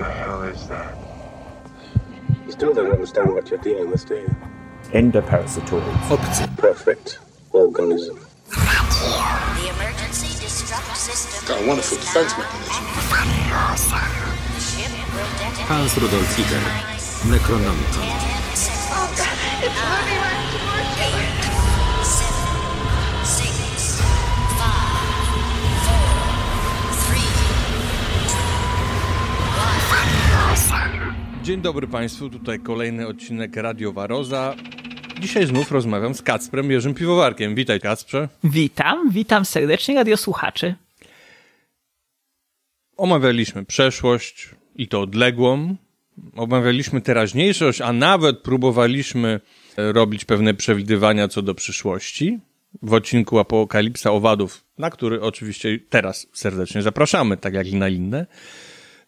the hell is that? You still don't understand what you're dealing with, do you? Endoparasitoids. Obcy. Perfect organism. The emergency disrupt system. Got a wonderful defense mechanism. The ship will detonate. Hans Rudolf Dzień dobry Państwu, tutaj kolejny odcinek Radio Waroza. Dzisiaj znów rozmawiam z Kacprem Jerzym Piwowarkiem. Witaj Kacprze. Witam, witam serdecznie radiosłuchaczy. Omawialiśmy przeszłość i to odległą. Omawialiśmy teraźniejszość, a nawet próbowaliśmy e, robić pewne przewidywania co do przyszłości w odcinku Apokalipsa Owadów, na który oczywiście teraz serdecznie zapraszamy, tak jak i na inne.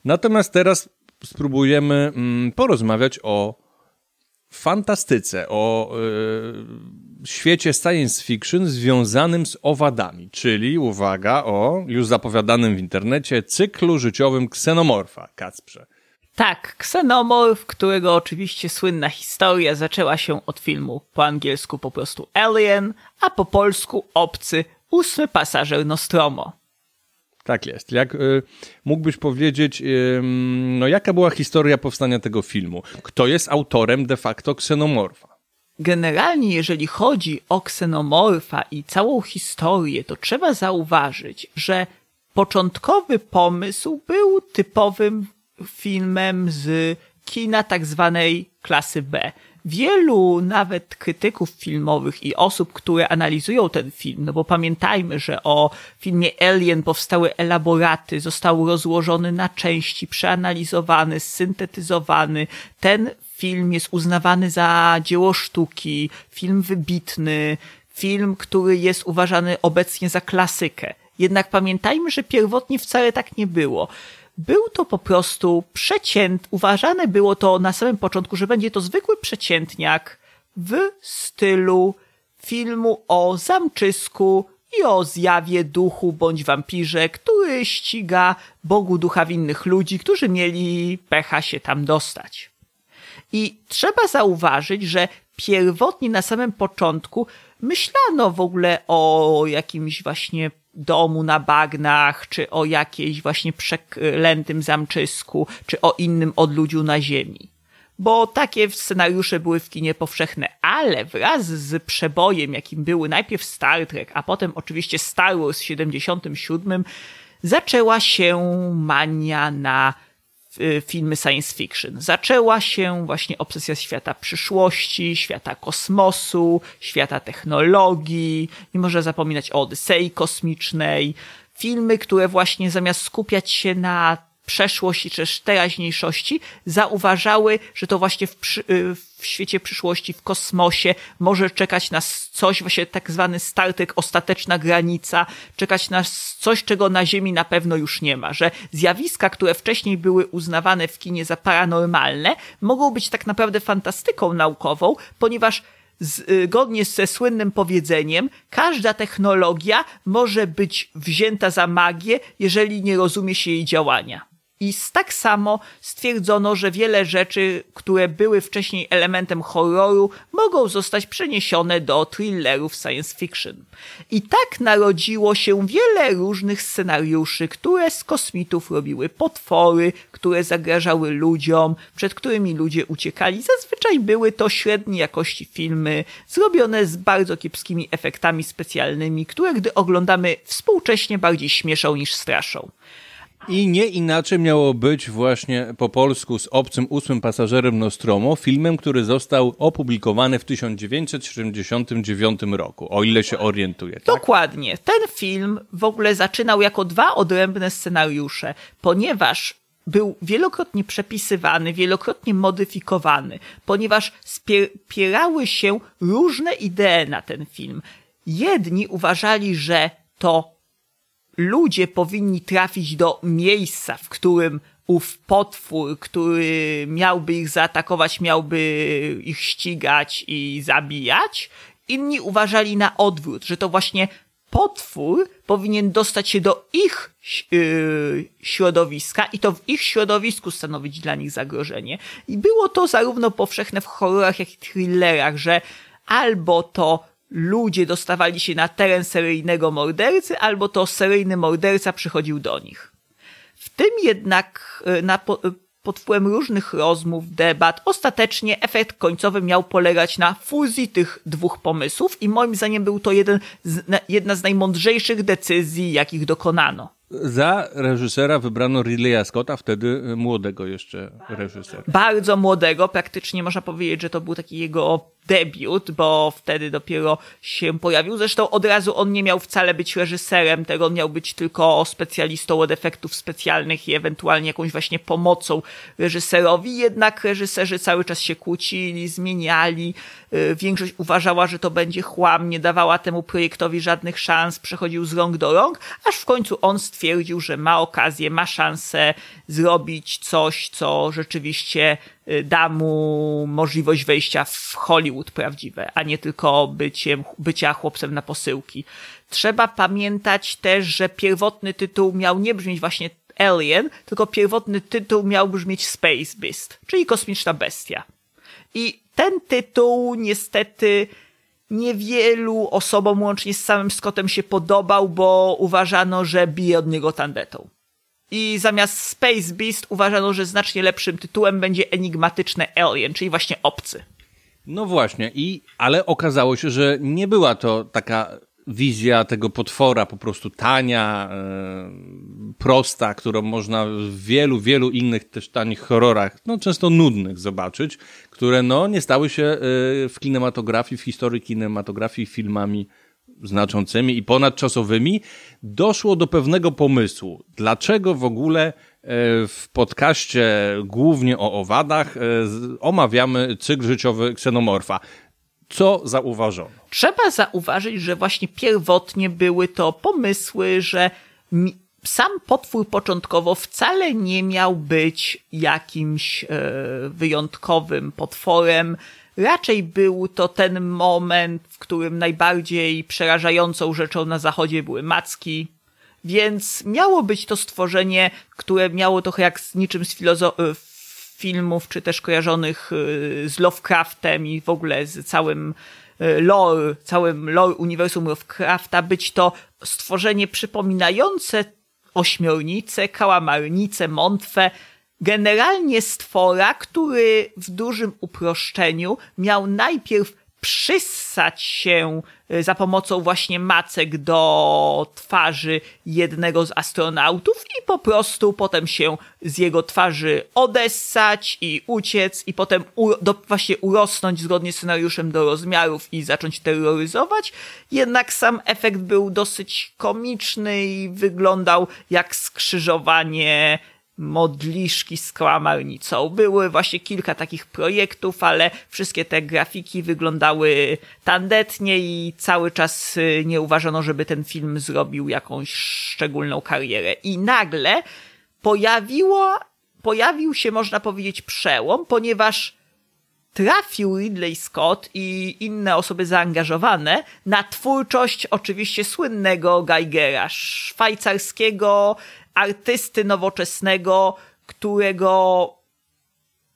Natomiast teraz spróbujemy mm, porozmawiać o fantastyce, o y, świecie science fiction związanym z owadami, czyli, uwaga, o już zapowiadanym w internecie cyklu życiowym ksenomorfa, Kacprze. Tak, Xenomorph, którego oczywiście słynna historia zaczęła się od filmu po angielsku po prostu Alien, a po polsku Obcy, ósmy pasażer Nostromo. Tak jest. Jak y, mógłbyś powiedzieć, y, no jaka była historia powstania tego filmu? Kto jest autorem de facto ksenomorfa? Generalnie, jeżeli chodzi o ksenomorfa i całą historię, to trzeba zauważyć, że początkowy pomysł był typowym filmem z kina tak zwanej klasy B. Wielu nawet krytyków filmowych i osób, które analizują ten film, no bo pamiętajmy, że o filmie Alien powstały elaboraty, został rozłożony na części, przeanalizowany, syntetyzowany. Ten film jest uznawany za dzieło sztuki, film wybitny, film, który jest uważany obecnie za klasykę. Jednak pamiętajmy, że pierwotnie wcale tak nie było. Był to po prostu przecięt, uważane było to na samym początku, że będzie to zwykły przeciętniak w stylu filmu o zamczysku i o zjawie duchu bądź wampirze, który ściga Bogu ducha winnych ludzi, którzy mieli pecha się tam dostać. I trzeba zauważyć, że pierwotnie na samym początku myślano w ogóle o jakimś właśnie domu na bagnach, czy o jakiejś właśnie przeklętym zamczysku, czy o innym odludziu na ziemi. Bo takie scenariusze były w kinie powszechne, ale wraz z przebojem, jakim były najpierw Star Trek, a potem oczywiście Star Wars w 77, zaczęła się mania na filmy science fiction. Zaczęła się właśnie obsesja świata przyszłości, świata kosmosu, świata technologii, nie można zapominać o Odysei kosmicznej. Filmy, które właśnie zamiast skupiać się na przeszłości czy też teraźniejszości, zauważały, że to właśnie w, przy, y, w świecie przyszłości, w kosmosie może czekać nas coś, właśnie tak zwany Star Trek, ostateczna granica, czekać nas coś, czego na Ziemi na pewno już nie ma, że zjawiska, które wcześniej były uznawane w kinie za paranormalne, mogą być tak naprawdę fantastyką naukową, ponieważ zgodnie ze słynnym powiedzeniem, każda technologia może być wzięta za magię, jeżeli nie rozumie się jej działania. I tak samo stwierdzono, że wiele rzeczy, które były wcześniej elementem horroru, mogą zostać przeniesione do thrillerów science fiction. I tak narodziło się wiele różnych scenariuszy, które z kosmitów robiły potwory, które zagrażały ludziom, przed którymi ludzie uciekali. Zazwyczaj były to średniej jakości filmy, zrobione z bardzo kiepskimi efektami specjalnymi, które gdy oglądamy współcześnie bardziej śmieszą niż straszą. I nie inaczej miało być właśnie po polsku z obcym ósmym pasażerem Nostromo, filmem, który został opublikowany w 1979 roku, o ile się orientuję. Tak? Dokładnie. Ten film w ogóle zaczynał jako dwa odrębne scenariusze, ponieważ był wielokrotnie przepisywany, wielokrotnie modyfikowany, ponieważ spierały się różne idee na ten film. Jedni uważali, że to ludzie powinni trafić do miejsca, w którym ów potwór, który miałby ich zaatakować, miałby ich ścigać i zabijać. Inni uważali na odwrót, że to właśnie potwór powinien dostać się do ich yy, środowiska i to w ich środowisku stanowić dla nich zagrożenie. I było to zarówno powszechne w horrorach, jak i thrillerach, że albo to ludzie dostawali się na teren seryjnego mordercy, albo to seryjny morderca przychodził do nich. W tym jednak y, na, y, pod wpływem różnych rozmów, debat, ostatecznie efekt końcowy miał polegać na fuzji tych dwóch pomysłów i moim zdaniem był to jeden z, na, jedna z najmądrzejszych decyzji, jakich dokonano. Za reżysera wybrano Ridleya Scotta, wtedy y, młodego jeszcze reżysera. Bardzo młodego, praktycznie można powiedzieć, że to był taki jego debiut, bo wtedy dopiero się pojawił. Zresztą od razu on nie miał wcale być reżyserem tego, on miał być tylko specjalistą od efektów specjalnych i ewentualnie jakąś właśnie pomocą reżyserowi. Jednak reżyserzy cały czas się kłócili, zmieniali. Yy, Większość uważała, że to będzie chłam, nie dawała temu projektowi żadnych szans, przechodził z rąk do rąk, aż w końcu on stwierdził, że ma okazję, ma szansę zrobić coś, co rzeczywiście y, da mu możliwość wejścia w Hollywood prawdziwe, a nie tylko byciem, bycia chłopcem na posyłki. Trzeba pamiętać też, że pierwotny tytuł miał nie brzmieć właśnie Alien, tylko pierwotny tytuł miał brzmieć Space Beast, czyli kosmiczna bestia. I ten tytuł niestety niewielu osobom łącznie z samym Scottem się podobał, bo uważano, że bije od niego tandetą. I zamiast Space Beast uważano, że znacznie lepszym tytułem będzie enigmatyczne Alien, czyli właśnie obcy. No właśnie, i, ale okazało się, że nie była to taka wizja tego potwora, po prostu tania, e, prosta, którą można w wielu, wielu innych też tanich horrorach, no często nudnych zobaczyć, które no nie stały się e, w kinematografii, w historii kinematografii filmami znaczącymi i ponadczasowymi, doszło do pewnego pomysłu. Dlaczego w ogóle e, w podcaście głównie o owadach e, omawiamy cykl życiowy ksenomorfa? Co zauważono? Trzeba zauważyć, że właśnie pierwotnie były to pomysły, że sam potwór początkowo wcale nie miał być jakimś e, wyjątkowym potworem. Raczej był to ten moment, w którym najbardziej przerażającą rzeczą na zachodzie były macki. Więc miało być to stworzenie, które miało trochę jak z niczym z e, filmów, czy też kojarzonych e, z Lovecraftem i w ogóle z całym e, lore, całym lore uniwersum Lovecrafta, być to stworzenie przypominające ośmiornicę, kałamarnicę, mątwę, generalnie stwora, który w dużym uproszczeniu miał najpierw przyssać się y, za pomocą właśnie macek do twarzy jednego z astronautów i po prostu potem się z jego twarzy odessać i uciec i potem u, do, właśnie urosnąć zgodnie z scenariuszem do rozmiarów i zacząć terroryzować. Jednak sam efekt był dosyć komiczny i wyglądał jak skrzyżowanie modliszki z kałamarnicą. Były właśnie kilka takich projektów, ale wszystkie te grafiki wyglądały tandetnie i cały czas y, nie uważano, żeby ten film zrobił jakąś szczególną karierę. I nagle pojawiło, pojawił się, można powiedzieć, przełom, ponieważ trafił Ridley Scott i inne osoby zaangażowane na twórczość oczywiście słynnego Geigera, szwajcarskiego artysty nowoczesnego, którego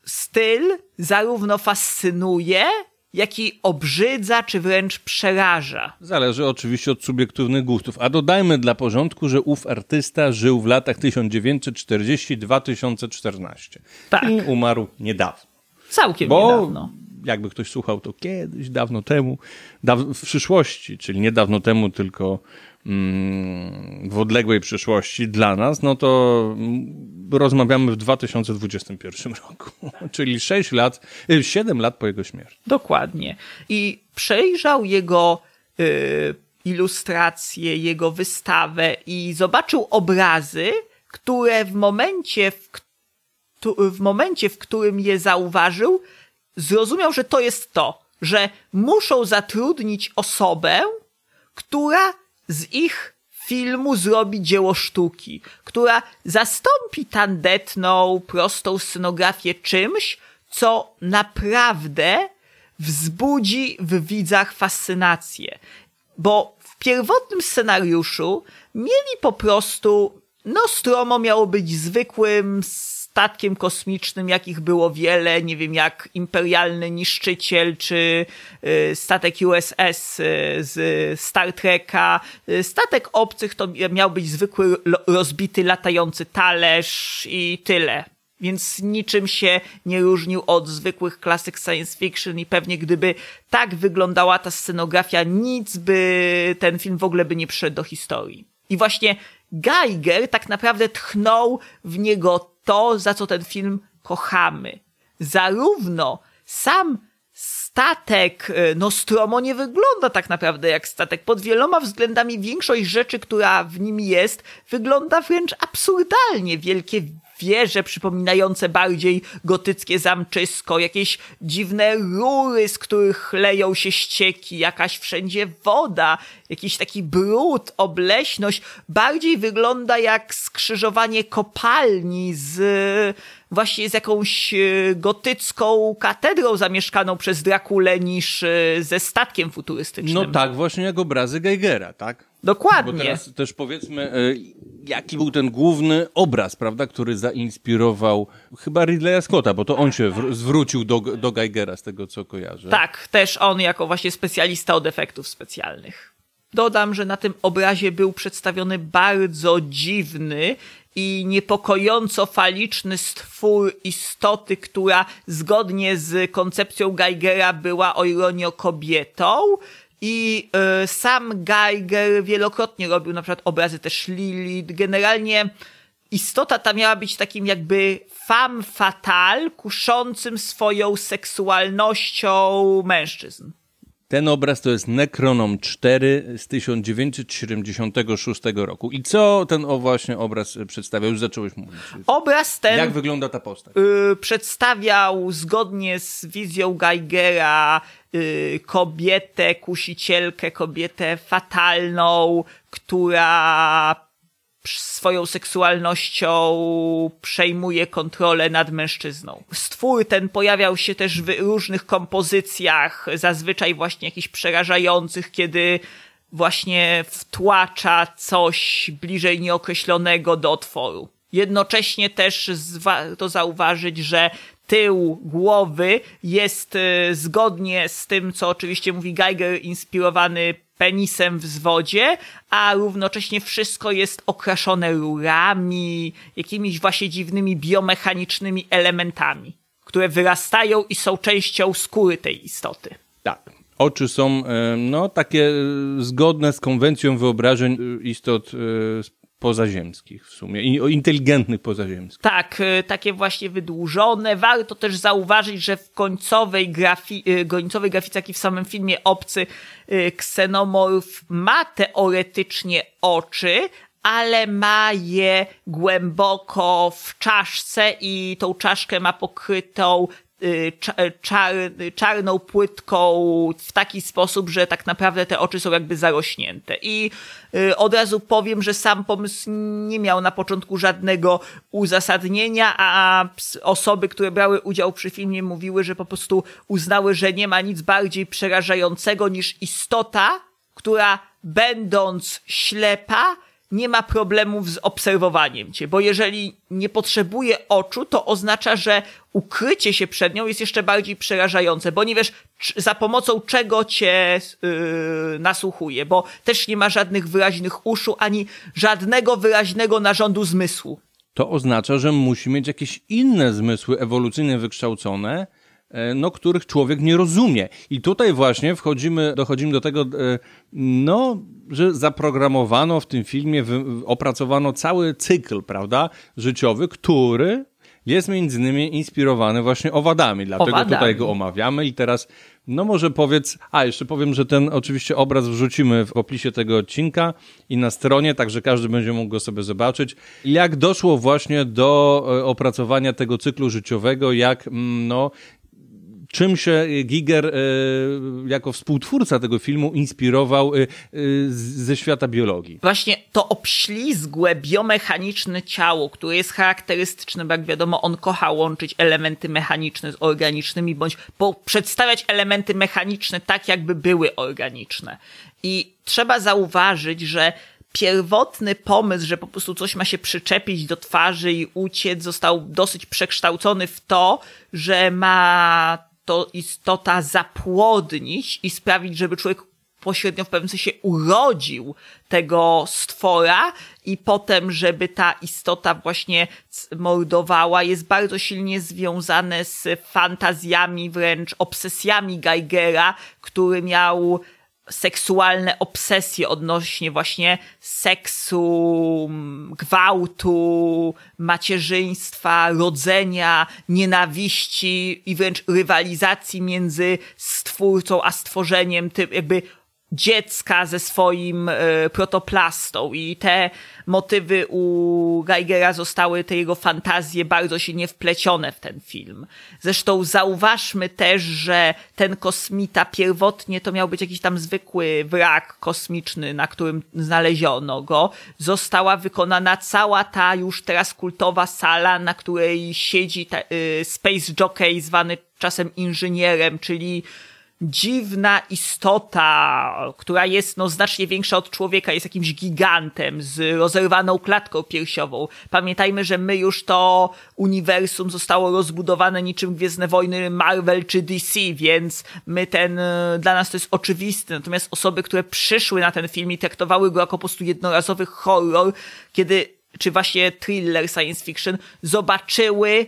styl zarówno fascynuje, jak i obrzydza, czy wręcz przeraża. Zależy oczywiście od subiektywnych gustów. A dodajmy dla porządku, że ów artysta żył w latach 1940-2014. Tak. I umarł niedawno. Całkiem Bo niedawno. jakby ktoś słuchał to kiedyś, dawno temu, daw w przyszłości, czyli nie dawno temu, tylko mm, w odległej przyszłości dla nas, no to mm, rozmawiamy w 2021 roku, czyli 6 lat, y, 7 lat po jego śmierci. Dokładnie. I przejrzał jego y, ilustracje, jego wystawę i zobaczył obrazy, które w momencie, w, któ- w momencie, w którym je zauważył, zrozumiał, że to jest to, że muszą zatrudnić osobę, która z ich filmu zrobi dzieło sztuki, która zastąpi tandetną, prostą scenografię czymś, co naprawdę wzbudzi w widzach fascynację. Bo w pierwotnym scenariuszu mieli po prostu Nostromo miało być zwykłym statkiem kosmicznym, jakich było wiele, nie wiem, jak Imperialny Niszczyciel, czy y, statek USS y, z Star Treka. Y, Statek obcych to miał być zwykły, rozbity, latający talerz i tyle. Więc niczym się nie różnił od zwykłych klasyk science fiction i pewnie gdyby tak wyglądała ta scenografia, nic by ten film w ogóle by nie przyszedł do historii. I właśnie Geiger tak naprawdę tchnął w niego to, za co ten film kochamy. Zarówno sam statek e, Nostromo nie wygląda tak naprawdę jak statek. Pod wieloma względami większość rzeczy, która w nim jest, wygląda wręcz absurdalnie. Wielkie wieże przypominające bardziej gotyckie zamczysko, jakieś dziwne rury, z których leją się ścieki, jakaś wszędzie woda, jakiś taki brud, obleśność. Bardziej wygląda jak skrzyżowanie kopalni z właśnie z jakąś e, gotycką katedrą zamieszkaną przez Drakulę niż e, ze statkiem futurystycznym. No tak, właśnie jak obrazy Geigera, tak? Dokładnie. Bo teraz też powiedzmy, e, jaki był ten główny obraz, prawda, który zainspirował chyba Ridleya Scotta, bo to on się wr- zwrócił do, do Geigera, z tego co kojarzę. Tak, też on jako właśnie specjalista od efektów specjalnych. Dodam, że na tym obrazie był przedstawiony bardzo dziwny i niepokojąco faliczny stwór istoty, która zgodnie z koncepcją Geigera była o ironio kobietą. I y, sam Geiger wielokrotnie robił na przykład obrazy też Lilith. Generalnie istota ta miała być takim jakby femme fatale, kuszącym swoją seksualnością mężczyzn. Ten obraz to jest Necronom 4 z 1976 roku. I co ten o właśnie obraz e, przedstawia? Już zacząłeś mówić. Obraz ten Jak wygląda ta postać? y, przedstawiał zgodnie z wizją Geigera y, kobietę, kusicielkę, kobietę fatalną, która swoją seksualnością przejmuje kontrolę nad mężczyzną. Stwór ten pojawiał się też w różnych kompozycjach, zazwyczaj właśnie jakichś przerażających, kiedy właśnie wtłacza coś bliżej nieokreślonego do otworu. Jednocześnie też warto zauważyć, że tył głowy jest e, zgodnie z tym, co oczywiście mówi Geiger, inspirowany penisem w zwodzie, a równocześnie wszystko jest okraszone rurami, jakimiś właśnie dziwnymi biomechanicznymi elementami, które wyrastają i są częścią skóry tej istoty. Tak. Oczy są, e, no, takie e, zgodne z konwencją wyobrażeń e, istot pozaziemskich w sumie. Inteligentnych pozaziemskich. Tak, y, takie właśnie wydłużone. Warto też zauważyć, że w końcowej, grafi- końcowej grafice, jak i w samym filmie Obcy, y, ksenomorf ma teoretycznie oczy, ale ma je głęboko w czaszce i tą czaszkę ma pokrytą czar, czarną płytką w taki sposób, że tak naprawdę te oczy są jakby zarośnięte. I y, od razu powiem, że sam pomysł nie miał na początku żadnego uzasadnienia, a osoby, które brały udział przy filmie mówiły, że po prostu uznały, że nie ma nic bardziej przerażającego niż istota, która będąc ślepa, nie ma problemów z obserwowaniem cię, bo jeżeli nie potrzebuje oczu, to oznacza, że ukrycie się przed nią jest jeszcze bardziej przerażające, bo nie wiesz za pomocą czego cię yy, nasłuchuje, bo też nie ma żadnych wyraźnych uszu, ani żadnego wyraźnego narządu zmysłu. To oznacza, że musi mieć jakieś inne zmysły ewolucyjnie wykształcone, no, których człowiek nie rozumie. I tutaj właśnie wchodzimy, dochodzimy do tego, e, no, że zaprogramowano w tym filmie, opracowano cały cykl, prawda, życiowy, który jest między innymi inspirowany właśnie owadami. Dlatego Owadami. tutaj go omawiamy i teraz, no może powiedz, a jeszcze powiem, że ten oczywiście obraz wrzucimy w opisie tego odcinka i na stronie, także każdy będzie mógł go sobie zobaczyć. Jak doszło właśnie do e, opracowania tego cyklu życiowego, jak, mm, no, czym się Giger e, jako współtwórca tego filmu inspirował z- ze świata biologii. Właśnie to obślizgłe, biomechaniczne ciało, które jest charakterystyczne, bo jak wiadomo, on kocha łączyć elementy mechaniczne z organicznymi, bądź przedstawiać elementy mechaniczne tak, jakby były organiczne. I trzeba zauważyć, że pierwotny pomysł, że po prostu coś ma się przyczepić do twarzy i uciec, został dosyć przekształcony w to, że ma to istota zapłodnić i sprawić, żeby człowiek pośrednio w pewnym sensie urodził tego stwora i potem, żeby ta istota właśnie mordowała, jest bardzo silnie związane z fantazjami, wręcz obsesjami Geigera, który miał seksualne obsesje odnośnie właśnie seksu, gwałtu, macierzyństwa, rodzenia, nienawiści i wręcz rywalizacji między stwórcą a stworzeniem, tym jakby dziecka ze swoim e, protoplastą i te motywy u Geigera zostały, te jego fantazje bardzo silnie wplecione w ten film. Zresztą zauważmy też, że ten kosmita pierwotnie to miał być jakiś tam zwykły wrak kosmiczny, na którym znaleziono go. Została wykonana cała ta już teraz kultowa sala, na której siedzi ta, y, Space Jockey zwany czasem inżynierem, czyli dziwna istota, która jest no, znacznie większa od człowieka, jest jakimś gigantem z rozerwaną klatką piersiową. Pamiętajmy, że my już to uniwersum zostało rozbudowane niczym Gwiezdne Wojny Marvel czy DC, więc my ten, e, dla nas to jest oczywiste. Natomiast osoby, które przyszły na ten film i traktowały go jako po prostu jednorazowy horror, kiedy, czy właśnie thriller science fiction, zobaczyły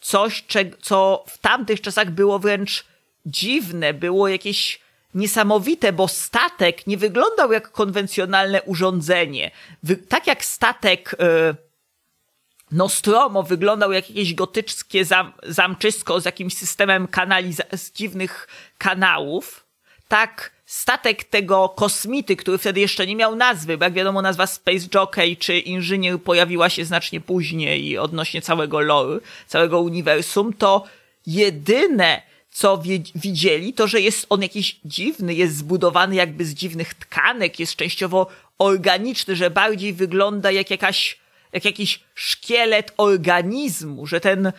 coś, co w tamtych czasach było wręcz dziwne, było jakieś niesamowite, bo statek nie wyglądał jak konwencjonalne urządzenie. Wy- tak jak statek e, Nostromo wyglądał jak jakieś gotyckie zam- zamczysko z jakimś systemem kanaliza- z dziwnych kanałów, tak statek tego kosmity, który wtedy jeszcze nie miał nazwy, bo jak wiadomo nazwa Space Jockey czy Inżynier pojawiła się znacznie później odnośnie całego lore, całego uniwersum, to jedyne co widzieli, to że jest on jakiś dziwny, jest zbudowany jakby z dziwnych tkanek, jest częściowo organiczny, że bardziej wygląda jak jakaś, jak jakiś szkielet organizmu, że ten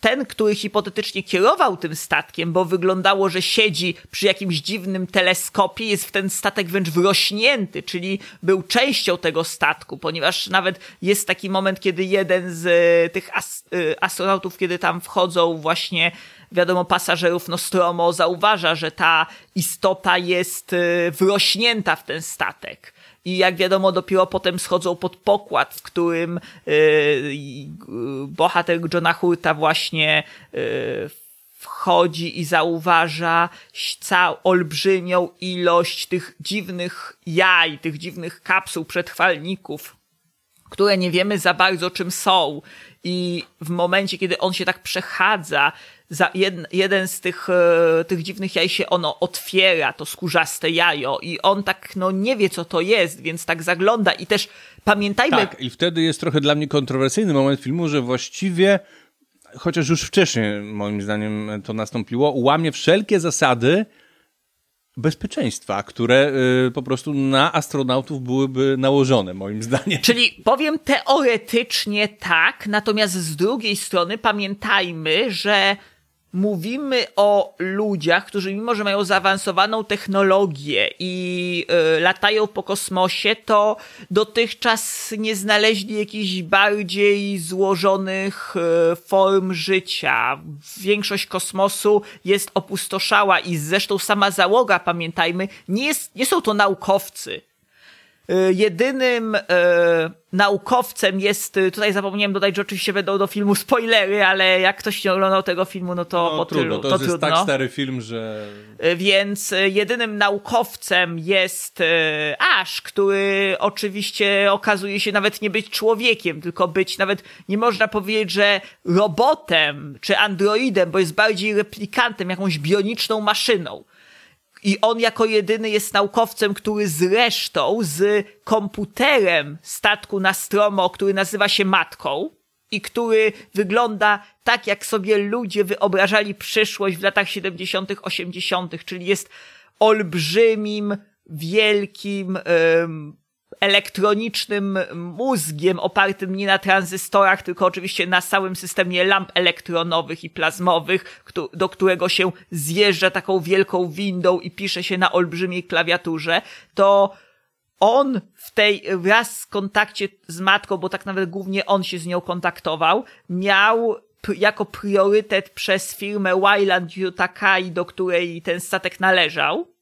ten, który hipotetycznie kierował tym statkiem, bo wyglądało, że siedzi przy jakimś dziwnym teleskopie, jest w ten statek wręcz wrośnięty, czyli był częścią tego statku, ponieważ nawet jest taki moment, kiedy jeden z e, tych as e, astronautów, kiedy tam wchodzą właśnie wiadomo, pasażerów Nostromo zauważa, że ta istota jest e, wrośnięta w ten statek. I jak wiadomo, dopiero potem schodzą pod pokład, w którym e, bohater Johna Hurta właśnie e, wchodzi i zauważa ca- olbrzymią ilość tych dziwnych jaj, tych dziwnych kapsuł przetrwalników, które nie wiemy za bardzo czym są. I w momencie, kiedy on się tak przechadza, za jed, jeden z tych, e, tych dziwnych jaj się ono otwiera, to skórzaste jajo, i on tak no nie wie, co to jest, więc tak zagląda. I też pamiętajmy, Tak, i wtedy jest trochę dla mnie kontrowersyjny moment filmu, że właściwie, chociaż już wcześniej moim zdaniem to nastąpiło, łamie wszelkie zasady bezpieczeństwa, które y, po prostu na astronautów byłyby nałożone, moim zdaniem. Czyli powiem teoretycznie tak, natomiast z drugiej strony pamiętajmy, że mówimy o ludziach, którzy mimo, że mają zaawansowaną technologię i y, latają po kosmosie, to dotychczas nie znaleźli jakichś bardziej złożonych y, form życia. Większość kosmosu jest opustoszała i zresztą sama załoga, pamiętajmy, nie, jest, nie są to naukowcy. Y, jedynym y, naukowcem jest, y, tutaj zapomniałem dodać, że oczywiście będą do filmu spoilery, ale jak ktoś nie oglądał tego filmu, no to No, trudno, tylu, to, to jest trudno. tak stary film, że... Więc jedynym naukowcem jest Ash, który oczywiście okazuje się nawet nie być człowiekiem, tylko być nawet, nie można powiedzieć, że robotem czy androidem, bo jest bardziej replikantem, jakąś bioniczną maszyną. I on jako jedyny jest naukowcem, który zresztą z komputerem statku Nastromo, który nazywa się Matką, i który wygląda tak, jak sobie ludzie wyobrażali przyszłość w latach 70., 80., czyli jest olbrzymim, wielkim, elektronicznym mózgiem opartym nie na tranzystorach, tylko oczywiście na całym systemie lamp elektronowych i plazmowych, do którego się zjeżdża taką wielką windą i pisze się na olbrzymiej klawiaturze, to on w tej wraz z kontakcie z matką, bo tak nawet głównie on się z nią kontaktował, miał jako priorytet przez firmę Wyland Yutakai, do której ten statek należał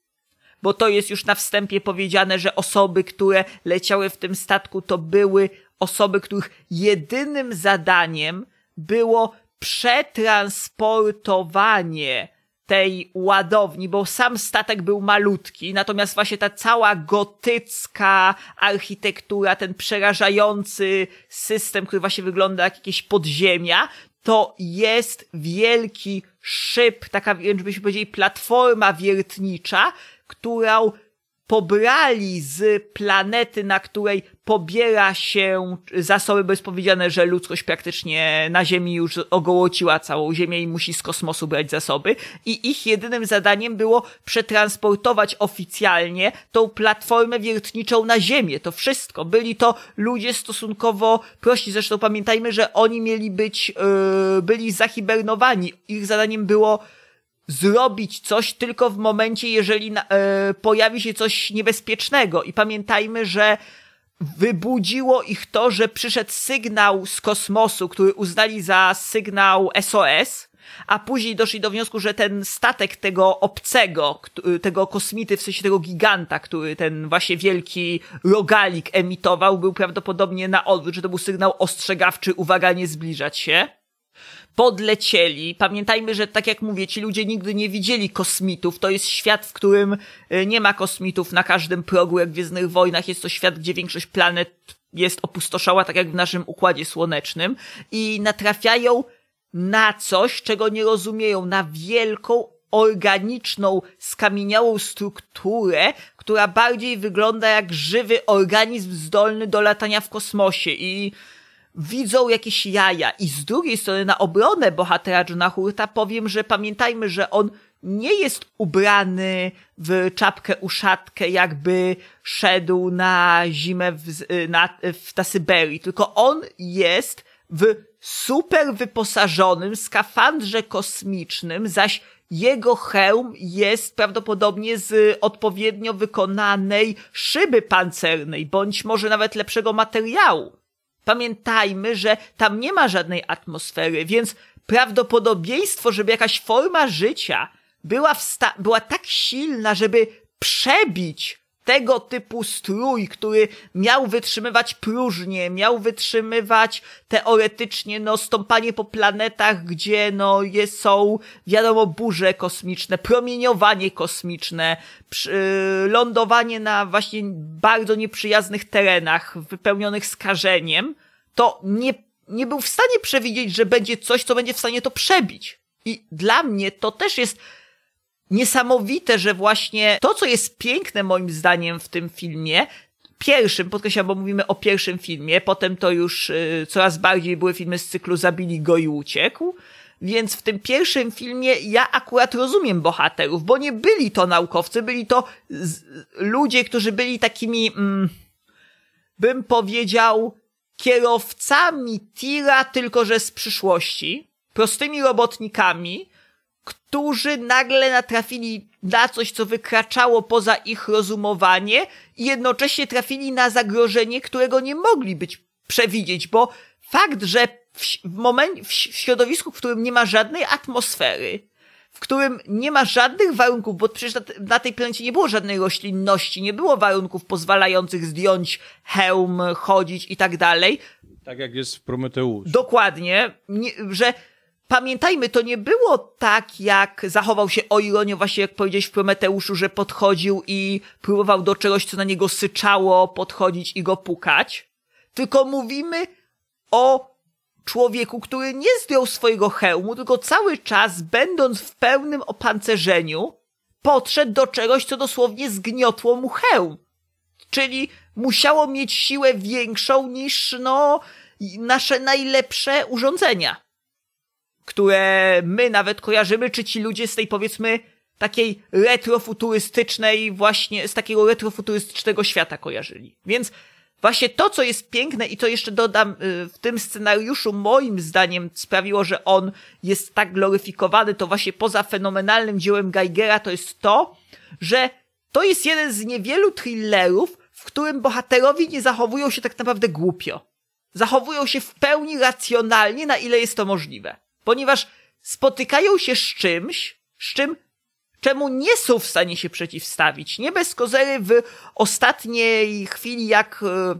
bo to jest już na wstępie powiedziane, że osoby, które leciały w tym statku, to były osoby, których jedynym zadaniem było przetransportowanie tej ładowni, bo sam statek był malutki, natomiast właśnie ta cała gotycka architektura, ten przerażający system, który właśnie wygląda jak jakieś podziemia, to jest wielki szyb, taka byśmy powiedzieli platforma wiertnicza, którą pobrali z planety, na której pobiera się zasoby, bo jest powiedziane, że ludzkość praktycznie na Ziemi już ogołociła całą Ziemię i musi z kosmosu brać zasoby. I ich jedynym zadaniem było przetransportować oficjalnie tą platformę wiertniczą na Ziemię. To wszystko. Byli to ludzie stosunkowo prości. Zresztą pamiętajmy, że oni mieli być, yy, byli zahibernowani. Ich zadaniem było zrobić coś tylko w momencie, jeżeli na, e, pojawi się coś niebezpiecznego. I pamiętajmy, że wybudziło ich to, że przyszedł sygnał z kosmosu, który uznali za sygnał SOS, a później doszli do wniosku, że ten statek tego obcego, tego kosmity, w sensie tego giganta, który ten właśnie wielki rogalik emitował, był prawdopodobnie na odwrót, że to był sygnał ostrzegawczy, uwaga, nie zbliżać się podlecieli. Pamiętajmy, że tak jak mówię, ci ludzie nigdy nie widzieli kosmitów. To jest świat, w którym y, nie ma kosmitów na każdym progu, jak w Gwiezdnych Wojnach. Jest to świat, gdzie większość planet jest opustoszała, tak jak w naszym Układzie Słonecznym. I natrafiają na coś, czego nie rozumieją, na wielką, organiczną, skamieniałą strukturę, która bardziej wygląda jak żywy organizm zdolny do latania w kosmosie i widzą jakieś jaja. I z drugiej strony na obronę bohatera Johna Hurta powiem, że pamiętajmy, że on nie jest ubrany w czapkę uszatkę, jakby szedł na zimę w, z- na, w na Syberii, tylko on jest w super wyposażonym skafandrze kosmicznym, zaś jego hełm jest prawdopodobnie z odpowiednio wykonanej szyby pancernej, bądź może nawet lepszego materiału. Pamiętajmy, że tam nie ma żadnej atmosfery, więc prawdopodobieństwo, żeby jakaś forma życia była, była tak silna, żeby przebić tego typu strój, który miał wytrzymywać próżnię, miał wytrzymywać teoretycznie no stąpanie po planetach, gdzie no jest, są wiadomo burze kosmiczne, promieniowanie kosmiczne, przy, lądowanie na właśnie bardzo nieprzyjaznych terenach wypełnionych skażeniem, to nie, nie był w stanie przewidzieć, że będzie coś, co będzie w stanie to przebić. I dla mnie to też jest niesamowite, że właśnie to, co jest piękne moim zdaniem w tym filmie, pierwszym, podkreślam, bo mówimy o pierwszym filmie, potem to już y, coraz bardziej były filmy z cyklu Zabili go i uciekł, więc w tym pierwszym filmie ja akurat rozumiem bohaterów, bo nie byli to naukowcy, byli to z, ludzie, którzy byli takimi, mm, bym powiedział, kierowcami tira, tylko że z przyszłości, prostymi robotnikami, którzy nagle natrafili na coś, co wykraczało poza ich rozumowanie i jednocześnie trafili na zagrożenie, którego nie mogli być przewidzieć, bo fakt, że w, moment, w, środowisku, w którym nie ma żadnej atmosfery, w którym nie ma żadnych warunków, bo przecież na, na tej planecie nie było żadnej roślinności, nie było warunków pozwalających zdjąć hełm, chodzić i tak dalej, Tak jak jest w Prometeuszu. Dokładnie, nie, że pamiętajmy, to nie było tak, jak zachował się o ironię, właśnie jak powiedziałeś w Prometeuszu, że podchodził i próbował do czegoś, co na niego syczało, podchodzić i go pukać. Tylko mówimy o człowieku, który nie zdjął swojego hełmu, tylko cały czas, będąc w pełnym opancerzeniu, podszedł do czegoś, co dosłownie zgniotło mu hełm. Czyli musiało mieć siłę większą niż, no, nasze najlepsze urządzenia, które my nawet kojarzymy, czy ci ludzie z tej powiedzmy takiej retrofuturystycznej właśnie, z takiego retrofuturystycznego świata kojarzyli. Więc właśnie to, co jest piękne i co jeszcze dodam y, w tym scenariuszu, moim zdaniem sprawiło, że on jest tak gloryfikowany, to właśnie poza fenomenalnym dziełem Geigera, to jest to, że to jest jeden z niewielu thrillerów, w którym bohaterowie nie zachowują się tak naprawdę głupio. Zachowują się w pełni racjonalnie, na ile jest to możliwe. Ponieważ spotykają się z czymś, z czym czemu nie są w stanie się przeciwstawić. Nie bez kozery w ostatniej chwili, jak e,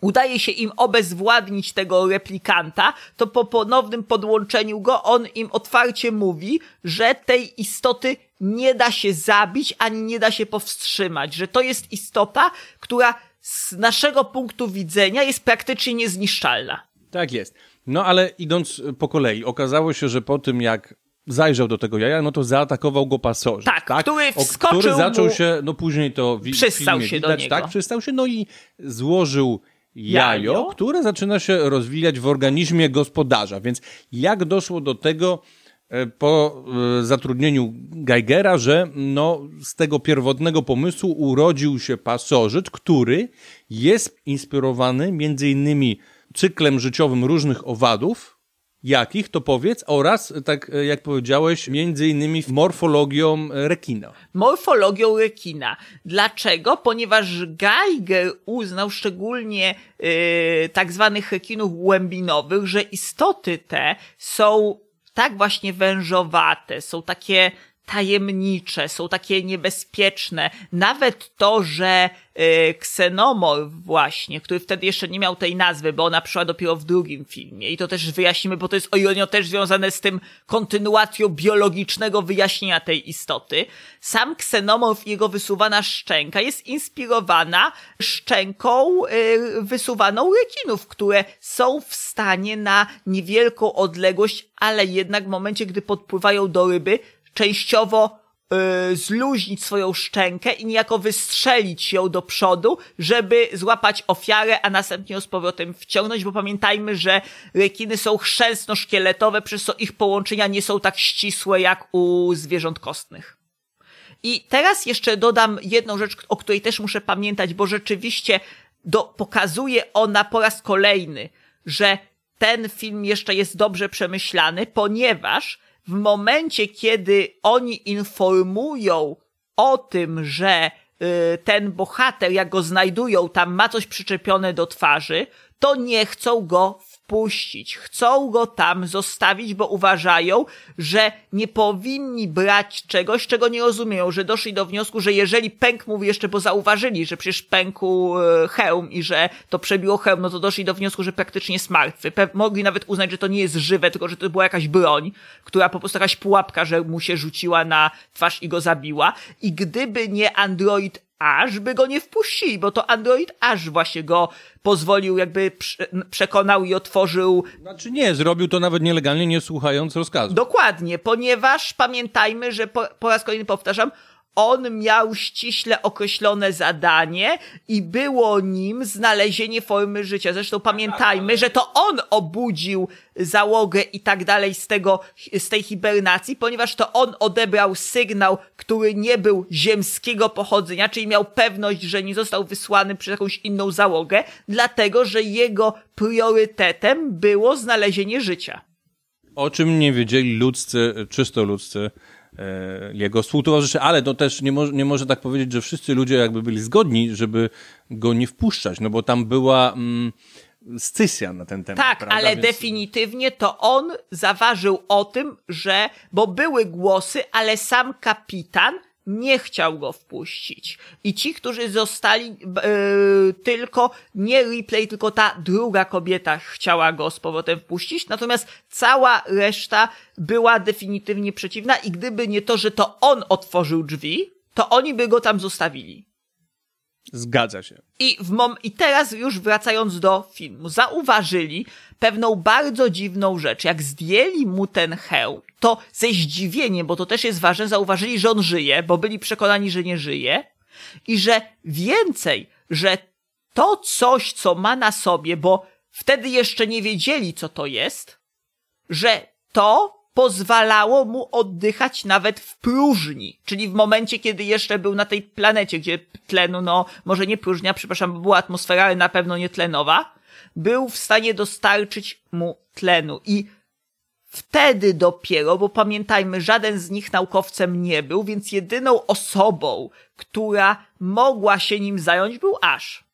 udaje się im obezwładnić tego replikanta, to po ponownym podłączeniu go on im otwarcie mówi, że tej istoty nie da się zabić, ani nie da się powstrzymać, że to jest istota, która z naszego punktu widzenia jest praktycznie niezniszczalna. Tak jest. No ale idąc po kolei, okazało się, że po tym jak zajrzał do tego jaja, no to zaatakował go pasożyt. Tak, który O- wskoczył Który zaczął mu- się, no później to w Przystał filmie się do widać, niego. tak, przystał się, no i złożył jajo, Jajo. które zaczyna się rozwijać w organizmie gospodarza. Więc jak doszło do tego e, po e, zatrudnieniu Geigera, że no, z tego pierwotnego pomysłu urodził się pasożyt, który jest inspirowany między innymi cyklem życiowym różnych owadów, Jakich, to powiedz, oraz, tak e, jak powiedziałeś, między innymi morfologią e, rekina. morfologią rekina. Dlaczego? Ponieważ Geiger uznał szczególnie yy, tak zwanych rekinów głębinowych, że istoty te są tak właśnie wężowate, są takie tajemnicze, są takie niebezpieczne. Nawet to, że yy, ksenomorf właśnie, który wtedy jeszcze nie miał tej nazwy, bo ona przyszła dopiero w drugim filmie i to też wyjaśnimy, bo to jest o ironio też związane z tym kontynuacją biologicznego wyjaśnienia tej istoty. Sam ksenomorf i jego wysuwana szczęka jest inspirowana szczęką yy, wysuwaną rekinów, które są w stanie na niewielką odległość, ale jednak w momencie, gdy podpływają do ryby, częściowo y, zluźnić swoją szczękę i niejako wystrzelić ją do przodu, żeby złapać ofiarę, a następnie ją z powrotem wciągnąć, bo pamiętajmy, że rekiny są chrzęsno-szkieletowe, przez co ich połączenia nie są tak ścisłe jak u zwierząt kostnych. I teraz jeszcze dodam jedną rzecz, o której też muszę pamiętać, bo rzeczywiście do, pokazuje ona po raz kolejny, że ten film jeszcze jest dobrze przemyślany, ponieważ w momencie, kiedy oni informują o tym, że y, ten bohater, jak go znajdują, tam ma coś przyczepione do twarzy, to nie chcą go wpuścić. Chcą go tam zostawić, bo uważają, że nie powinni brać czegoś, czego nie rozumieją, że doszli do wniosku, że jeżeli pęk mówi jeszcze, bo zauważyli, że przecież pękł e, hełm i że to przebiło hełm, no to doszli do wniosku, że praktycznie jest martwy. Pe- mogli nawet uznać, że to nie jest żywe, tylko że to była jakaś broń, która po prostu jakaś pułapka, że mu się rzuciła na twarz i go zabiła. I gdyby nie android aż by go nie wpuścili, bo to Android aż właśnie go pozwolił, jakby prze- przekonał i otworzył Znaczy nie, zrobił to nawet nielegalnie, nie słuchając rozkazu. Dokładnie, ponieważ pamiętajmy, że po, po raz kolejny powtarzam, on miał ściśle określone zadanie i było nim znalezienie formy życia. Zresztą pamiętajmy, że to on obudził załogę i tak dalej z tego, z tej hibernacji, ponieważ to on odebrał sygnał, który nie był ziemskiego pochodzenia, czyli miał pewność, że nie został wysłany przez jakąś inną załogę, dlatego, że jego priorytetem było znalezienie życia. O czym nie wiedzieli ludzcy, czysto ludzcy, jego współtowarzysze, ale to też nie, mo nie może tak powiedzieć, że wszyscy ludzie jakby byli zgodni, żeby go nie wpuszczać, no bo tam była mm, scysja na ten temat. Tak, prawda? ale Więc- definitywnie to on zaważył o tym, że, bo były głosy, ale sam kapitan nie chciał go wpuścić. I ci, którzy zostali yy, tylko, nie replay, tylko ta druga kobieta chciała go z powrotem wpuścić, natomiast cała reszta była definitywnie przeciwna i gdyby nie to, że to on otworzył drzwi, to oni by go tam zostawili. Zgadza się. I, w mom- I teraz już wracając do filmu, zauważyli pewną bardzo dziwną rzecz. Jak zdjęli mu ten hełm, to ze zdziwieniem, bo to też jest ważne, zauważyli, że on żyje, bo byli przekonani, że nie żyje. I że więcej, że to coś, co ma na sobie, bo wtedy jeszcze nie wiedzieli, co to jest, że to pozwalało mu oddychać nawet w próżni, czyli w momencie, kiedy jeszcze był na tej planecie, gdzie tlenu, no może nie próżnia, przepraszam, bo była atmosfera, ale na pewno nie tlenowa, był w stanie dostarczyć mu tlenu i wtedy dopiero, bo pamiętajmy, żaden z nich naukowcem nie był, więc jedyną osobą, która mogła się nim zająć był Ash.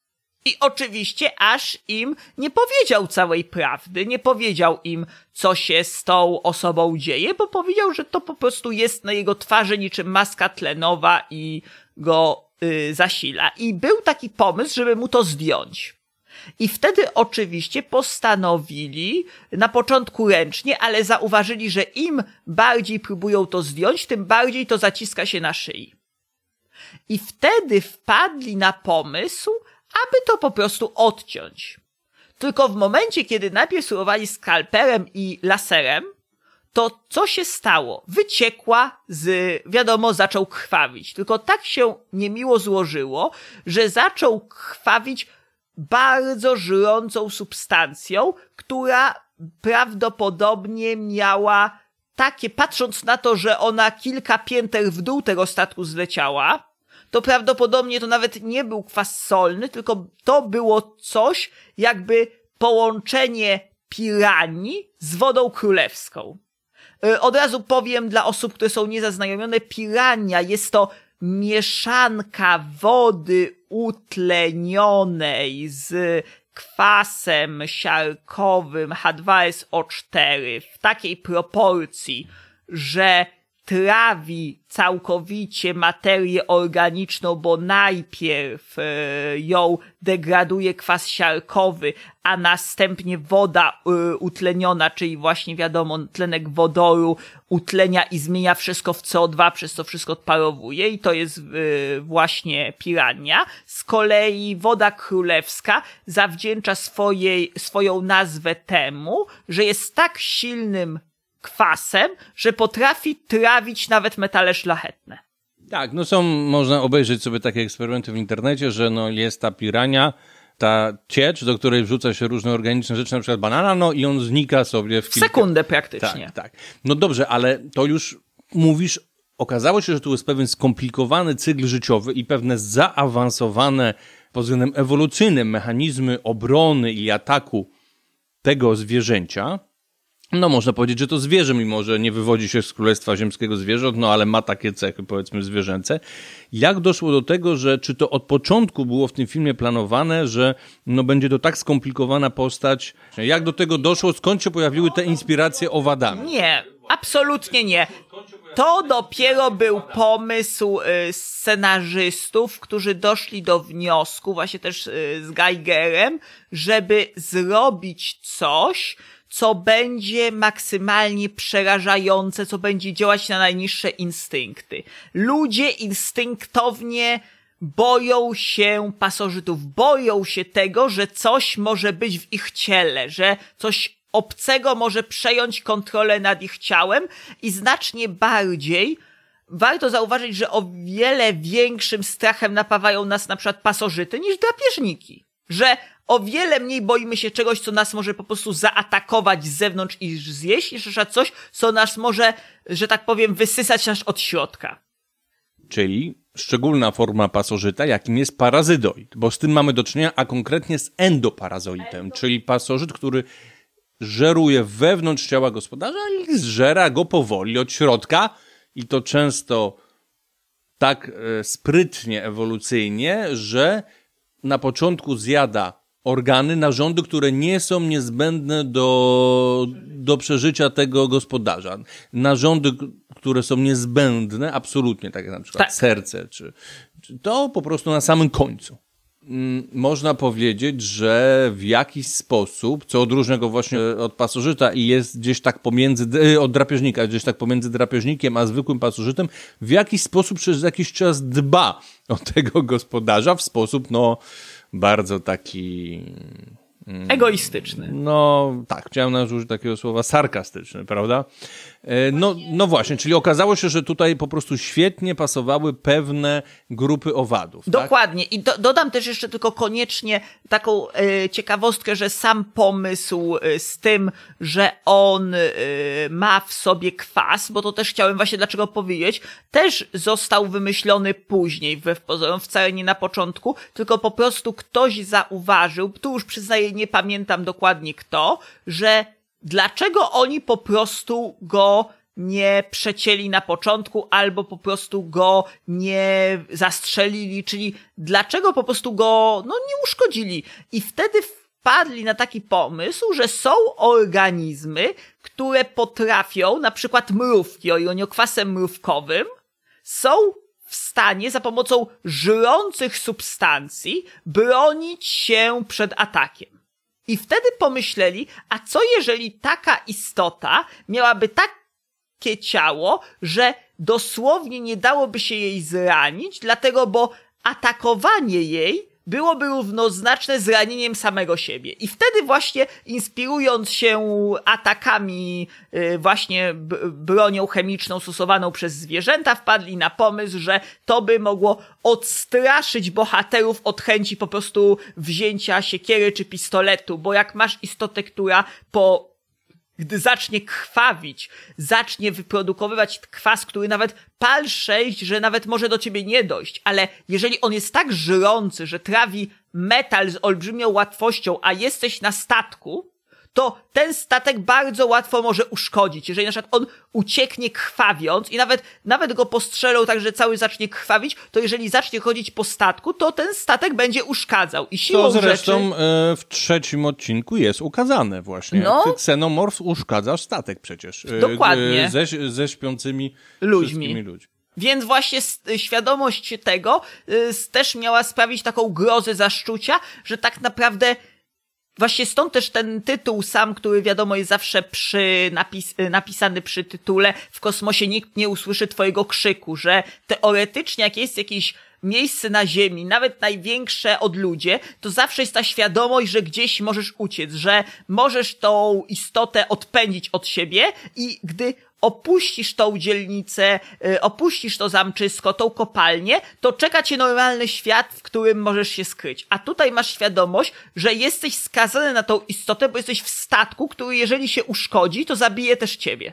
I oczywiście Ash im nie powiedział całej prawdy, nie powiedział im, co się z tą osobą dzieje, bo powiedział, że to po prostu jest na jego twarzy niczym maska tlenowa i go y, zasila. I był taki pomysł, żeby mu to zdjąć. I wtedy oczywiście postanowili, na początku ręcznie, ale zauważyli, że im bardziej próbują to zdjąć, tym bardziej to zaciska się na szyi. I wtedy wpadli na pomysł, aby to po prostu odciąć. Tylko w momencie, kiedy najpierw spróbowali skalperem i laserem, to co się stało? Wyciekła z, wiadomo, zaczął krwawić. Tylko tak się niemiło złożyło, że zaczął krwawić bardzo żrącą substancją, która prawdopodobnie miała takie, patrząc na to, że ona kilka pięter w dół tego statku zleciała, to prawdopodobnie to nawet nie był kwas solny, tylko to było coś jakby połączenie piranii z wodą królewską. Y, Od razu powiem dla osób, które są niezaznajomione, pirania jest to mieszanka wody utlenionej z kwasem siarkowym H2SO4 w takiej proporcji, że trawi całkowicie materię organiczną, bo najpierw e, ją degraduje kwas siarkowy, a następnie woda e, utleniona, czyli właśnie wiadomo, tlenek wodoru utlenia i zmienia wszystko w CO2, przez co wszystko odparowuje i to jest e, właśnie pirania. Z kolei woda królewska zawdzięcza swojej, swoją nazwę temu, że jest tak silnym kwasem, że potrafi trawić nawet metale szlachetne. Tak, no są, można obejrzeć sobie takie eksperymenty w internecie, że no jest ta pirania, ta ciecz, do której wrzuca się różne organiczne rzeczy, na przykład banana, no i on znika sobie w, W kilka... sekundę praktycznie. Tak, tak. No dobrze, ale to już mówisz, okazało się, że tu jest pewien skomplikowany cykl życiowy i pewne zaawansowane pod względem ewolucyjnym mechanizmy obrony i ataku tego zwierzęcia. No można powiedzieć, że to zwierzę, mimo że nie wywodzi się z Królestwa Ziemskiego Zwierząt, no ale ma takie cechy, powiedzmy, zwierzęce. Jak doszło do tego, że czy to od początku było w tym filmie planowane, że no będzie to tak skomplikowana postać? Jak do tego doszło? Skąd się pojawiły te inspiracje owadami? Nie, absolutnie nie. To dopiero był pomysł y, scenarzystów, którzy doszli do wniosku, właśnie też y, z Geigerem, żeby zrobić coś, co będzie maksymalnie przerażające, co będzie działać na najniższe instynkty. Ludzie instynktownie boją się pasożytów, boją się tego, że coś może być w ich ciele, że coś obcego może przejąć kontrolę nad ich ciałem i znacznie bardziej warto zauważyć, że o wiele większym strachem napawają nas na przykład pasożyty niż drapieżniki. Że o wiele mniej boimy się czegoś, co nas może po prostu zaatakować z zewnątrz i zjeść, niż coś, co nas może, że tak powiem, wysysać nas od środka. Czyli szczególna forma pasożyta, jakim jest parazydoid, bo z tym mamy do czynienia, a konkretnie z endoparazoitem, czyli pasożyt, który żeruje wewnątrz ciała gospodarza i zżera go powoli od środka i to często tak e, sprytnie, ewolucyjnie, że na początku zjada organy, narządy, które nie są niezbędne do, do przeżycia tego gospodarza. Narządy, które są niezbędne, absolutnie, tak jak na przykład Tak. serce, czy, czy to po prostu na samym końcu. Mm, Można powiedzieć, że w jakiś sposób, co odróżnia go właśnie od pasożyta i jest gdzieś tak pomiędzy, e, od drapieżnika, gdzieś tak pomiędzy drapieżnikiem a zwykłym pasożytem, w jakiś sposób przez jakiś czas dba o tego gospodarza w sposób, no, bardzo taki Egoistyczny. No tak, chciałem użyć takiego słowa sarkastyczny, prawda? E, No, no właśnie, czyli okazało się, że tutaj po prostu świetnie pasowały pewne grupy owadów. Tak? Dokładnie. I do, dodam też jeszcze tylko koniecznie taką e, ciekawostkę, że sam pomysł e, z tym, że on e, ma w sobie kwas, bo to też chciałem właśnie dlaczego powiedzieć, też został wymyślony później, wbrew pozorom, wcale nie na początku, tylko po prostu ktoś zauważył, tu już przyznaję, nie pamiętam dokładnie kto, że dlaczego oni po prostu go nie przecięli na początku, albo po prostu go nie zastrzelili, czyli dlaczego po prostu go, no, nie uszkodzili. I wtedy wpadli na taki pomysł, że są organizmy, które potrafią, na przykład mrówki, o ioniokwasem mrówkowym, są w stanie za pomocą żrących substancji bronić się przed atakiem. I wtedy pomyśleli, a co jeżeli taka istota miałaby takie ciało, że dosłownie nie dałoby się jej zranić, dlatego bo atakowanie jej byłoby równoznaczne z ranieniem samego siebie. I wtedy właśnie inspirując się atakami y, właśnie bronią chemiczną stosowaną przez zwierzęta, wpadli na pomysł, że to by mogło odstraszyć bohaterów od chęci po prostu wzięcia siekiery czy pistoletu, bo jak masz istotę, która po gdy zacznie krwawić, zacznie wyprodukowywać kwas, który nawet pal 6, że nawet może do ciebie nie dojść, ale jeżeli on jest tak żrący, że trawi metal z olbrzymią łatwością, a jesteś na statku, to ten statek bardzo łatwo może uszkodzić. Jeżeli na przykład on ucieknie krwawiąc i nawet, nawet go postrzelą tak, że cały zacznie krwawić, to jeżeli zacznie chodzić po statku, to ten statek będzie uszkadzał. I siłą To zresztą rzeczy... w trzecim odcinku jest ukazane właśnie. No. Ksenomorf uszkadza statek przecież. E, Dokładnie. e, Ze, ze śpiącymi Ludźmi. ludźmi. Więc właśnie s- świadomość tego y, też miała sprawić taką grozę zaszczucia, że tak naprawdę właśnie stąd też ten tytuł sam, który wiadomo jest zawsze przy napis, y, napisany przy tytule w kosmosie nikt nie usłyszy twojego krzyku, że teoretycznie jak jest jakieś miejsce na ziemi, nawet największe od ludzie, to zawsze jest ta świadomość, że gdzieś możesz uciec, że możesz tą istotę odpędzić od siebie i gdy opuścisz tą dzielnicę, y, opuścisz to zamczysko, tą kopalnię, to czeka cię normalny świat, w którym możesz się skryć. A tutaj masz świadomość, że jesteś skazany na tą istotę, bo jesteś w statku, który jeżeli się uszkodzi, to zabije też ciebie.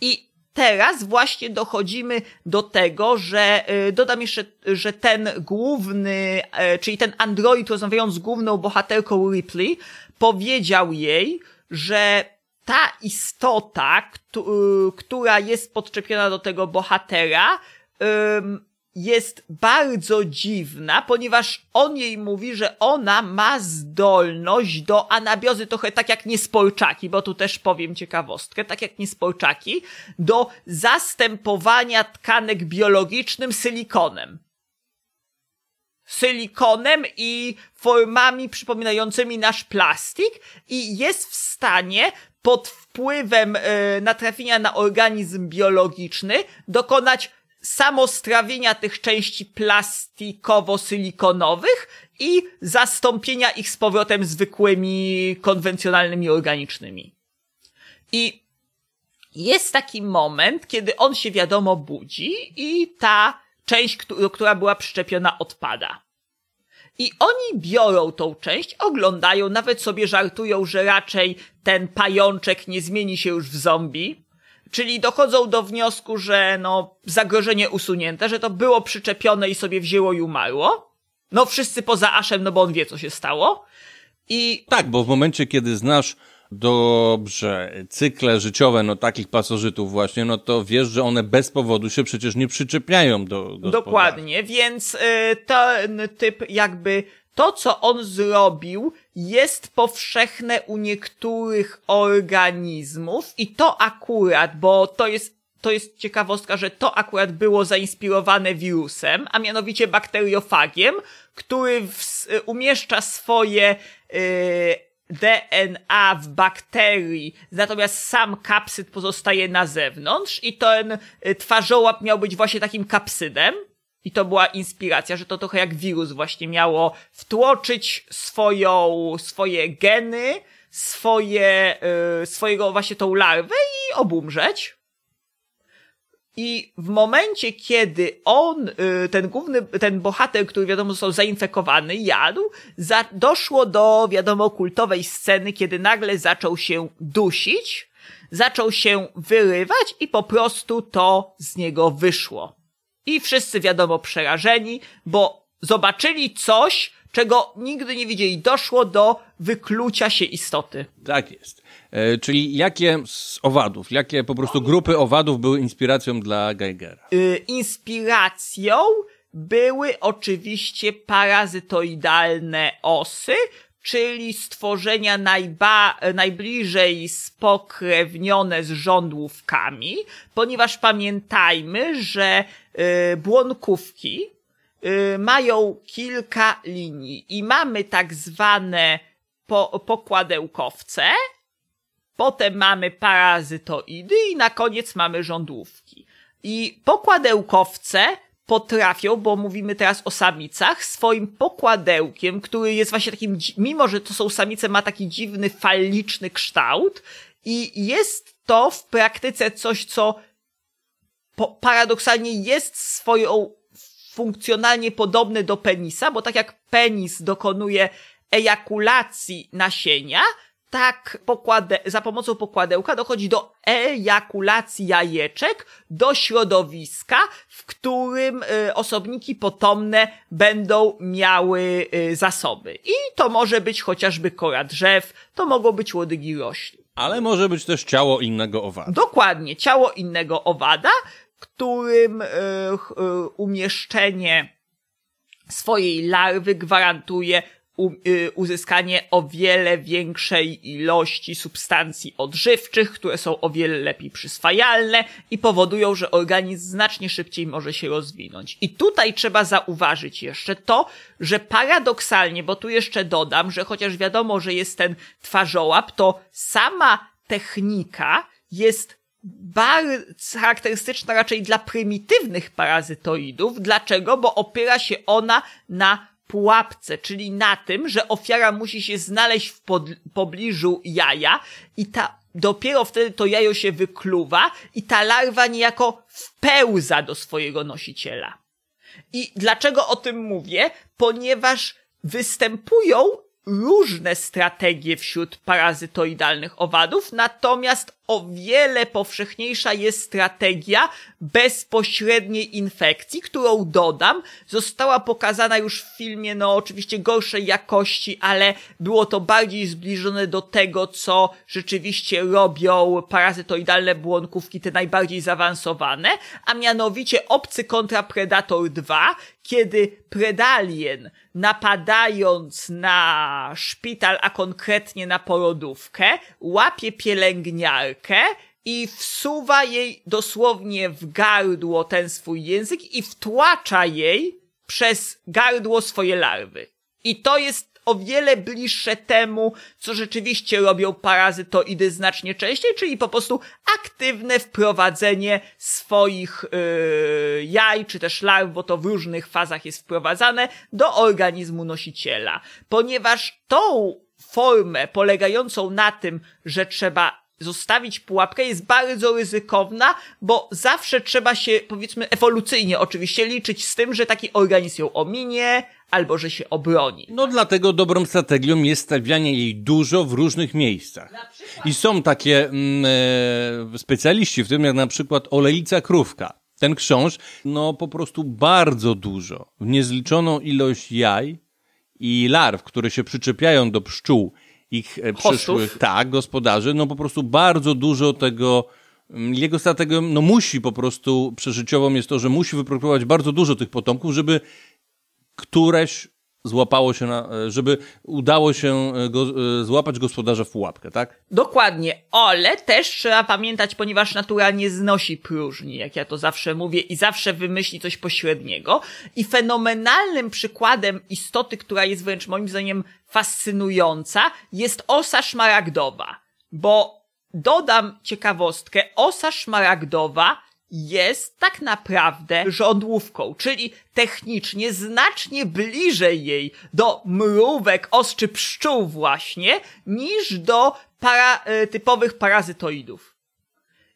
I teraz właśnie dochodzimy do tego, że y, dodam jeszcze, że ten główny, e, czyli ten android rozmawiając z główną bohaterką Ripley, powiedział jej, że ta istota, y, która jest podczepiona do tego bohatera, jest bardzo dziwna, ponieważ on jej mówi, że ona ma zdolność do anabiozy, trochę tak jak niesporczaki, bo tu też powiem ciekawostkę, tak jak niesporczaki, do zastępowania tkanek biologicznym silikonem. Silikonem i formami przypominającymi nasz plastik i jest w stanie pod wpływem e, natrafienia na organizm biologiczny dokonać samostrawienia tych części plastikowo-silikonowych i zastąpienia ich z powrotem zwykłymi, konwencjonalnymi organicznymi. I jest taki moment, kiedy on się wiadomo budzi i ta część, któ- która była przyczepiona, odpada. I oni biorą tą część, oglądają, nawet sobie żartują, że raczej ten pajączek nie zmieni się już w zombie. Czyli dochodzą do wniosku, że no, zagrożenie usunięte, że to było przyczepione i sobie wzięło i umarło. No, wszyscy poza Aszem, no bo on wie, co się stało. I Tak, bo w momencie, kiedy znasz dobrze cykle życiowe, no takich pasożytów właśnie, no to wiesz, że one bez powodu się przecież nie przyczepiają do gospodarza. Dokładnie, więc y, ten typ jakby to, co on zrobił, jest powszechne u niektórych organizmów i to akurat, bo to jest to jest ciekawostka, że to akurat było zainspirowane wirusem, a mianowicie bakteriofagiem, który w, umieszcza swoje y, DNA w bakterii, natomiast sam kapsyd pozostaje na zewnątrz i ten y, twarzołap miał być właśnie takim kapsydem. I to była inspiracja, że to trochę jak wirus właśnie miało wtłoczyć swoją, swoje geny, swoje, y, swojego właśnie tą larwę i obumrzeć. I w momencie, kiedy on, y, ten główny, ten bohater, który wiadomo został zainfekowany, jadł, za, doszło do, wiadomo, kultowej sceny, kiedy nagle zaczął się dusić, zaczął się wyrywać i po prostu to z niego wyszło. I wszyscy wiadomo przerażeni, bo zobaczyli coś, czego nigdy nie widzieli. Doszło do wyklucia się istoty. Tak jest. E, czyli jakie z owadów, jakie po prostu grupy owadów były inspiracją dla Geigera? Y, inspiracją były oczywiście parazytoidalne osy, czyli stworzenia najba, najbliżej spokrewnione z żądłówkami, ponieważ pamiętajmy, że y, błonkówki mają kilka linii i mamy tak zwane po, pokładełkowce, potem mamy parazytoidy i na koniec mamy żądłówki. I pokładełkowce potrafią, bo mówimy teraz o samicach, swoim pokładełkiem, który jest właśnie takim, mimo że to są samice, ma taki dziwny, faliczny kształt i jest to w praktyce coś, co paradoksalnie jest swoją funkcjonalnie podobne do penisa, bo tak jak penis dokonuje ejakulacji nasienia, tak pokłade, za pomocą pokładełka dochodzi do ejakulacji jajeczek do środowiska, w którym y, osobniki potomne będą miały y, zasoby. I to może być chociażby kora drzew, to mogą być łodygi roślin. Ale może być też ciało innego owada. Dokładnie, ciało innego owada, którym ch- y, umieszczenie swojej larwy gwarantuje y, uzyskanie o wiele większej ilości substancji odżywczych, które są o wiele lepiej przyswajalne i powodują, że organizm znacznie szybciej może się rozwinąć. I tutaj trzeba zauważyć jeszcze to, że paradoksalnie, bo tu jeszcze dodam, że chociaż wiadomo, że jest ten twarzołap, to sama technika jest bardzo charakterystyczna raczej dla prymitywnych parazytoidów. Dlaczego? Bo opiera się ona na pułapce, czyli na tym, że ofiara musi się znaleźć w pobliżu jaja i ta dopiero wtedy to jajo się wykluwa i ta larwa niejako wpełza do swojego nosiciela. I dlaczego o tym mówię? Ponieważ występują różne strategie wśród parazytoidalnych owadów, natomiast o wiele powszechniejsza jest strategia bezpośredniej infekcji, którą dodam, została pokazana już w filmie, no oczywiście gorszej jakości, ale było to bardziej zbliżone do tego, co rzeczywiście robią parazytoidalne błonkówki, te najbardziej zaawansowane, a mianowicie Obcy kontra Predator 2, kiedy Predalien napadając na szpital, a konkretnie na porodówkę, łapie pielęgniarkę i wsuwa jej dosłownie w gardło ten swój język i wtłacza jej przez gardło swoje larwy. I to jest o wiele bliższe temu, co rzeczywiście robią parazytoidy znacznie częściej, czyli po prostu aktywne wprowadzenie swoich yy, jaj, czy też larw, bo to w różnych fazach jest wprowadzane, do organizmu nosiciela. Ponieważ tą formę polegającą na tym, że trzeba zostawić pułapkę jest bardzo ryzykowna, bo zawsze trzeba się, powiedzmy, ewolucyjnie oczywiście liczyć z tym, że taki organizm ją ominie, albo że się obroni. No dlatego dobrą strategią jest stawianie jej dużo w różnych miejscach. I są takie mm, e, specjaliści, w tym jak na przykład olejca krówka. Ten krząż, no po prostu bardzo dużo, w niezliczoną ilość jaj i larw, które się przyczepiają do pszczół, ich e, Hostów. przyszłych, tak, gospodarzy, no po prostu bardzo dużo tego, mm, jego strategią, no musi po prostu, przeżyciową jest to, że musi wyprodukować bardzo dużo tych potomków, żeby któreś złapało się na, e, żeby udało się e, go, e, złapać gospodarza w pułapkę, tak? Dokładnie, ale też trzeba pamiętać, ponieważ natura nie znosi próżni, jak ja to zawsze mówię, i zawsze wymyśli coś pośredniego. I fenomenalnym przykładem istoty, która jest wręcz moim zdaniem fascynująca, jest osa szmaragdowa. Bo dodam ciekawostkę, osa szmaragdowa jest tak naprawdę żądłówką, czyli technicznie znacznie bliżej jej do mrówek, ostrzy pszczół właśnie, niż do para, e, typowych parazytoidów.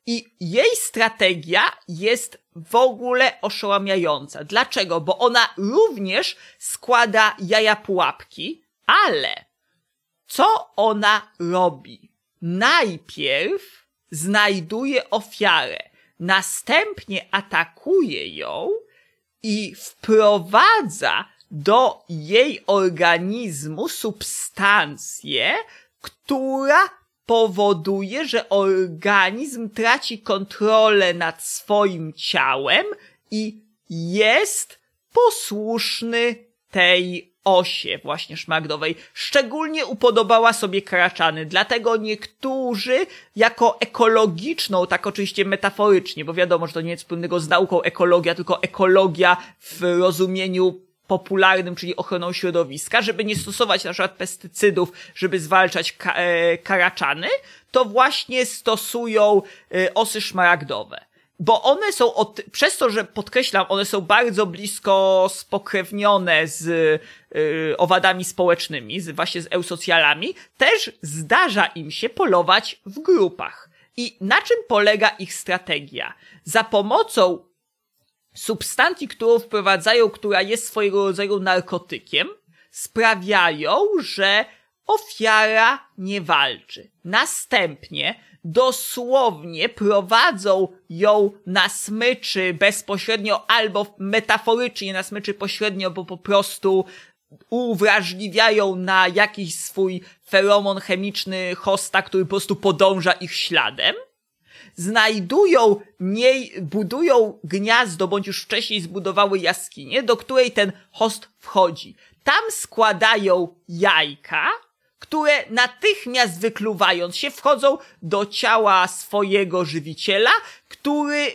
I jej strategia jest w ogóle oszałamiająca. Dlaczego? Bo ona również składa jaja pułapki, ale co ona robi? Najpierw znajduje ofiarę, następnie atakuje ją i wprowadza do jej organizmu substancję, która powoduje, że organizm traci kontrolę nad swoim ciałem i jest posłuszny tej osie właśnie szmaragdowej. Szczególnie upodobała sobie kraczany, dlatego niektórzy jako ekologiczną, tak oczywiście metaforycznie, bo wiadomo, że to nie jest wspólnego z nauką ekologia, tylko ekologia w rozumieniu popularnym, czyli ochroną środowiska, żeby nie stosować na przykład pestycydów, żeby zwalczać ka e, karaczany, to właśnie stosują e, osy szmaragdowe. Bo one są, od, przez to, że podkreślam, one są bardzo blisko spokrewnione z y, owadami społecznymi, z, właśnie z eusocjalami, też zdarza im się polować w grupach. I na czym polega ich strategia? Za pomocą substancji, którą wprowadzają, która jest swojego rodzaju narkotykiem, sprawiają, że ofiara nie walczy. Następnie dosłownie prowadzą ją na smyczy bezpośrednio albo metaforycznie na smyczy pośrednio, bo po prostu uwrażliwiają na jakiś swój feromon chemiczny hosta, który po prostu podąża ich śladem znajdują niej, budują gniazdo, bądź już wcześniej zbudowały jaskinię, do której ten host wchodzi. Tam składają jajka, które natychmiast wykluwając się wchodzą do ciała swojego żywiciela, który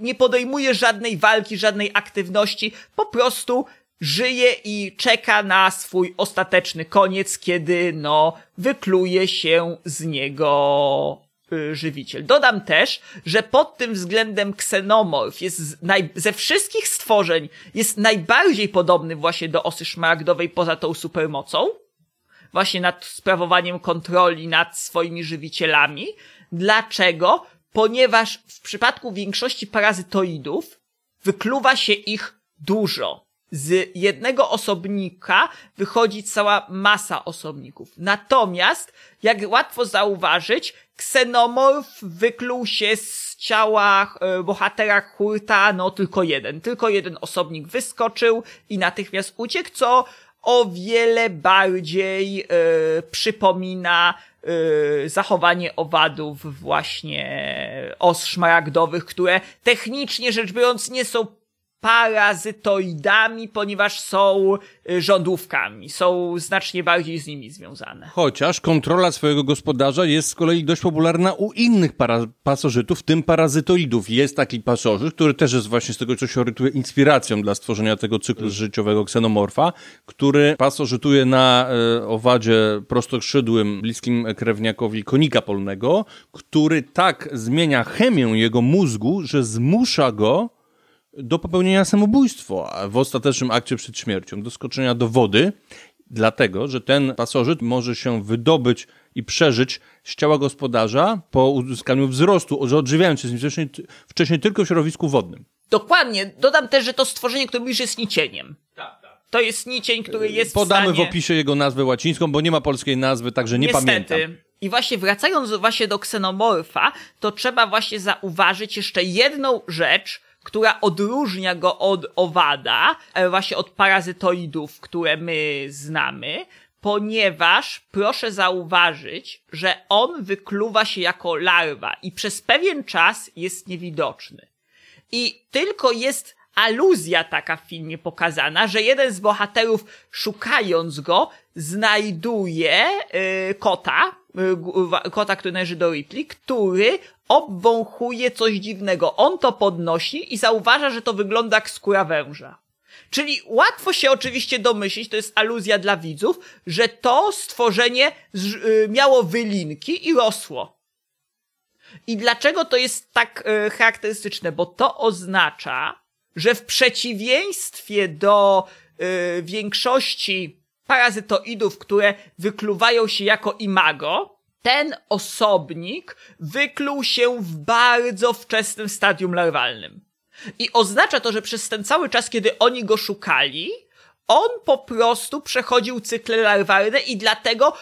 nie podejmuje żadnej walki, żadnej aktywności, po prostu żyje i czeka na swój ostateczny koniec, kiedy no wykluje się z niego Y, żywiciel. Dodam też, że pod tym względem ksenomorf jest ze wszystkich stworzeń jest najbardziej podobny właśnie do osy szmaragdowej poza tą supermocą. Właśnie nad sprawowaniem kontroli nad swoimi żywicielami. Dlaczego? Ponieważ w przypadku większości parazytoidów wykluwa się ich dużo. Z jednego osobnika wychodzi cała masa osobników. Natomiast, jak łatwo zauważyć, ksenomorf wykluł się z ciała e, bohatera Hurta, no tylko jeden. Tylko jeden osobnik wyskoczył i natychmiast uciekł, co o wiele bardziej e, przypomina e, zachowanie owadów właśnie os szmaragdowych, które technicznie rzecz biorąc nie są parazytoidami, ponieważ są y, rządówkami, są znacznie bardziej z nimi związane. Chociaż kontrola swojego gospodarza jest z kolei dość popularna u innych para- pasożytów, w tym parazytoidów. Jest taki pasożyt, który też jest właśnie z tego, co się orientuje, inspiracją dla stworzenia tego cyklu życiowego ksenomorfa, który pasożytuje na e, owadzie prostoskrzydłym, bliskim krewniakowi konika polnego, który tak zmienia chemię jego mózgu, że zmusza go do popełnienia samobójstwa w ostatecznym akcie przed śmiercią, do skoczenia do wody, dlatego, że ten pasożyt może się wydobyć i przeżyć z ciała gospodarza po uzyskaniu wzrostu, odżywiając się z nim wcześniej, wcześniej tylko w środowisku wodnym. Dokładnie. Dodam też, że to stworzenie, które mówisz, jest nicieniem. Tak, tak. To jest nicień, który jest Podamy w, stanie... w opisie jego nazwę łacińską, bo nie ma polskiej nazwy, także nie Niestety. pamiętam. I właśnie wracając właśnie do ksenomorfa, to trzeba właśnie zauważyć jeszcze jedną rzecz, która odróżnia go od owada, e, właśnie od parazytoidów, które my znamy, ponieważ proszę zauważyć, że on wykluwa się jako larwa i przez pewien czas jest niewidoczny. I tylko jest aluzja taka w filmie pokazana, że jeden z bohaterów szukając go znajduje yy, kota, yy, kota, który należy do Ripley, który obwąchuje coś dziwnego. On to podnosi i zauważa, że to wygląda jak skóra węża. Czyli łatwo się oczywiście domyślić, to jest aluzja dla widzów, że to stworzenie yy, miało wylinki i rosło. I dlaczego to jest tak e, charakterystyczne? Bo to oznacza, że w przeciwieństwie do e, większości parazytoidów, które wykluwają się jako imago, ten osobnik wykluł się w bardzo wczesnym stadium larwalnym. I oznacza to, że przez ten cały czas, kiedy oni go szukali, on po prostu przechodził cykle larwalne i dlatego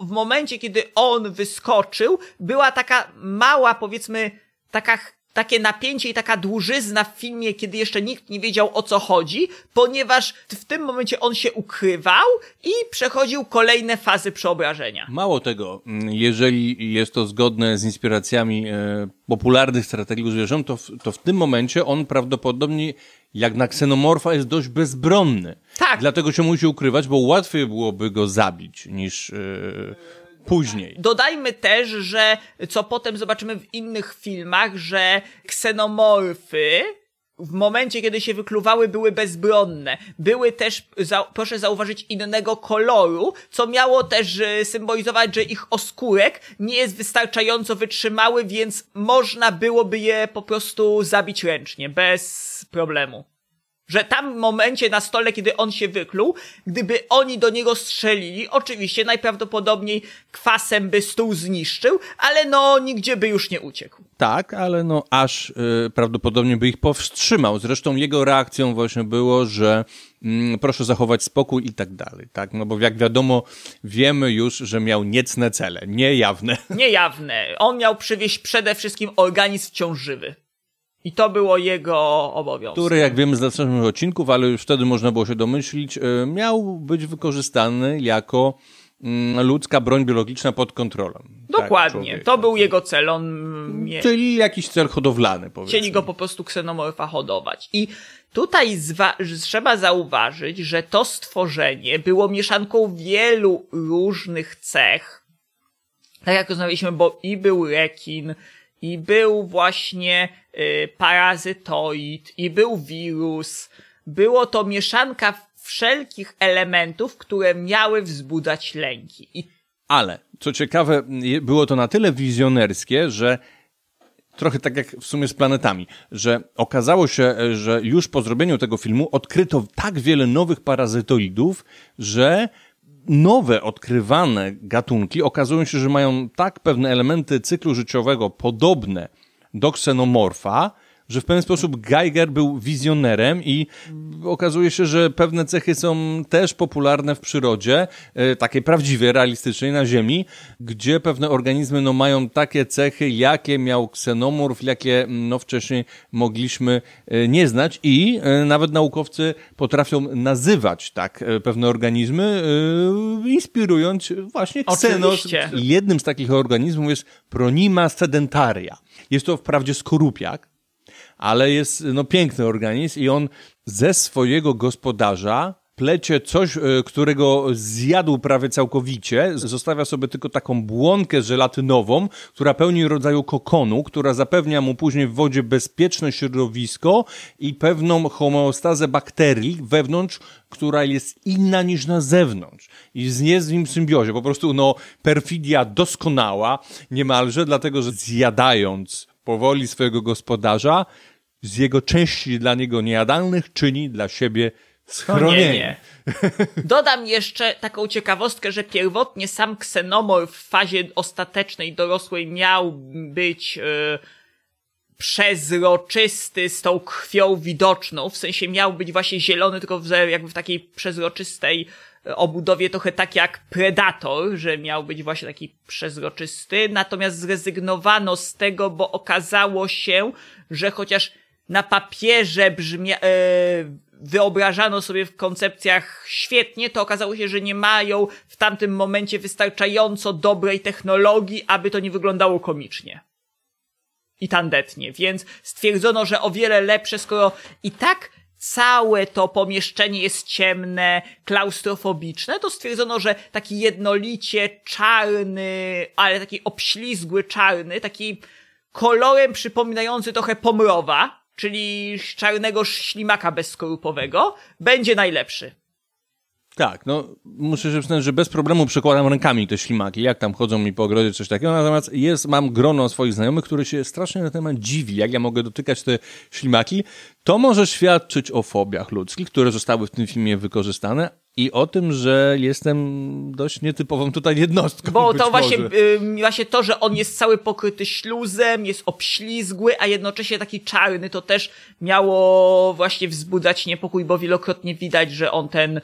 w momencie, kiedy on wyskoczył, była taka mała, powiedzmy, taka, takie napięcie i taka dłużyzna w filmie, kiedy jeszcze nikt nie wiedział o co chodzi, ponieważ w tym momencie on się ukrywał i przechodził kolejne fazy przeobrażenia. Mało tego, mm, jeżeli jest to zgodne z inspiracjami e, popularnych strategii zwierząt, to w, to w tym momencie on prawdopodobnie jak na ksenomorfa jest dość bezbronny. Tak. Dlatego się musi ukrywać, bo łatwiej byłoby go zabić niż e, później. Dodajmy też, że co potem zobaczymy w innych filmach, że ksenomorfy w momencie, kiedy się wykluwały, były bezbronne. Były też, za, proszę zauważyć, innego koloru, co miało też e, symbolizować, że ich oskórek nie jest wystarczająco wytrzymały, więc można byłoby je po prostu zabić ręcznie, bez problemu. Że tam w momencie na stole, kiedy on się wykluł, gdyby oni do niego strzelili, oczywiście najprawdopodobniej kwasem by stół zniszczył, ale no nigdzie by już nie uciekł. Tak, ale no aż y, prawdopodobnie by ich powstrzymał. Zresztą jego reakcją właśnie było, że mm, proszę zachować spokój i tak dalej, tak? No bo jak wiadomo, wiemy już, że miał niecne cele, niejawne. Niejawne. On miał przywieźć przede wszystkim organizm ciążywy. I to było jego obowiązek. Który, jak wiemy z następnych odcinków, ale już wtedy można było się domyślić, y, miał być wykorzystany jako mm, ludzka broń biologiczna pod kontrolą. tak, Dokładnie. człowieka. to był jego cel. On mie- Czyli jakiś cel hodowlany, powiedzmy. chcieli go po prostu ksenomorfa hodować. I tutaj trzeba zauważyć, że to stworzenie było mieszanką wielu różnych cech. Tak jak rozmawialiśmy, bo i był rekin, i był właśnie y, parazytoid, i był wirus. Było to mieszanka wszelkich elementów, które miały wzbudzać lęki. I Ale, co ciekawe, było to na tyle wizjonerskie, że trochę tak jak w sumie z planetami, że okazało się, e, że już po zrobieniu tego filmu odkryto tak wiele nowych parazytoidów, że nowe odkrywane gatunki okazują się, że mają tak pewne elementy cyklu życiowego podobne do ksenomorfa, że w pewien sposób Geiger był wizjonerem i okazuje się, że pewne cechy są też popularne w przyrodzie, e, takiej prawdziwej, realistycznej na Ziemi, gdzie pewne organizmy no, mają takie cechy, jakie miał ksenomorf, jakie no, wcześniej mogliśmy e, nie znać i e, nawet naukowcy potrafią nazywać tak pewne organizmy, inspirując właśnie ksenos. Oczywiście. Jednym z takich organizmów jest Pronima sedentaria. Jest to wprawdzie skorupiak, ale jest no, piękny organizm i on ze swojego gospodarza plecie coś, e, którego zjadł prawie całkowicie, zostawia sobie tylko taką błonkę żelatynową, która pełni rodzaju kokonu, która zapewnia mu później w wodzie bezpieczne środowisko i pewną homeostazę bakterii wewnątrz, która jest inna niż na zewnątrz. I jest z nim symbiozie. Po prostu, no, perfidia doskonała, niemalże, dlatego, że zjadając powoli swojego gospodarza, z jego części dla niego niejadalnych czyni dla siebie schronienie. Dodam jeszcze taką ciekawostkę, że pierwotnie sam ksenomorf w fazie ostatecznej, dorosłej miał być e, przezroczysty z tą krwią widoczną, w sensie miał być właśnie zielony, tylko w, jakby w takiej przezroczystej e, obudowie trochę tak jak Predator, że miał być właśnie taki przezroczysty, natomiast zrezygnowano z tego, bo okazało się, że chociaż na papierze brzmia, e, wyobrażano sobie w koncepcjach świetnie, to okazało się, że nie mają w tamtym momencie wystarczająco dobrej technologii, aby to nie wyglądało komicznie. I tandetnie, więc stwierdzono, że o wiele lepsze, skoro i tak całe to pomieszczenie jest ciemne, klaustrofobiczne, to stwierdzono, że taki jednolicie czarny, ale taki obślizgły czarny, taki kolorem przypominający trochę pomrowa, czyli czarnego ślimaka bezskorupowego, będzie najlepszy. Tak, no muszę się przyznać, że bez problemu przekładam rękami te ślimaki, jak tam chodzą mi po ogrodzie, coś takiego, natomiast jest, mam grono swoich znajomych, które się strasznie na temat dziwi, jak ja mogę dotykać te ślimaki. To może świadczyć o fobiach ludzkich, które zostały w tym filmie wykorzystane i o tym, że jestem dość nietypową tutaj jednostką. Bo to właśnie, może. y, właśnie to, że on jest cały pokryty śluzem, jest obślizgły, a jednocześnie taki czarny, to też miało właśnie wzbudzać niepokój, bo wielokrotnie widać, że on ten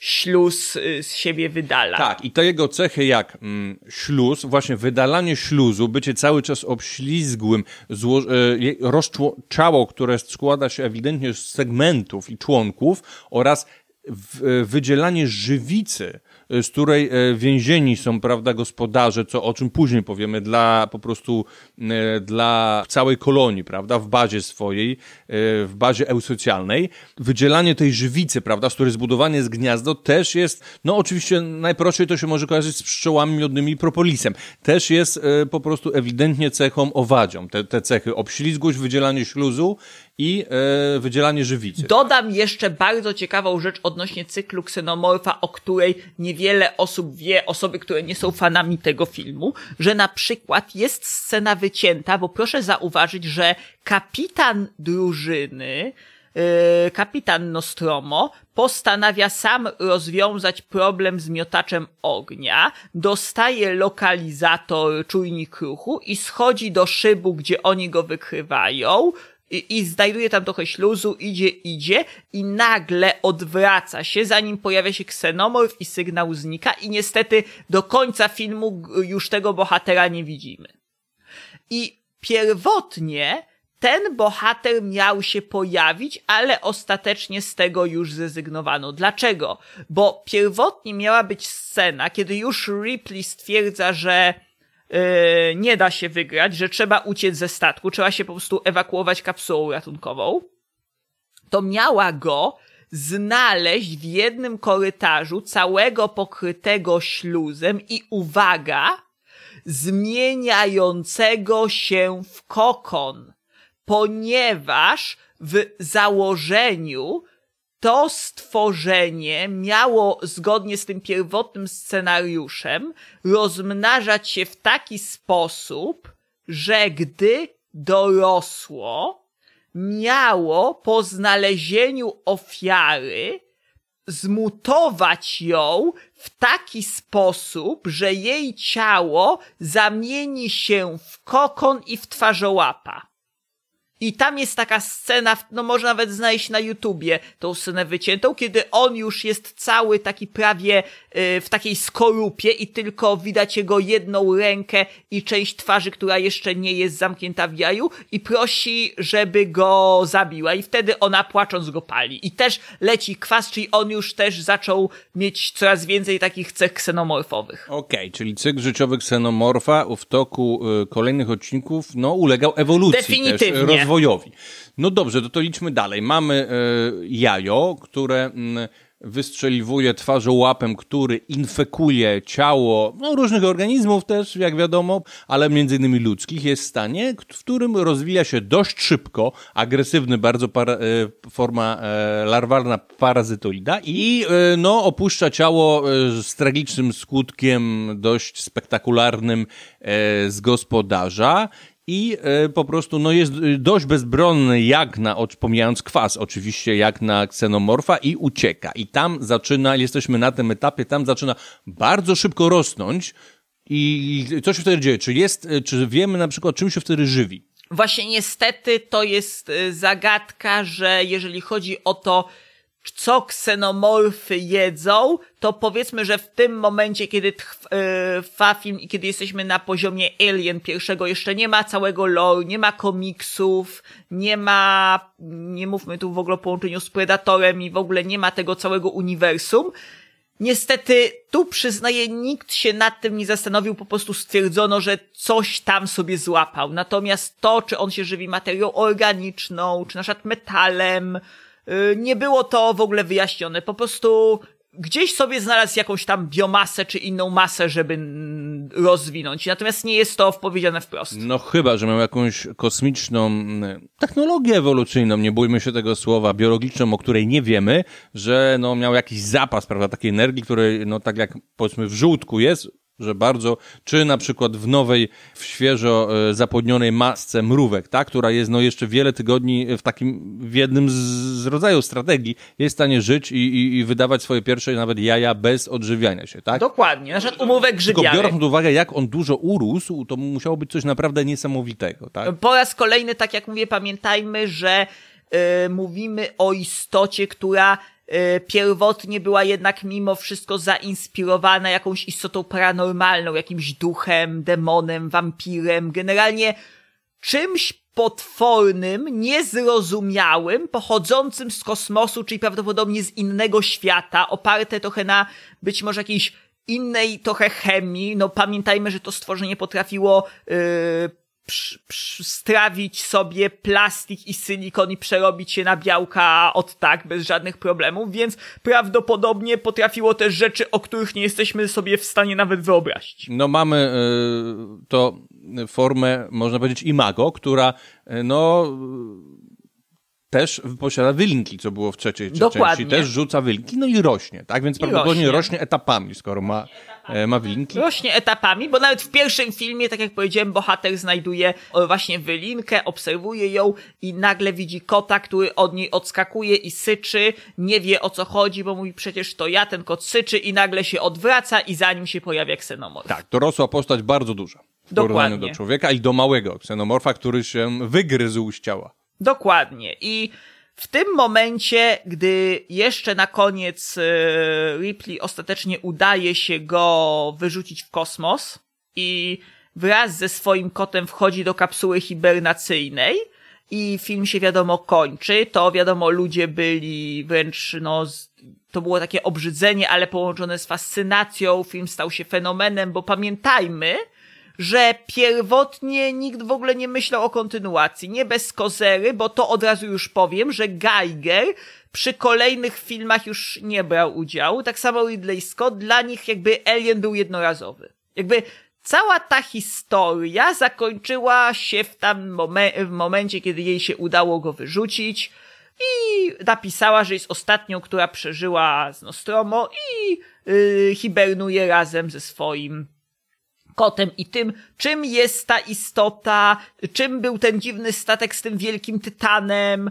śluz y, z siebie wydala. Tak, i to jego cechy jak mm, śluz, właśnie wydalanie śluzu, bycie cały czas obślizgłym, zło, e, ciało, które składa się ewidentnie z segmentów i członków oraz w, e, wydzielanie żywicy, z której e, więzieni są, prawda, gospodarze, co, o czym później powiemy, dla po prostu, e, dla całej kolonii, prawda, w bazie swojej, e, w bazie eusocjalnej. Wydzielanie tej żywicy, prawda, z której zbudowane jest gniazdo, też jest, no oczywiście najprościej to się może kojarzyć z pszczołami miodnymi i propolisem. Też jest po prostu ewidentnie cechą owadzią. Te, te cechy obślizgłość, wydzielanie śluzu i e, wydzielanie żywicy. Dodam jeszcze bardzo ciekawą rzecz odnośnie cyklu ksenomorfa, o której niewiele osób wie, osoby, które nie są fanami tego filmu, że na przykład jest scena wycięta, bo proszę zauważyć, że kapitan drużyny, yy, kapitan Nostromo, postanawia sam rozwiązać problem z miotaczem ognia, dostaje lokalizator czujnik ruchu i schodzi do szybu, gdzie oni go wykrywają, i, i znajduje tam trochę śluzu, idzie, idzie i nagle odwraca się, zanim pojawia się ksenomorf i sygnał znika i niestety do końca filmu już tego bohatera nie widzimy. I pierwotnie ten bohater miał się pojawić, ale ostatecznie z tego już zrezygnowano. Dlaczego? Bo pierwotnie miała być scena, kiedy już Ripley stwierdza, że nie da się wygrać, że trzeba uciec ze statku, trzeba się po prostu ewakuować kapsułą ratunkową, to miała go znaleźć w jednym korytarzu całego pokrytego śluzem i uwaga, zmieniającego się w kokon, ponieważ w założeniu to stworzenie miało, zgodnie z tym pierwotnym scenariuszem, rozmnażać się w taki sposób, że gdy dorosło, miało po znalezieniu ofiary zmutować ją w taki sposób, że jej ciało zamieni się w kokon i w twarzołapa. I tam jest taka scena, no można nawet znaleźć na YouTubie tą scenę wyciętą, kiedy on już jest cały taki prawie y, w takiej skorupie i tylko widać jego jedną rękę i część twarzy, która jeszcze nie jest zamknięta w jaju i prosi, żeby go zabiła i wtedy ona płacząc go pali. I też leci kwas, czyli on już też zaczął mieć coraz więcej takich cech ksenomorfowych. Okej, czyli cykl życiowy ksenomorfa w toku y, kolejnych odcinków no, ulegał ewolucji Definitywnie. też, rozwojowi. No dobrze, to, to idźmy dalej. Mamy y, jajo, które mm, wystrzeliwuje twarzołapem, który infekuje ciało no, różnych organizmów też, jak wiadomo, ale między innymi ludzkich, jest w stanie, w którym rozwija się dość szybko agresywny, bardzo para, e, forma e, larwalna parazytoida i no, opuszcza ciało z tragicznym skutkiem dość spektakularnym z gospodarza i e, po prostu no, jest e, dość bezbronny, jak na, pomijając kwas oczywiście, jak na ksenomorfa i ucieka. I tam zaczyna, jesteśmy na tym etapie, tam zaczyna bardzo szybko rosnąć i co się wtedy dzieje? Czy jest, e, czy wiemy na przykład, czym się wtedy żywi? Właśnie niestety to jest y, zagadka, że jeżeli chodzi o to, co ksenomorfy jedzą, to powiedzmy, że w tym momencie, kiedy y, trwa film i kiedy jesteśmy na poziomie Alien pierwszego, jeszcze nie ma całego lore, nie ma komiksów, nie ma, nie mówmy tu w ogóle o połączeniu z Predatorem i w ogóle nie ma tego całego uniwersum. Niestety, tu przyznaję, nikt się nad tym nie zastanowił, po prostu stwierdzono, że coś tam sobie złapał. Natomiast to, czy on się żywi materią organiczną, czy na przykład metalem, nie było to w ogóle wyjaśnione. Po prostu gdzieś sobie znalazł jakąś tam biomasę czy inną masę, żeby rozwinąć. Natomiast nie jest to powiedziane wprost. No chyba, że miał jakąś kosmiczną mm, technologię ewolucyjną, nie bójmy się tego słowa, biologiczną, o której nie wiemy, że no miał jakiś zapas, prawda, takiej energii, której, no tak jak powiedzmy w żółtku jest, że bardzo, czy na przykład w nowej, w świeżo e, zapłodnionej masce mrówek, tak, która jest no jeszcze wiele tygodni w takim, w jednym z, rodzaju strategii, jest w stanie żyć i, i, i wydawać swoje pierwsze nawet jaja bez odżywiania się, tak? Dokładnie. Na przykład umówek Tylko grzybiary. biorąc pod uwagę, jak on dużo urósł, to musiało być coś naprawdę niesamowitego, tak? Po raz kolejny, tak jak mówię, pamiętajmy, że mówimy o istocie, która y, pierwotnie była jednak mimo wszystko zainspirowana jakąś istotą paranormalną, jakimś duchem, demonem, wampirem, generalnie czymś potwornym, niezrozumiałym, pochodzącym z kosmosu, czyli prawdopodobnie z innego świata, oparte trochę na być może jakiejś innej trochę chemii. No pamiętajmy, że to stworzenie potrafiło yy, strawić sobie plastik i silikon i przerobić się na białka od tak, bez żadnych problemów, więc prawdopodobnie potrafiło też rzeczy, o których nie jesteśmy sobie w stanie nawet wyobrazić. No mamy y, to formę, można powiedzieć, imago, która y, no też posiada wylinki, co było w trzeciej Dokładnie. części. Też rzuca wylinki, no i rośnie, tak? Więc prawdopodobnie rośnie. rośnie. etapami, skoro ma, ma wylinki. Rośnie etapami, bo nawet w pierwszym filmie, tak jak powiedziałem, bohater znajduje o, właśnie wylinkę, obserwuje ją i nagle widzi kota, który od niej odskakuje i syczy, nie wie o co chodzi, bo mówi przecież to ja, ten kot syczy i nagle się odwraca i za nim się pojawia ksenomorf. Tak, dorosła postać bardzo duża. W porównaniu Dokładnie. do człowieka i do małego ksenomorfa, który się wygryzł z ciała. Dokładnie. I w tym momencie, gdy jeszcze na koniec e, Ripley ostatecznie udaje się go wyrzucić w kosmos i wraz ze swoim kotem wchodzi do kapsuły hibernacyjnej i film się wiadomo kończy, to wiadomo ludzie byli wręcz no to było takie obrzydzenie, ale połączone z fascynacją, film stał się fenomenem, bo pamiętajmy, że pierwotnie nikt w ogóle nie myślał o kontynuacji. Nie bez kozery, bo to od razu już powiem, że Geiger przy kolejnych filmach już nie brał udziału. Tak samo Ridley Scott, dla nich jakby Alien był jednorazowy. Jakby cała ta historia zakończyła się w tam momen- w momencie, kiedy jej się udało go wyrzucić i napisała, że jest ostatnią, która przeżyła z Nostromo i yy, hibernuje razem ze swoim kotem i tym, czym jest ta istota, czym był ten dziwny statek z tym wielkim tytanem,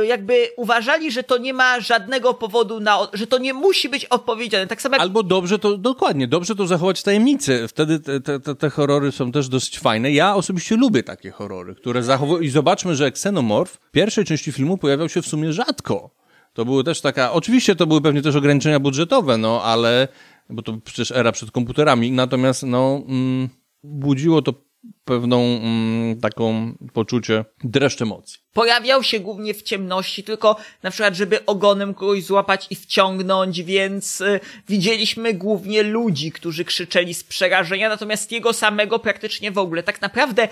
yy, jakby uważali, że to nie ma żadnego powodu na, że to nie musi być opowiedziane. Tak samo jak Albo dobrze to, dokładnie, dobrze to zachować w tajemnicy. Wtedy te, te, te, horrory są też dość fajne. Ja osobiście lubię takie horrory, które zachowują... I zobaczmy, że Xenomorph w pierwszej części filmu pojawiał się w sumie rzadko. To były też taka... Oczywiście to były pewnie też ograniczenia budżetowe, no ale... Bo to przecież era przed komputerami. Natomiast, no... Mm, budziło to pewną mm, taką poczucie dreszcz emocji. pojawiał się głównie w ciemności, tylko na przykład, żeby ogonem kogoś złapać i wciągnąć, więc y, widzieliśmy głównie ludzi, którzy krzyczeli z przerażenia, natomiast jego samego praktycznie w ogóle. Tak naprawdę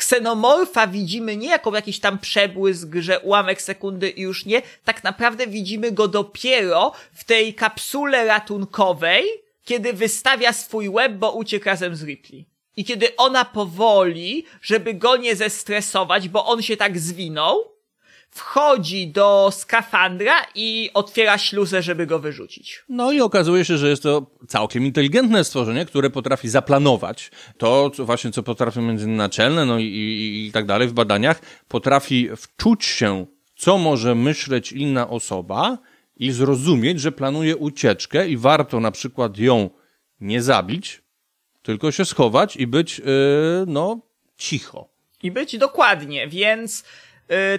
ksenomorfa widzimy nie jako jakiś tam przebłysk, że ułamek sekundy i już nie, tak naprawdę widzimy go dopiero w tej kapsule ratunkowej, kiedy wystawia swój łeb, bo uciekł razem z Ripley. I kiedy ona powoli, żeby go nie zestresować, bo on się tak zwinął, wchodzi do skafandra i otwiera śluzę, żeby go wyrzucić. No i okazuje się, że jest to całkiem inteligentne stworzenie, które potrafi zaplanować to, co właśnie co potrafią między innymi naczelne, no i, i, i tak dalej w badaniach, potrafi wczuć się, co może myśleć inna osoba i zrozumieć, że planuje ucieczkę i warto na przykład ją nie zabić, tylko się schować i być, yy, no, cicho. I być dokładnie, więc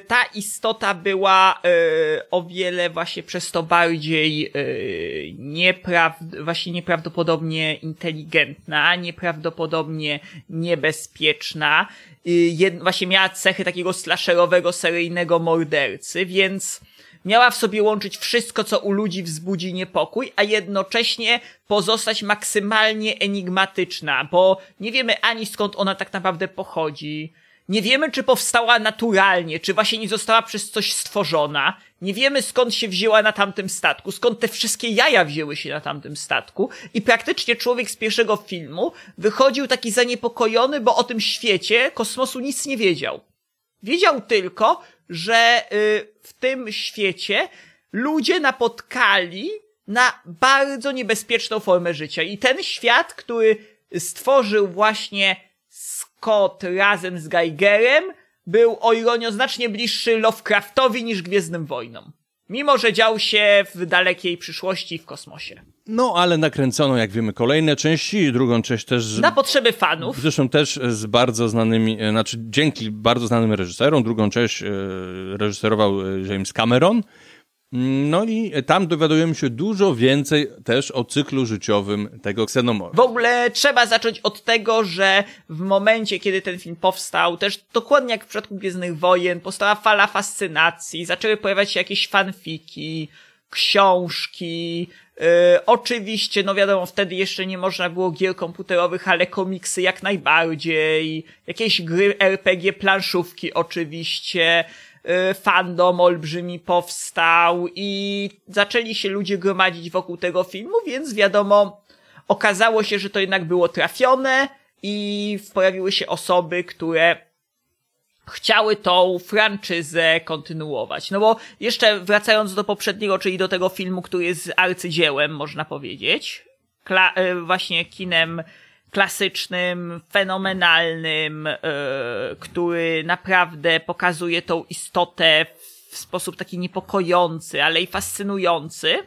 ta istota była y, o wiele właśnie przez to bardziej y, niepraw- właśnie nieprawdopodobnie inteligentna, nieprawdopodobnie niebezpieczna. Jed- właśnie miała cechy takiego slasherowego, seryjnego mordercy, więc miała w sobie łączyć wszystko, co u ludzi wzbudzi niepokój, a jednocześnie pozostać maksymalnie enigmatyczna, bo nie wiemy ani skąd ona tak naprawdę pochodzi, Nie wiemy, czy powstała naturalnie, czy właśnie nie została przez coś stworzona. Nie wiemy, skąd się wzięła na tamtym statku, skąd te wszystkie jaja wzięły się na tamtym statku. I praktycznie człowiek z pierwszego filmu wychodził taki zaniepokojony, bo o tym świecie kosmosu nic nie wiedział. Wiedział tylko, że y, w tym świecie ludzie napotkali na bardzo niebezpieczną formę życia. I ten świat, który stworzył właśnie Scott razem z Geigerem, był o ironio znacznie bliższy Lovecraftowi niż Gwiezdnym Wojnom. Mimo, że dział się w dalekiej przyszłości w kosmosie. No, ale nakręcono, jak wiemy, kolejne części i drugą część też... Na potrzeby fanów. Zresztą też z bardzo znanymi, e, znaczy dzięki bardzo znanym reżyserom. Drugą część e, reżyserował e, James Cameron. No i tam dowiadujemy się dużo więcej też o cyklu życiowym tego ksenomorfa. W ogóle trzeba zacząć od tego, że w momencie, kiedy ten film powstał, też dokładnie jak w przypadku Gwiezdnych Wojen, powstała fala fascynacji, zaczęły pojawiać się jakieś fanfiki, książki, yy, oczywiście, no wiadomo, wtedy jeszcze nie można było gier komputerowych, ale komiksy jak najbardziej, jakieś gry RPG, planszówki oczywiście, fandom olbrzymi powstał i zaczęli się ludzie gromadzić wokół tego filmu, więc wiadomo, okazało się, że to jednak było trafione i pojawiły się osoby, które chciały tą franczyzę kontynuować. No bo jeszcze wracając do poprzedniego, czyli do tego filmu, który jest arcydziełem, można powiedzieć, Kla- e, właśnie kinem klasycznym, fenomenalnym, e, który naprawdę pokazuje tą istotę w sposób taki niepokojący, ale i fascynujący,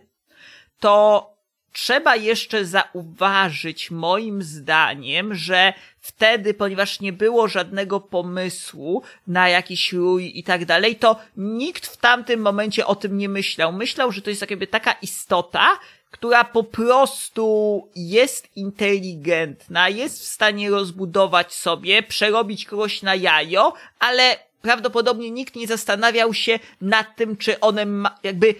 to trzeba jeszcze zauważyć, moim zdaniem, że wtedy, ponieważ nie było żadnego pomysłu na jakiś rój i tak dalej, to nikt w tamtym momencie o tym nie myślał. Myślał, że to jest jakby taka istota, która po prostu jest inteligentna, jest w stanie rozbudować sobie, przerobić kogoś na jajo, ale prawdopodobnie nikt nie zastanawiał się nad tym, czy one ma, jakby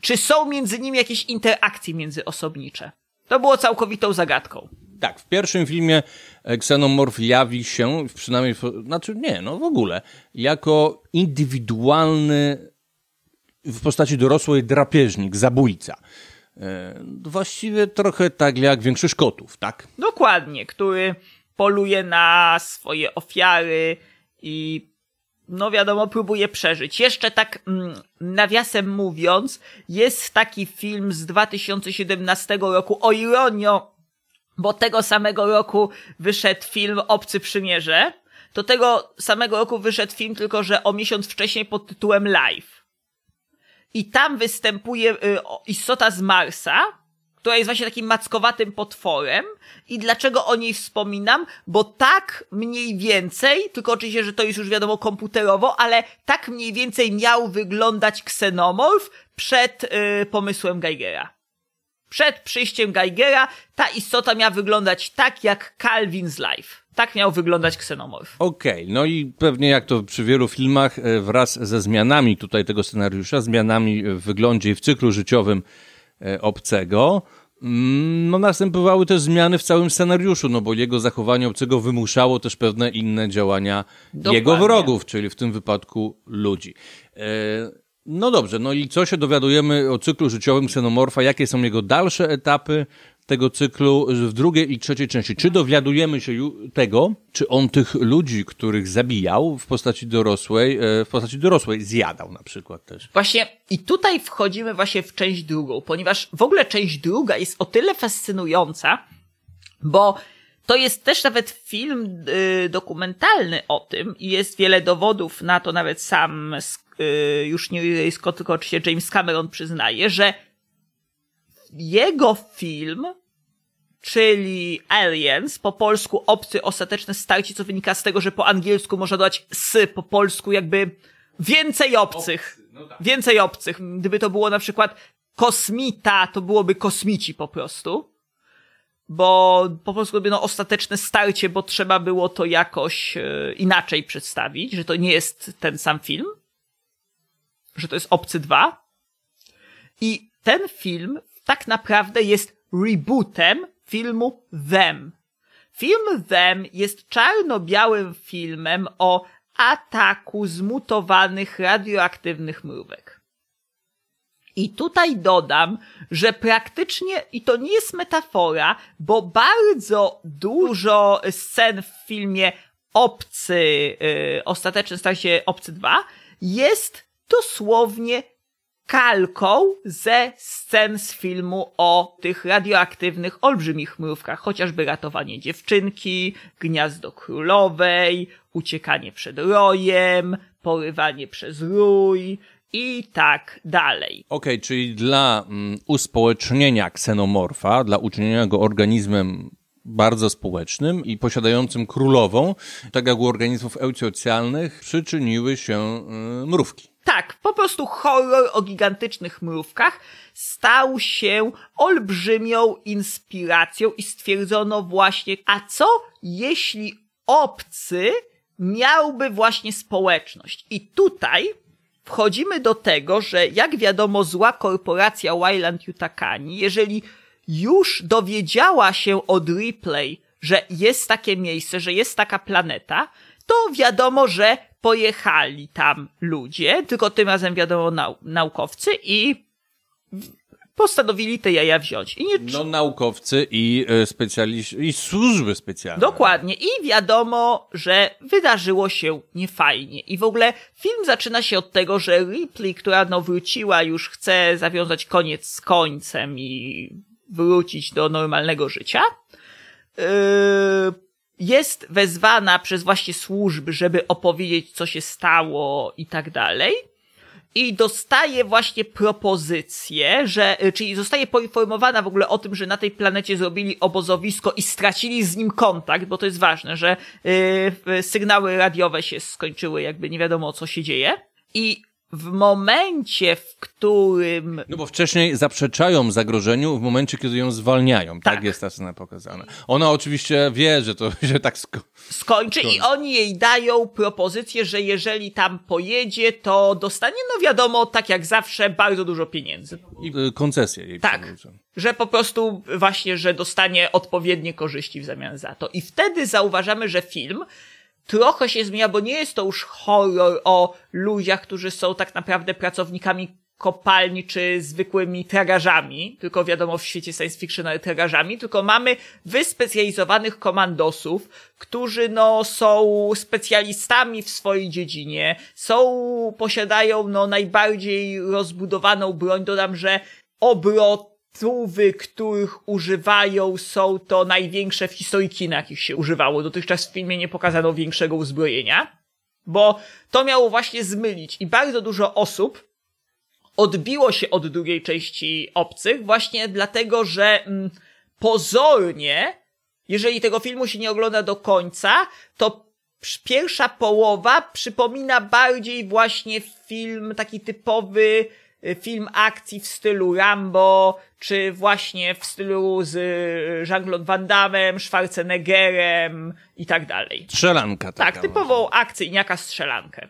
czy są między nimi jakieś interakcje międzyosobnicze. To było całkowitą zagadką. Tak, w pierwszym filmie e, ksenomorf jawi się, przynajmniej, znaczy nie, no w ogóle, jako indywidualny w postaci dorosłej drapieżnik, zabójca. E, Właściwie trochę tak jak większość kotów, tak? Dokładnie, który poluje na swoje ofiary i no wiadomo, próbuje przeżyć. Jeszcze tak mm, nawiasem mówiąc, jest taki film z 2017 roku, o ironio, bo tego samego roku wyszedł film Obcy Przymierze, to tego samego roku wyszedł film, tylko że o miesiąc wcześniej pod tytułem Live. I tam występuje y, istota z Marsa, która jest właśnie takim mackowatym potworem. I dlaczego o niej wspominam? Bo tak mniej więcej, tylko oczywiście, że to jest już wiadomo komputerowo, ale tak mniej więcej miał wyglądać ksenomorf przed y, pomysłem Geigera. Przed przyjściem Geigera ta istota miała wyglądać tak jak Calvin z Life. Tak miał wyglądać ksenomorf. Okej, no i pewnie jak to przy wielu filmach, e, wraz ze zmianami tutaj tego scenariusza, zmianami w wyglądzie i w cyklu życiowym e, obcego, mm, no następowały też zmiany w całym scenariuszu, no bo jego zachowanie obcego wymuszało też pewne inne działania Dokładnie. jego wrogów, czyli w tym wypadku ludzi. E, No dobrze, no i co się dowiadujemy o cyklu życiowym ksenomorfa, jakie są jego dalsze etapy tego cyklu w drugiej i trzeciej części? Czy dowiadujemy się tego, czy on tych ludzi, których zabijał w postaci dorosłej, e, w postaci dorosłej zjadał na przykład też? Właśnie i tutaj wchodzimy właśnie w część drugą, ponieważ w ogóle część druga jest o tyle fascynująca, bo to jest też nawet film y, dokumentalny o tym i jest wiele dowodów na to, nawet sam y, już nie Scott, tylko oczywiście James Cameron przyznaje, że jego film, czyli Aliens, po polsku Obcy Ostateczne Starcie, co wynika z tego, że po angielsku można dodać s, po polsku jakby więcej obcych. Więcej obcych. Gdyby to było na przykład kosmita, to byłoby kosmici po prostu. Bo po polsku robię no ostateczne starcie, bo trzeba było to jakoś e, inaczej przedstawić, że to nie jest ten sam film. Że to jest Obcy 2. I ten film tak naprawdę jest rebootem filmu Them. Film Them jest czarno-białym filmem o ataku zmutowanych radioaktywnych mrówek. I tutaj dodam, że praktycznie, i to nie jest metafora, bo bardzo dużo scen w filmie Obcy, yy, ostateczny stał się Obcy 2, jest dosłownie kalką ze scen z filmu o tych radioaktywnych, olbrzymich mrówkach, chociażby ratowanie dziewczynki, gniazdo królowej, uciekanie przed rojem, porywanie przez rój i tak dalej. Okej, czyli dla mm, uspołecznienia ksenomorfa, dla uczynienia go organizmem bardzo społecznym i posiadającym królową, tak jak u organizmów eusocjalnych, przyczyniły się y, mrówki. Tak, po prostu horror o gigantycznych mrówkach stał się olbrzymią inspiracją i stwierdzono właśnie, a co jeśli obcy miałby właśnie społeczność? I tutaj wchodzimy do tego, że jak wiadomo zła korporacja Wayland Yutakani, jeżeli już dowiedziała się od Ripley, że jest takie miejsce, że jest taka planeta, to wiadomo, że pojechali tam ludzie, tylko tym razem wiadomo nau naukowcy i postanowili te jaja wziąć. I nie, No naukowcy i e, specjaliści, i służby specjalne. Dokładnie. I wiadomo, że wydarzyło się niefajnie. I w ogóle film zaczyna się od tego, że Ripley, która no wróciła, już chce zawiązać koniec z końcem i wrócić do normalnego życia. Yy, jest wezwana przez właśnie służby, żeby opowiedzieć, co się stało i tak dalej. I dostaje właśnie propozycję, że, y, czyli zostaje poinformowana w ogóle o tym, że na tej planecie zrobili obozowisko i stracili z nim kontakt, bo to jest ważne, że y, sygnały radiowe się skończyły, jakby nie wiadomo co się dzieje. I w momencie, w którym. No bo wcześniej zaprzeczają zagrożeniu w momencie, kiedy ją zwalniają. Tak, Tak. jest ta scena pokazana. Ona oczywiście wie, że to się tak sko- skończy i oni jej dają propozycję, że jeżeli tam pojedzie, to dostanie, no wiadomo, tak jak zawsze, bardzo dużo pieniędzy. i y, koncesję jej Tak. Że po prostu właśnie, że dostanie odpowiednie korzyści w zamian za to. I wtedy zauważamy, że film trochę się zmienia, bo nie jest to już horror o ludziach, którzy są tak naprawdę pracownikami kopalni czy zwykłymi tragarzami, tylko wiadomo w świecie science fiction tragarzami, tylko mamy wyspecjalizowanych komandosów, którzy no są specjalistami w swojej dziedzinie, są, posiadają no najbardziej rozbudowaną broń, dodam, że obrotówy, których używają są to największe w historii kina, jakich się używało. Dotychczas w filmie nie pokazano większego uzbrojenia, bo to miało właśnie zmylić i bardzo dużo osób odbiło się od drugiej części Obcych właśnie dlatego, że mm, pozornie, jeżeli tego filmu się nie ogląda do końca, to pierwsza połowa przypomina bardziej właśnie film taki typowy film akcji w stylu Rambo, czy właśnie w stylu z y, Jean-Claude Van Damme, Schwarzeneggerem i tak dalej. Strzelanka taka. Tak, typową akcyjniaka strzelankę.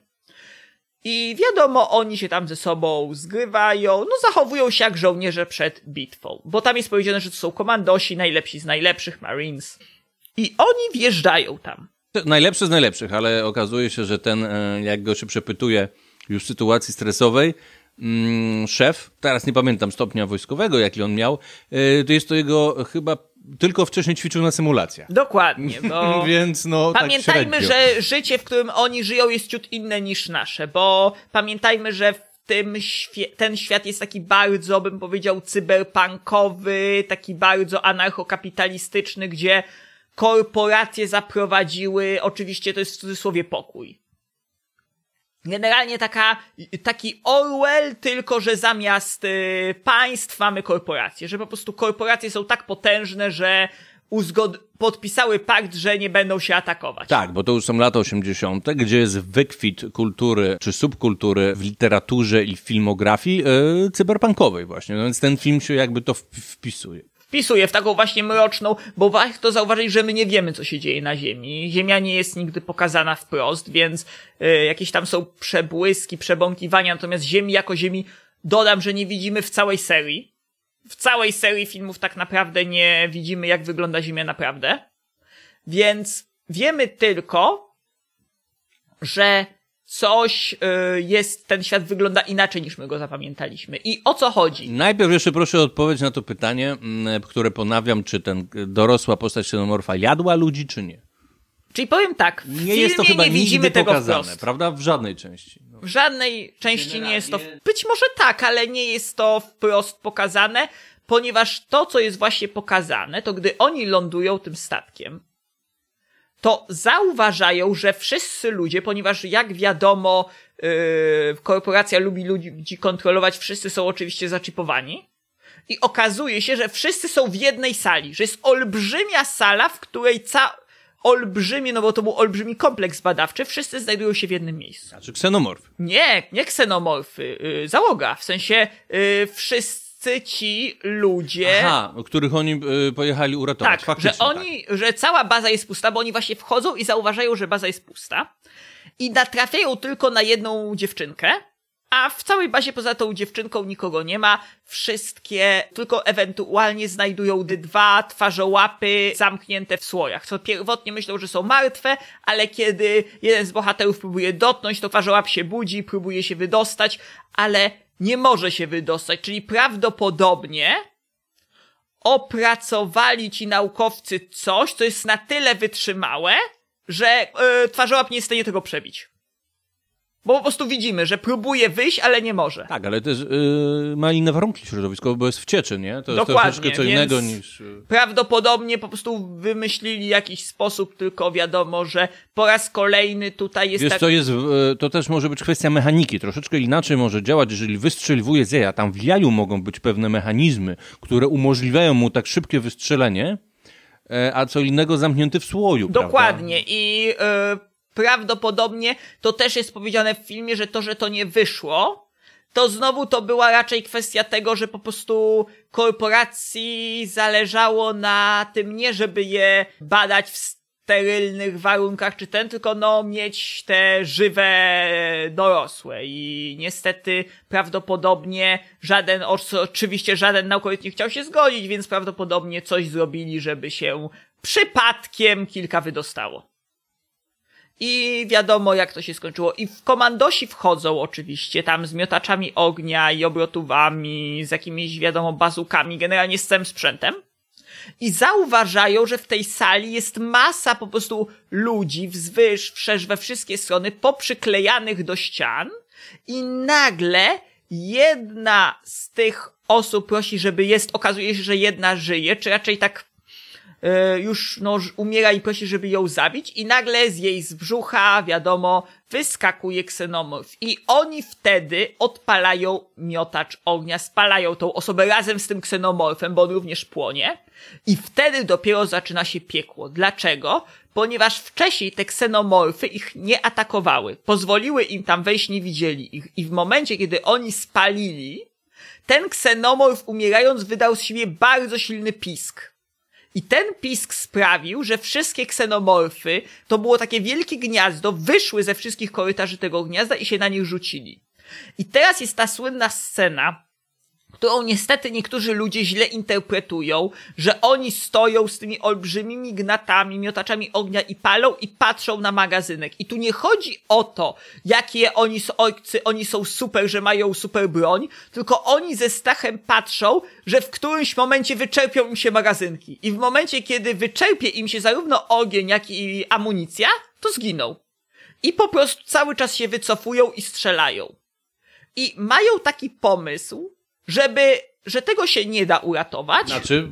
I wiadomo, oni się tam ze sobą zgrywają, no zachowują się jak żołnierze przed bitwą. Bo tam jest powiedziane, że to są komandosi, najlepsi z najlepszych Marines. I oni wjeżdżają tam. Najlepszy z najlepszych, ale okazuje się, że ten, e, jak go się przepytuje już w sytuacji stresowej, szef, teraz nie pamiętam stopnia wojskowego, jaki on miał, e, to jest to jego chyba tylko wcześniej ćwiczył na symulacjach. Dokładnie, bo... Więc no Pamiętajmy, tak że życie, w którym oni żyją, jest ciut inne niż nasze, bo pamiętajmy, że w tym świe- ten świat jest taki bardzo, bym powiedział, cyberpunkowy, taki bardzo anarchokapitalistyczny, gdzie korporacje zaprowadziły, oczywiście to jest w cudzysłowie pokój. Generalnie taka, taki Orwell, tylko że zamiast y, państw mamy korporacje, że po prostu korporacje są tak potężne, że uzgod- podpisały pakt, że nie będą się atakować. Tak, bo to już są lata 80., gdzie jest wykwit kultury czy subkultury w literaturze i filmografii e, cyberpunkowej właśnie. No więc ten film się jakby to wp- wpisuje. Wpisuje w taką właśnie mroczną, bo warto zauważyć, że my nie wiemy, co się dzieje na Ziemi. Ziemia nie jest nigdy pokazana wprost, więc y, jakieś tam są przebłyski, przebąkiwania, natomiast Ziemi jako Ziemi dodam, że nie widzimy w całej serii. W całej serii filmów tak naprawdę nie widzimy, jak wygląda Ziemia naprawdę. Więc wiemy tylko, że coś y, jest, ten świat wygląda inaczej niż my go zapamiętaliśmy. I o co chodzi? Najpierw jeszcze proszę o odpowiedź na to pytanie, mm, które ponawiam, czy ten y, dorosła postać xenomorfa jadła ludzi, czy nie. Czyli powiem tak, w Nie jest to chyba nie widzimy nigdy tego pokazane, wprost. prawda? W żadnej części. No. W żadnej części nie jest to. Być może tak, ale nie jest to wprost pokazane, ponieważ to, co jest właśnie pokazane, to gdy oni lądują tym statkiem, to zauważają, że wszyscy ludzie, ponieważ jak wiadomo, yy, korporacja lubi ludzi kontrolować, wszyscy są oczywiście zaczipowani. I okazuje się, że wszyscy są w jednej sali, że jest olbrzymia sala, w której ca olbrzymie, no bo to był olbrzymi kompleks badawczy, wszyscy znajdują się w jednym miejscu. Znaczy ksenomorf. Nie, nie ksenomorfy, yy, załoga, w sensie yy, wszyscy ci ludzie... Aha, których oni y, pojechali uratować. Tak, Faktycznie, że oni, że cała baza jest pusta, bo oni właśnie wchodzą i zauważają, że baza jest pusta i natrafiają tylko na jedną dziewczynkę, a w całej bazie poza tą dziewczynką nikogo nie ma. Wszystkie tylko ewentualnie znajdują dwa twarzołapy zamknięte w słojach. Co pierwotnie myślą, że są martwe, ale kiedy jeden z bohaterów próbuje dotknąć, to twarzołap się budzi, próbuje się wydostać, ale nie może się wydostać, czyli prawdopodobnie opracowali ci naukowcy coś, co jest na tyle wytrzymałe, że yy, twarzołap nie jest w stanie tego przebić. Bo po prostu widzimy, że próbuje wyjść, ale nie może. Tak, ale też y, ma inne warunki środowiskowe, bo jest w cieczy, nie? To jest Dokładnie, troszeczkę co innego niż... y, Prawdopodobnie po prostu wymyślili jakiś sposób, tylko wiadomo, że po raz kolejny tutaj jest Wiesz, tak... to jest, y, to też może być kwestia mechaniki. Troszeczkę inaczej może działać, jeżeli wystrzeliwuje z jaja. Tam w jaju mogą być pewne mechanizmy, które umożliwiają mu tak szybkie wystrzelenie, e, a co innego zamknięty w słoju, Dokładnie Prawda? i y, prawdopodobnie to też jest powiedziane w filmie, że to, że to nie wyszło, to znowu to była raczej kwestia tego, że po prostu korporacji zależało na tym nie, żeby je badać w sterylnych warunkach czy ten, tylko no mieć te żywe dorosłe i niestety prawdopodobnie żaden, oczy- oczywiście żaden naukowiec nie chciał się zgodzić, więc prawdopodobnie coś zrobili, żeby się przypadkiem kilka wydostało. I wiadomo, jak to się skończyło. I w komandosi wchodzą oczywiście, tam z miotaczami ognia i obrotówami, z jakimiś, wiadomo, bazukami, generalnie z całym sprzętem. I zauważają, że w tej sali jest masa po prostu ludzi wzwyż, wszerz, we wszystkie strony, poprzyklejanych do ścian. I nagle jedna z tych osób prosi, żeby jest, okazuje się, że jedna żyje, czy raczej tak już no, umiera i prosi, żeby ją zabić i nagle z jej z brzucha, wiadomo, wyskakuje ksenomorf i oni wtedy odpalają miotacz ognia, spalają tą osobę razem z tym ksenomorfem, bo on również płonie i wtedy dopiero zaczyna się piekło. Dlaczego? Ponieważ wcześniej te ksenomorfy ich nie atakowały. Pozwoliły im tam wejść, nie widzieli ich i w momencie, kiedy oni spalili, ten ksenomorf umierając wydał z siebie bardzo silny pisk. I ten pisk sprawił, że wszystkie ksenomorfy, to było takie wielkie gniazdo, wyszły ze wszystkich korytarzy tego gniazda i się na nich rzucili. I teraz jest ta słynna scena, którą niestety niektórzy ludzie źle interpretują, że oni stoją z tymi olbrzymimi gnatami, miotaczami ognia i palą i patrzą na magazynek. I tu nie chodzi o to, jakie oni są ojcy, oni są super, że mają super broń, tylko oni ze strachem patrzą, że w którymś momencie wyczerpią im się magazynki. I w momencie, kiedy wyczerpie im się zarówno ogień, jak i amunicja, to zginą. I po prostu cały czas się wycofują i strzelają. I mają taki pomysł, żeby, że tego się nie da uratować. Znaczy,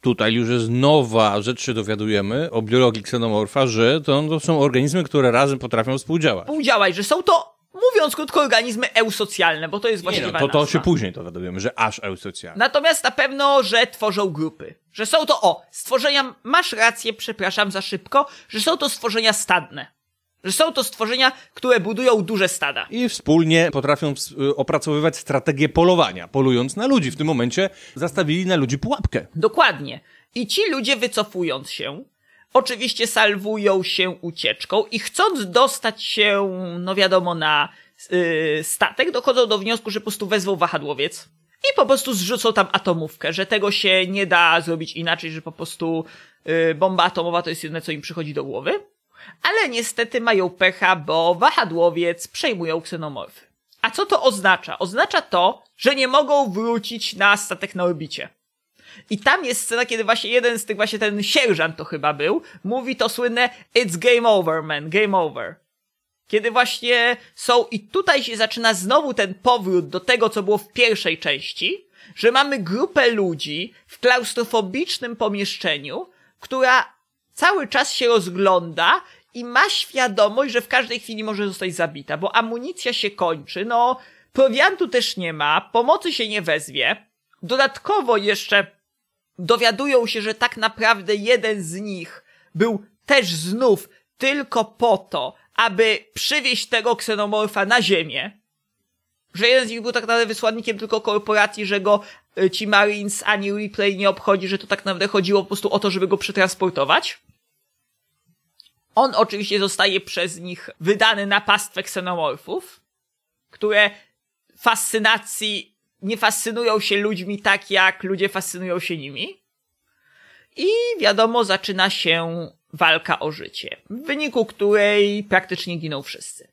tutaj już jest nowa rzecz, się dowiadujemy o biologii ksenomorfa, że to, to są organizmy, które razem potrafią współdziałać. Współdziałać, że są to, mówiąc krótko, organizmy eusocjalne, bo to jest Nie, właściwa no, to, to nazwa. się później dowiadujemy, że aż eusocjalne. Natomiast na pewno, że tworzą grupy. Że są to, o, stworzenia, masz rację, przepraszam za szybko, że są to stworzenia stadne. Że są to stworzenia, które budują duże stada. I wspólnie potrafią y, opracowywać strategię polowania, polując na ludzi. W tym momencie zastawili na ludzi pułapkę. Dokładnie. I ci ludzie wycofując się, oczywiście salwują się ucieczką i chcąc dostać się, no wiadomo, na yy, statek, dochodzą do wniosku, że po prostu wezwą wahadłowiec i po prostu zrzucą tam atomówkę, że tego się nie da zrobić inaczej, że po prostu y, bomba atomowa to jest jedyne, co im przychodzi do głowy. Ale niestety mają pecha, bo wahadłowiec przejmują ksenomorfy. A co to oznacza? Oznacza to, że nie mogą wrócić na statek na orbicie. I tam jest scena, kiedy właśnie jeden z tych, właśnie ten sierżant to chyba był, mówi to słynne It's game over, man, game over. Kiedy właśnie są, i tutaj się zaczyna znowu ten powrót do tego, co było w pierwszej części, że mamy grupę ludzi w klaustrofobicznym pomieszczeniu, która cały czas się rozgląda i ma świadomość, że w każdej chwili może zostać zabita, bo amunicja się kończy, no, prowiantu też nie ma, pomocy się nie wezwie. Dodatkowo jeszcze dowiadują się, że tak naprawdę jeden z nich był też znów tylko po to, aby przywieźć tego ksenomorfa na ziemię. Że jeden z nich był tak naprawdę wysłannikiem tylko korporacji, że go y, ci Marines ani Replay nie obchodzi, że to tak naprawdę chodziło po prostu o to, żeby go przetransportować. On oczywiście zostaje przez nich wydany na pastwę ksenomorfów, które fascynacji nie fascynują się ludźmi tak, jak ludzie fascynują się nimi. I wiadomo, zaczyna się walka o życie, w wyniku której praktycznie giną wszyscy.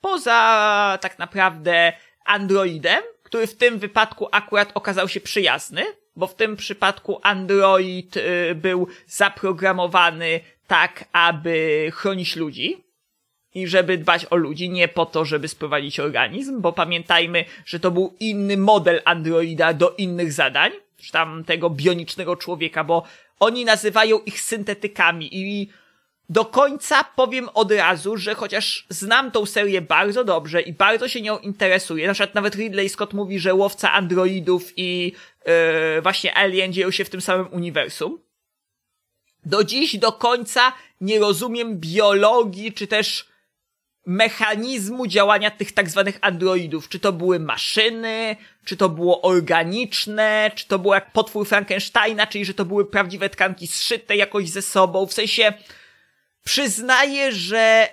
Poza tak naprawdę androidem, który w tym wypadku akurat okazał się przyjazny, bo w tym przypadku android y, był zaprogramowany tak, aby chronić ludzi i żeby dbać o ludzi, nie po to, żeby sprowadzić organizm, bo pamiętajmy, że to był inny model androida do innych zadań, czy tam tego bionicznego człowieka, bo oni nazywają ich syntetykami i do końca powiem od razu, że chociaż znam tą serię bardzo dobrze i bardzo się nią interesuję, na przykład nawet Ridley Scott mówi, że łowca androidów i yy, właśnie Alien dzieją się w tym samym uniwersum. Do dziś do końca nie rozumiem biologii, czy też mechanizmu działania tych tak zwanych androidów. Czy to były maszyny, czy to było organiczne, czy to było jak potwór Frankensteina, czyli że to były prawdziwe tkanki zszyte jakoś ze sobą. W sensie przyznaję, że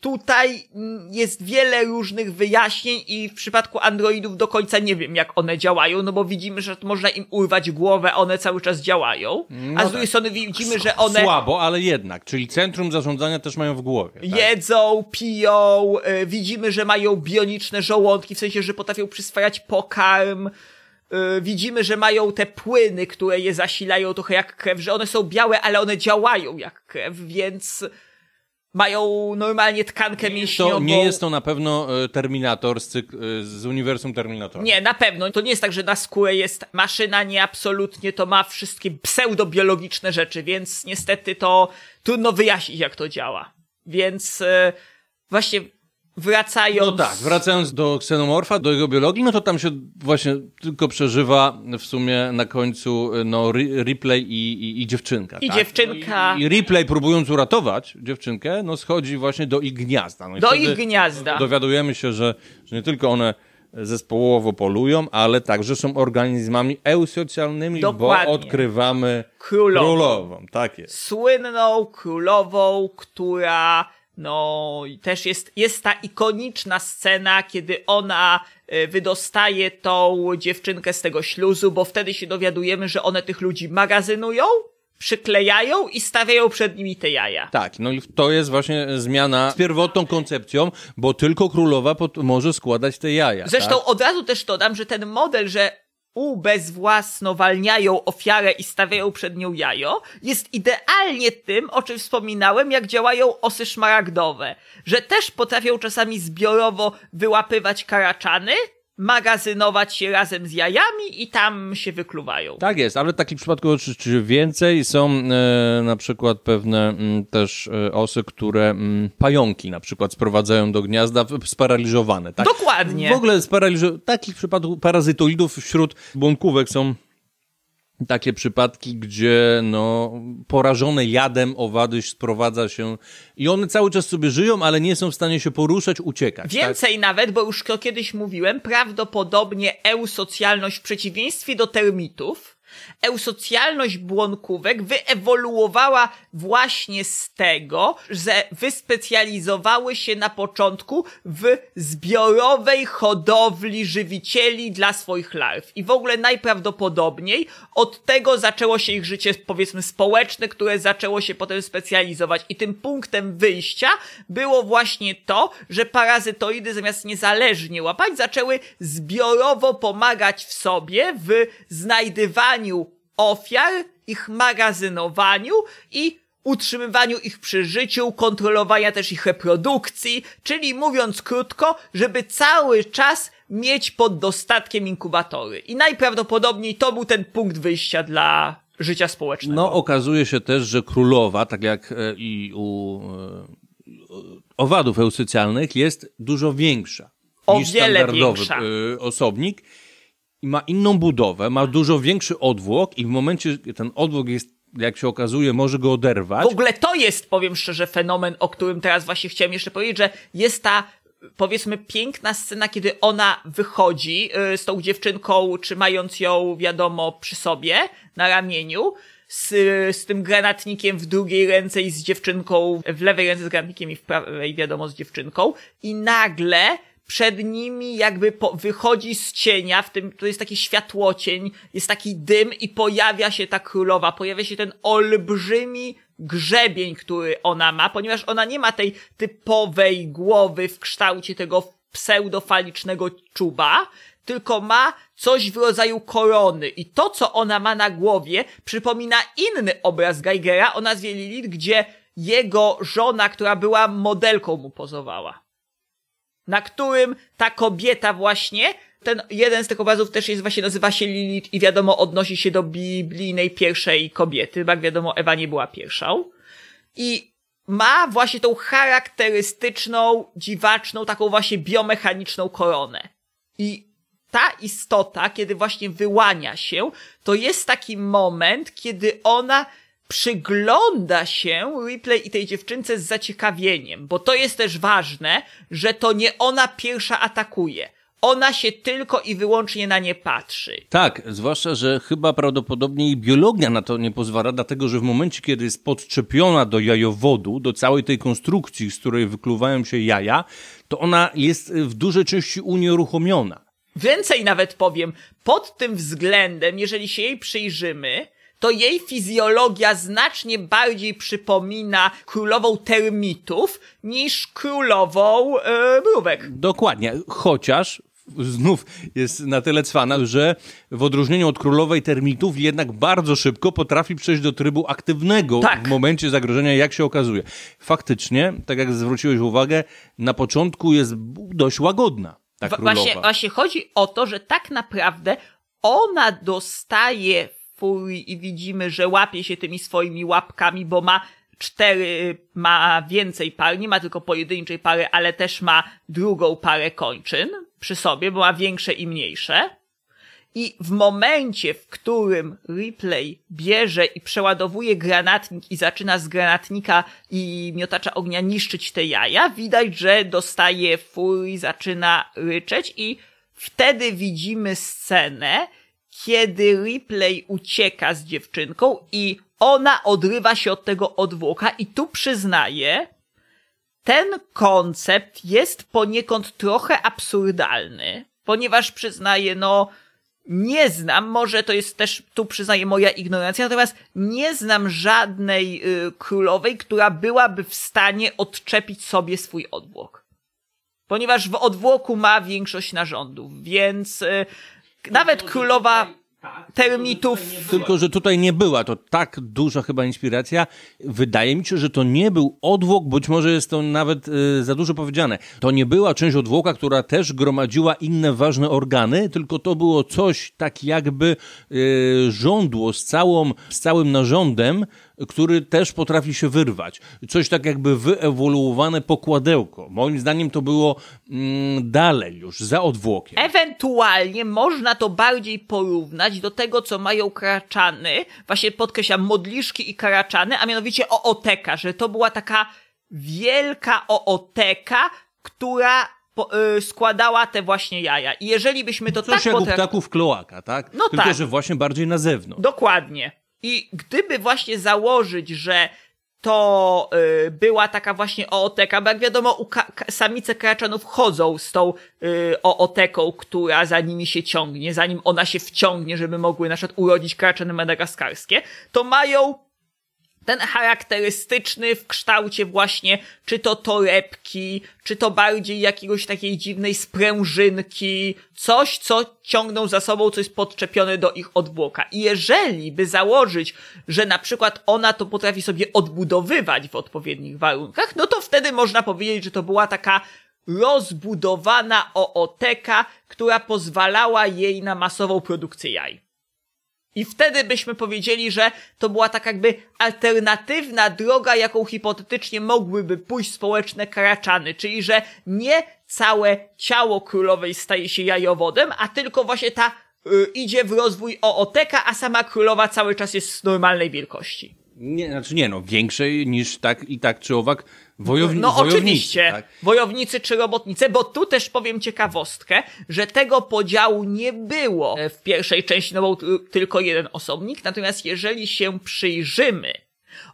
tutaj jest wiele różnych wyjaśnień i w przypadku androidów do końca nie wiem, jak one działają, no bo widzimy, że można im urwać głowę, one cały czas działają, No a z tak. drugiej strony widzimy, że one Słabo, ale jednak. Czyli centrum zarządzania też mają w głowie. Tak? jedzą, piją, y, widzimy, że mają bioniczne żołądki, w sensie, że potrafią przyswajać pokarm, y, widzimy, że mają te płyny, które je zasilają trochę jak krew, że one są białe, ale one działają jak krew, więc mają normalnie tkankę mięśniową. To nie jest to na pewno e, Terminator z, cyk- e, z uniwersum Terminatora. Nie, na pewno. To nie jest tak, że na skórę jest maszyna, nie absolutnie. To ma wszystkie pseudobiologiczne rzeczy, więc niestety to trudno wyjaśnić, jak to działa. Więc e, właśnie wracając... No tak, wracając do ksenomorfa, do jego biologii, no to tam się właśnie tylko przeżywa w sumie na końcu no, Ri- Ripley i, i, i dziewczynka. I tak? dziewczynka- i, I Ripley próbując uratować dziewczynkę, no schodzi właśnie do ich gniazda. No Do ich gniazda. Dowiadujemy się, że, że nie tylko one zespołowo polują, ale także są organizmami eusocjalnymi, Dokładnie. bo odkrywamy Królową. królową. Tak jest. słynną królową, która no też jest, jest ta ikoniczna scena, kiedy ona e, wydostaje tą dziewczynkę z tego śluzu, bo wtedy się dowiadujemy, że one tych ludzi magazynują, przyklejają i stawiają przed nimi te jaja. Tak, no i to jest właśnie zmiana z pierwotną koncepcją, bo tylko królowa może składać te jaja. Zresztą tak? od razu też dodam, że ten model, że ubezwłasnowalniają ofiarę i stawiają przed nią jajo, jest idealnie tym, o czym wspominałem, jak działają osy szmaragdowe, że też potrafią czasami zbiorowo wyłapywać karaczany, magazynować się razem z jajami i tam się wykluwają. Tak jest, ale takich przypadków oczywiście więcej. Są e, na przykład pewne m, też e, osy, które m, pająki na przykład sprowadzają do gniazda sparaliżowane. Tak? Dokładnie. W ogóle sparaliżo- takich przypadków parazytoidów wśród błąkówek są takie przypadki, gdzie no, porażone jadem owady sprowadza się i one cały czas sobie żyją, ale nie są w stanie się poruszać, uciekać. tak? Więcej nawet, bo już kiedyś mówiłem, prawdopodobnie eusocjalność w przeciwieństwie do termitów Eusocjalność błonkówek wyewoluowała właśnie z tego, że wyspecjalizowały się na początku w zbiorowej hodowli żywicieli dla swoich larw. I w ogóle najprawdopodobniej od tego zaczęło się ich życie, powiedzmy, społeczne, które zaczęło się potem specjalizować. I tym punktem wyjścia było właśnie to, że parazytoidy zamiast niezależnie łapać, zaczęły zbiorowo pomagać w sobie w znajdywaniu ofiar, ich magazynowaniu i utrzymywaniu ich przy życiu, kontrolowania też ich reprodukcji, czyli mówiąc krótko, żeby cały czas mieć pod dostatkiem inkubatory. I najprawdopodobniej to był ten punkt wyjścia dla życia społecznego. No, okazuje się też, że królowa, tak jak e, i u e, owadów eusycjalnych, jest dużo większa O niż wiele standardowy większa. e, osobnik i ma inną budowę, ma dużo większy odwłok i w momencie, ten odwłok jest, jak się okazuje, może go oderwać. W ogóle to jest, powiem szczerze, fenomen, o którym teraz właśnie chciałem jeszcze powiedzieć, że jest ta, powiedzmy, piękna scena, kiedy ona wychodzi y, z tą dziewczynką, trzymając ją, wiadomo, przy sobie, na ramieniu, z, z tym granatnikiem w drugiej ręce i z dziewczynką, w lewej ręce z granatnikiem i w prawej, wiadomo, z dziewczynką. I nagle przed nimi jakby po, wychodzi z cienia, w tym, to jest taki światłocień, jest taki dym i pojawia się ta królowa, pojawia się ten olbrzymi grzebień, który ona ma, ponieważ ona nie ma tej typowej głowy w kształcie tego pseudofalicznego czuba, tylko ma coś w rodzaju korony. I to, co ona ma na głowie, przypomina inny obraz Geigera o nazwie Lilith, gdzie jego żona, która była modelką, mu pozowała na którym ta kobieta właśnie, ten jeden z tych obrazów też jest właśnie, nazywa się Lilith i wiadomo odnosi się do biblijnej pierwszej kobiety, bo jak wiadomo Ewa nie była pierwszą. I ma właśnie tą charakterystyczną, dziwaczną, taką właśnie biomechaniczną koronę. I ta istota, kiedy właśnie wyłania się, to jest taki moment, kiedy ona przygląda się Ripley i tej dziewczynce z zaciekawieniem, bo to jest też ważne, że to nie ona pierwsza atakuje. Ona się tylko i wyłącznie na nie patrzy. Tak, zwłaszcza, że chyba prawdopodobnie i biologia na to nie pozwala, dlatego że w momencie, kiedy jest podczepiona do jajowodu, do całej tej konstrukcji, z której wykluwają się jaja, to ona jest w dużej części unieruchomiona. Więcej nawet powiem, pod tym względem, jeżeli się jej przyjrzymy, to jej fizjologia znacznie bardziej przypomina królową termitów niż królową e, mrówek. Dokładnie, chociaż znów jest na tyle cwana, że w odróżnieniu od królowej termitów jednak bardzo szybko potrafi przejść do trybu aktywnego Tak. w momencie zagrożenia, jak się okazuje. Faktycznie, tak jak zwróciłeś uwagę, na początku jest dość łagodna ta Wa- królowa. Właśnie, właśnie chodzi o to, że tak naprawdę ona dostaje i widzimy, że łapie się tymi swoimi łapkami, bo ma cztery, ma więcej par, nie ma tylko pojedynczej pary, ale też ma drugą parę kończyn przy sobie, bo ma większe i mniejsze. I w momencie, w którym Ripley bierze i przeładowuje granatnik i zaczyna z granatnika i miotacza ognia niszczyć te jaja, widać, że dostaje furii, zaczyna ryczeć i wtedy widzimy scenę, kiedy Ripley ucieka z dziewczynką i ona odrywa się od tego odwłoka i tu przyznaję, ten koncept jest poniekąd trochę absurdalny, ponieważ przyznaję, no, nie znam, może to jest też, tu przyznaję moja ignorancja, natomiast nie znam żadnej y, królowej, która byłaby w stanie odczepić sobie swój odwłok. Ponieważ w odwłoku ma większość narządów, więc y, nawet królowa termitów Tylko, że tutaj nie była to tak duża chyba inspiracja. Wydaje mi się, że to nie był odwłok, być może jest to nawet e, za dużo powiedziane. To nie była część odwłoka, która też gromadziła inne ważne organy, tylko to było coś tak jakby żądło z, całą, z całym narządem, który też potrafi się wyrwać. Coś tak jakby wyewoluowane pokładełko. Moim zdaniem to było mm, dalej już, za odwłokiem. Ewentualnie można to bardziej porównać do tego, co mają karaczany, właśnie podkreślam, modliszki i karaczany, a mianowicie ooteka, że to była taka wielka ooteka, która po, y, składała te właśnie jaja. I jeżeli byśmy to Coś tak jak u potrafi- ptaków kloaka, tak? No Tylko, tak. że właśnie bardziej na zewnątrz. Dokładnie. I gdyby właśnie założyć, że to y, była taka właśnie ooteka, bo jak wiadomo, ka- samice kraczanów chodzą z tą y, ooteką, która za nimi się ciągnie, zanim ona się wciągnie, żeby mogły na przykład urodzić kraczany madagaskarskie, to mają ten charakterystyczny w kształcie właśnie, czy to torebki, czy to bardziej jakiegoś takiej dziwnej sprężynki, coś, co ciągną za sobą, co jest podczepione do ich odwłoka. I jeżeli by założyć, że na przykład ona to potrafi sobie odbudowywać w odpowiednich warunkach, no to wtedy można powiedzieć, że to była taka rozbudowana ooteka, która pozwalała jej na masową produkcję jaj. I wtedy byśmy powiedzieli, że to była tak jakby alternatywna droga, jaką hipotetycznie mogłyby pójść społeczne karaczany, czyli że nie całe ciało królowej staje się jajowodem, a tylko właśnie ta y, idzie w rozwój ooteka, a sama królowa cały czas jest normalnej wielkości. Nie, znaczy nie no, większej niż tak i tak czy owak wojowni- No wojownicy. oczywiście, Tak? wojownicy czy robotnicy, bo tu też powiem ciekawostkę, że tego podziału nie było w pierwszej części, no bo tylko jeden osobnik, natomiast jeżeli się przyjrzymy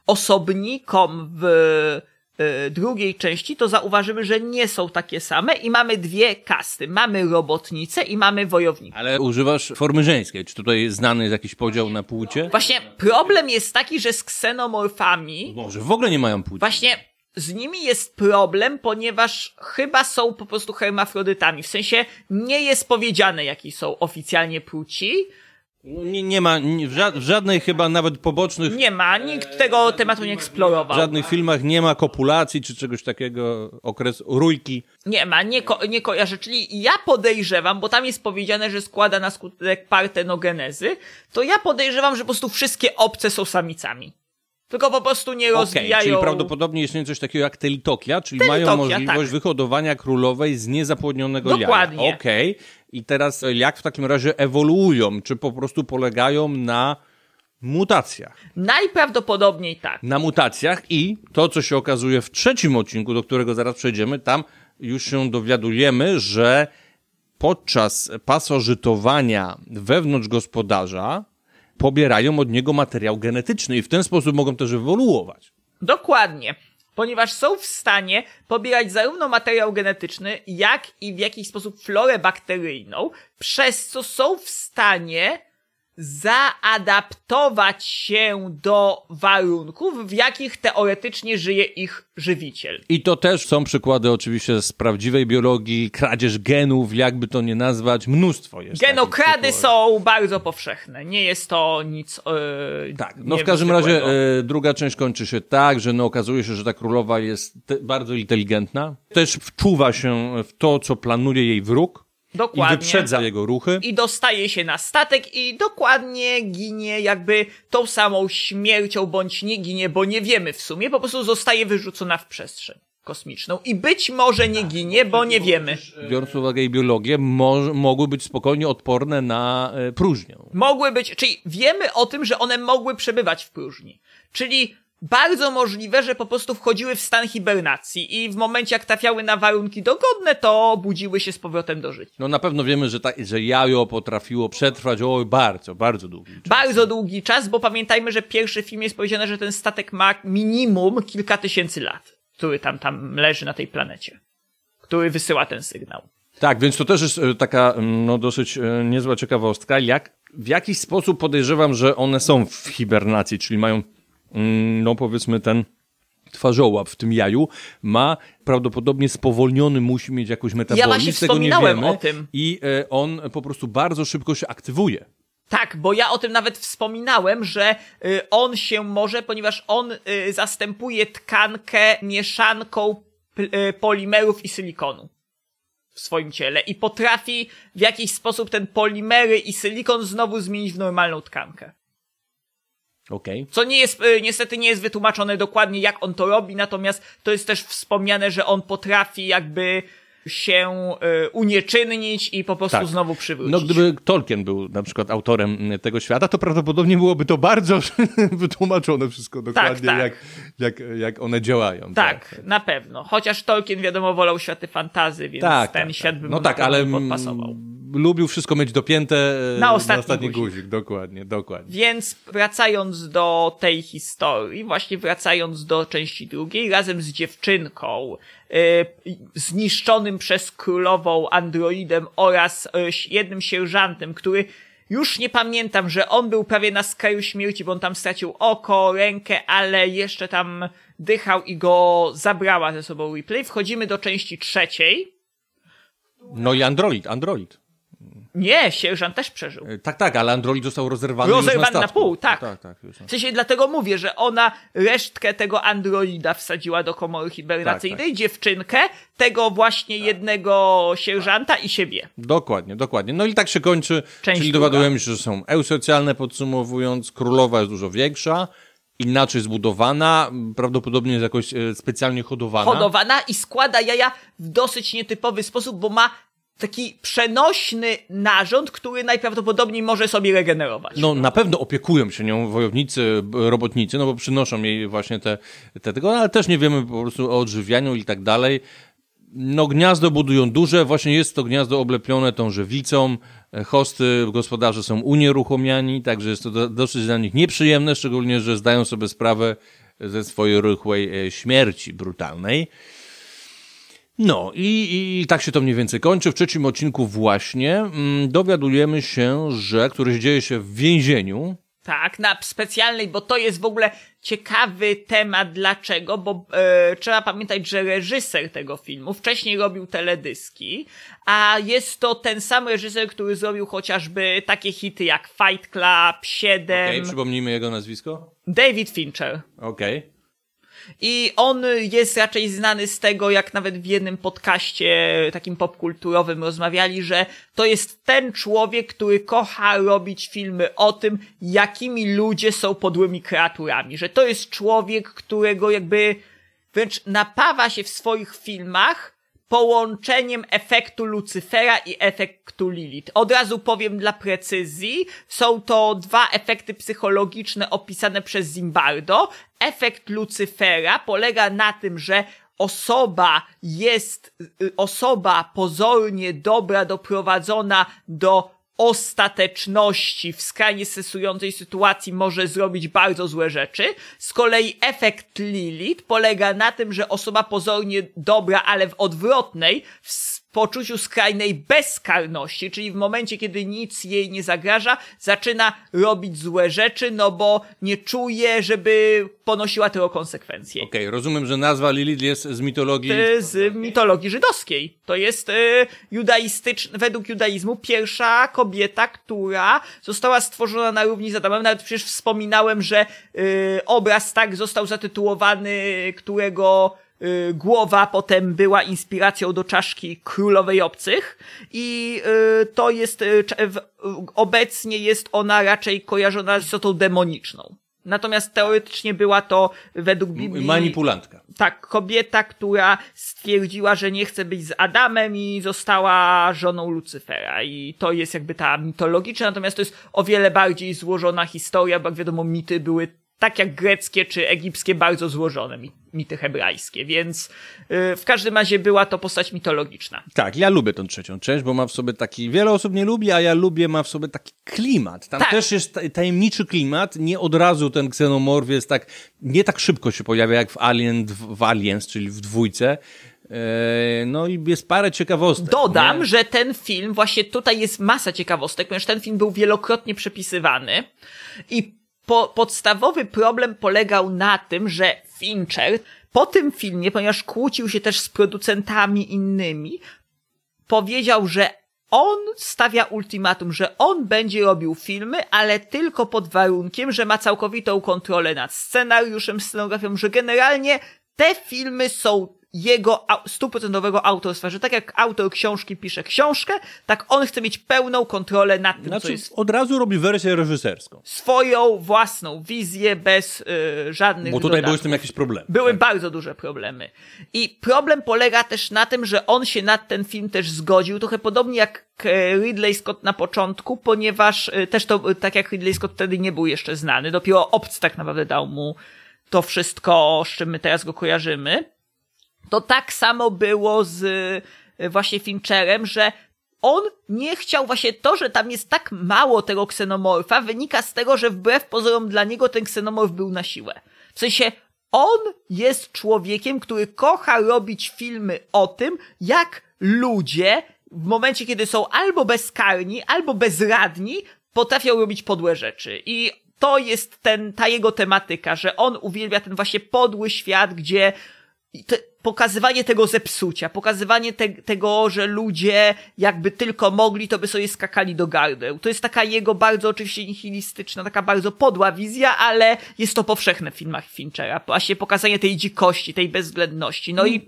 osobnikom w e, drugiej części, to zauważymy, że nie są takie same i mamy dwie kasty. Mamy robotnice i mamy wojowników. Ale używasz formy żeńskiej. Czy tutaj znany jest jakiś podział na płcie? Właśnie problem jest taki, że z ksenomorfami Może w ogóle nie mają płci. Właśnie z nimi jest problem, ponieważ chyba są po prostu hermafrodytami. W sensie nie jest powiedziane, jakie są oficjalnie płci. No, nie, nie ma nie, w, ża- w żadnej chyba nawet pobocznych, Nie ma, nikt tego tematu nie w eksplorował. żadnych filmach nie ma kopulacji czy czegoś takiego, okres rójki. Nie ma, nie, ko- nie kojarzę. Czyli ja podejrzewam, bo tam jest powiedziane, że składa na skutek partenogenezy, to ja podejrzewam, że po prostu wszystkie obce są samicami. Tylko po prostu nie rozwijają... czyli prawdopodobnie istnieje coś takiego jak telitokia, czyli mają Telitokia, możliwość tak. wyhodowania królowej z niezapłodnionego Dokładnie. jaja. Okej, i teraz e, jak w takim razie ewoluują? Czy po prostu polegają na mutacjach? Najprawdopodobniej tak. Na mutacjach i to, co się okazuje w trzecim odcinku, do którego zaraz przejdziemy, tam już się dowiadujemy, że podczas pasożytowania wewnątrz gospodarza pobierają od niego materiał genetyczny i w ten sposób mogą też ewoluować. Dokładnie. Ponieważ są w stanie pobierać zarówno materiał genetyczny, jak i w jakiś sposób florę bakteryjną, przez co są w stanie zaadaptować się do warunków, w jakich teoretycznie żyje ich żywiciel. I to też są przykłady oczywiście z prawdziwej biologii, kradzież genów, jakby to nie nazwać, mnóstwo jest. Genokrady są bardzo powszechne. Nie jest to nic. Yy, Tak, no w każdym razie e, druga część kończy się tak, że no okazuje się, że ta królowa jest bardzo inteligentna. Też wczuwa się w to, co planuje jej wróg Dokładnie. i wyprzedza jego ruchy. i dostaje się na statek i dokładnie ginie jakby tą samą śmiercią, bądź nie ginie, bo nie wiemy w sumie, po prostu zostaje wyrzucona w przestrzeń kosmiczną. I być może nie ginie, bo nie wiemy. Biorąc pod uwagę jej biologię, mo- mogły być spokojnie odporne na e, próżnię. Mogły być, czyli wiemy o tym, że one mogły przebywać w próżni. Czyli bardzo możliwe, że po prostu wchodziły w stan hibernacji i w momencie jak trafiały na warunki dogodne, to budziły się z powrotem do życia. No na pewno wiemy, że, ta, że jajo potrafiło przetrwać o bardzo, bardzo długi czas. Bardzo długi czas, bo pamiętajmy, że pierwszy film jest powiedziane, że ten statek ma minimum kilka tysięcy lat, który tam, tam leży na tej planecie, który wysyła ten sygnał. Tak, więc to też jest e, taka mm, no, dosyć e, niezła ciekawostka, jak w jakiś sposób podejrzewam, że one są w hibernacji, czyli mają, no powiedzmy, ten twarzołap w tym jaju ma prawdopodobnie spowolniony, musi mieć jakoś metabolizm, właśnie tego nie wspominałem wiemy o tym. i e, on po prostu bardzo szybko się aktywuje. Tak, bo ja o tym nawet wspominałem, że y, on się może, ponieważ on y, zastępuje tkankę mieszanką polimerów i silikonu w swoim ciele i potrafi w jakiś sposób ten polimery i silikon znowu zmienić w normalną tkankę. Okej. Co nie jest, y, niestety nie jest wytłumaczone dokładnie, jak on to robi, natomiast to jest też wspomniane, że on potrafi jakby się y, unieczynnić i po prostu Tak. znowu przywrócić. No, gdyby Tolkien był na przykład autorem m, tego świata, to prawdopodobnie byłoby to bardzo wytłumaczone wszystko dokładnie, tak. Jak, jak, jak one działają. Tak, na pewno. Chociaż Tolkien, wiadomo, wolał światy fantazy, więc tak, ten tak, świat tak. by No tak, ale podpasował. lubił wszystko mieć dopięte e, Na ostatni na ostatni guzik. guzik. Dokładnie, dokładnie. Więc wracając do tej historii, właśnie wracając do części drugiej, razem z dziewczynką, y, zniszczonym przez królową androidem oraz y, jednym sierżantem, który już nie pamiętam, że on był prawie na skraju śmierci, bo on tam stracił oko, rękę, ale jeszcze tam dychał i go zabrała ze sobą Ripley. Wchodzimy do części trzeciej. No i Android, Android. Nie, sierżant też przeżył. E, Tak, tak, ale Android został rozerwany, Rozerwany już na, na pół, tak. Tak, tak, już na... W sensie dlatego mówię, że ona resztkę tego androida wsadziła do komory hibernacyjnej, Tak, dziewczynkę, tego właśnie jednego sierżanta i siebie. Dokładnie, dokładnie. No i tak się kończy, Część czyli dowiadujemy się, że są eusocjalne, podsumowując, królowa jest dużo większa, inaczej zbudowana, prawdopodobnie jest jakoś e, specjalnie hodowana. Hodowana i składa jaja w dosyć nietypowy sposób, bo ma taki przenośny narząd, który najprawdopodobniej może sobie regenerować. No na pewno opiekują się nią wojownicy, robotnicy, no bo przynoszą jej właśnie te, te tego, ale też nie wiemy po prostu o odżywianiu i tak dalej. No gniazdo budują duże, właśnie jest to gniazdo oblepione tą żywicą, hosty, gospodarze są unieruchomiani, także jest to do, dosyć dla nich nieprzyjemne, szczególnie, że zdają sobie sprawę ze swojej rychłej e, śmierci brutalnej. No i, i tak się to mniej więcej kończy. W trzecim odcinku właśnie mm, dowiadujemy się, że któryś dzieje się w więzieniu. Tak, na specjalnej, bo to jest w ogóle ciekawy temat. Dlaczego? Bo e, trzeba pamiętać, że reżyser tego filmu wcześniej robił teledyski, a jest to ten sam reżyser, który zrobił chociażby takie hity jak Fight Club, 7, Okej, przypomnijmy jego nazwisko. David Fincher. Okej. I on jest raczej znany z tego, jak nawet w jednym podcaście takim popkulturowym rozmawiali, że to jest ten człowiek, który kocha robić filmy o tym, jakimi ludzie są podłymi kreaturami. Że to jest człowiek, którego jakby wręcz napawa się w swoich filmach połączeniem efektu Lucyfera i efektu Lilith. Od razu powiem dla precyzji, są to dwa efekty psychologiczne opisane przez Zimbardo. Efekt Lucyfera polega na tym, że osoba jest, y, osoba pozornie dobra doprowadzona do ostateczności w skrajnie stresującej sytuacji może zrobić bardzo złe rzeczy. Z kolei efekt Lilith polega na tym, że osoba pozornie dobra, ale w odwrotnej, w poczuciu skrajnej bezkarności, czyli w momencie, kiedy nic jej nie zagraża, zaczyna robić złe rzeczy, no bo nie czuje, żeby ponosiła tego konsekwencje. Okej, rozumiem, że nazwa Lilith jest z mitologii. Y, z mitologii żydowskiej. To jest y, judaistyczna, według judaizmu pierwsza kobieta, która została stworzona na równi z Adamem. Nawet przecież wspominałem, że y, obraz tak został zatytułowany, którego y, głowa potem była inspiracją do czaszki królowej obcych i y, to jest y, obecnie jest ona raczej kojarzona z istotą demoniczną. Natomiast teoretycznie była to według Biblii Manipulantka. tak, kobieta, która stwierdziła, że nie chce być z Adamem i została żoną Lucyfera. I to jest jakby ta mitologiczna, natomiast to jest o wiele bardziej złożona historia, bo jak wiadomo, mity były tak jak greckie czy egipskie, bardzo złożone, mi- mity hebrajskie, więc yy, w każdym razie była to postać mitologiczna. Tak, ja lubię tą trzecią część, bo ma w sobie taki, wiele osób nie lubi, a ja lubię, ma w sobie taki klimat. Tam Tak. też jest ta- tajemniczy klimat, nie od razu ten ksenomorf jest tak, nie tak szybko się pojawia jak w Alien, w Aliens, czyli w dwójce. Eee, no i jest parę ciekawostek. Dodam, nie? że ten film, właśnie tutaj jest masa ciekawostek, ponieważ ten film był wielokrotnie przepisywany i po, podstawowy problem polegał na tym, że Fincher po tym filmie, ponieważ kłócił się też z producentami innymi, powiedział, że on stawia ultimatum, że on będzie robił filmy, ale tylko pod warunkiem, że ma całkowitą kontrolę nad scenariuszem, scenografią, że generalnie te filmy są jego stuprocentowego autorstwa, że tak jak autor książki pisze książkę, tak on chce mieć pełną kontrolę nad tym, co Znaczy, jest od razu robi wersję reżyserską. swoją własną wizję bez y, żadnych Bo tutaj były dodatków. z tym jakieś problemy. Były bardzo duże problemy. I problem polega też na tym, że on się nad ten film też zgodził, trochę podobnie jak e, Ridley Scott na początku, ponieważ e, też to, e, tak jak Ridley Scott wtedy nie był jeszcze znany, dopiero obcy tak naprawdę dał mu to wszystko, z czym my teraz go kojarzymy. To tak samo było z e, właśnie Fincherem, że on nie chciał właśnie to, że tam jest tak mało tego ksenomorfa, wynika z tego, że wbrew pozorom dla niego ten ksenomorf był na siłę. W sensie on jest człowiekiem, który kocha robić filmy o tym, jak ludzie w momencie, kiedy są albo bezkarni, albo bezradni, potrafią robić podłe rzeczy. I to jest ten, ta jego tematyka, że on uwielbia ten właśnie podły świat, gdzie i te, pokazywanie tego zepsucia, pokazywanie te, tego, że ludzie jakby tylko mogli, to by sobie skakali do gardeł. To jest taka jego bardzo oczywiście nihilistyczna, taka bardzo podła wizja, ale jest to powszechne w filmach Finchera. Właśnie pokazanie tej dzikości, tej bezwzględności. No i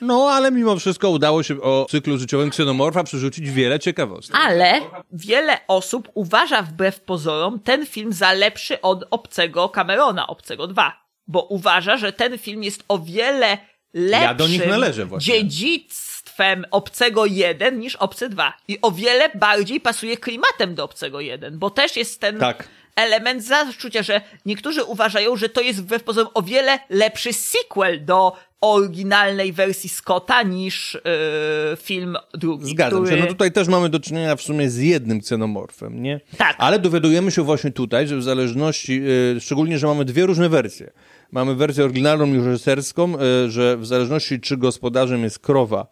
No, ale mimo wszystko udało się o cyklu życiowym ksenomorfa przerzucić wiele ciekawostek. Ale wiele osób uważa wbrew pozorom ten film za lepszy od Obcego Camerona, Obcego 2. Bo uważa, że ten film jest o wiele lepszym Ja do nich należę właśnie. dziedzictwem Obcego 1 niż Obcy 2. I o wiele bardziej pasuje klimatem do Obcego 1, bo też jest ten Tak. element zaszczucia, że niektórzy uważają, że to jest wbrew pozorom o wiele lepszy sequel do oryginalnej wersji Scotta niż yy, film drugi. Zgadzam który... się. No tutaj też mamy do czynienia w sumie z jednym ksenomorfem, nie? Tak. Ale dowiadujemy się właśnie tutaj, że w zależności, e, szczególnie, że mamy dwie różne wersje. Mamy wersję oryginalną i reżyserską, e, że w zależności czy gospodarzem jest krowa,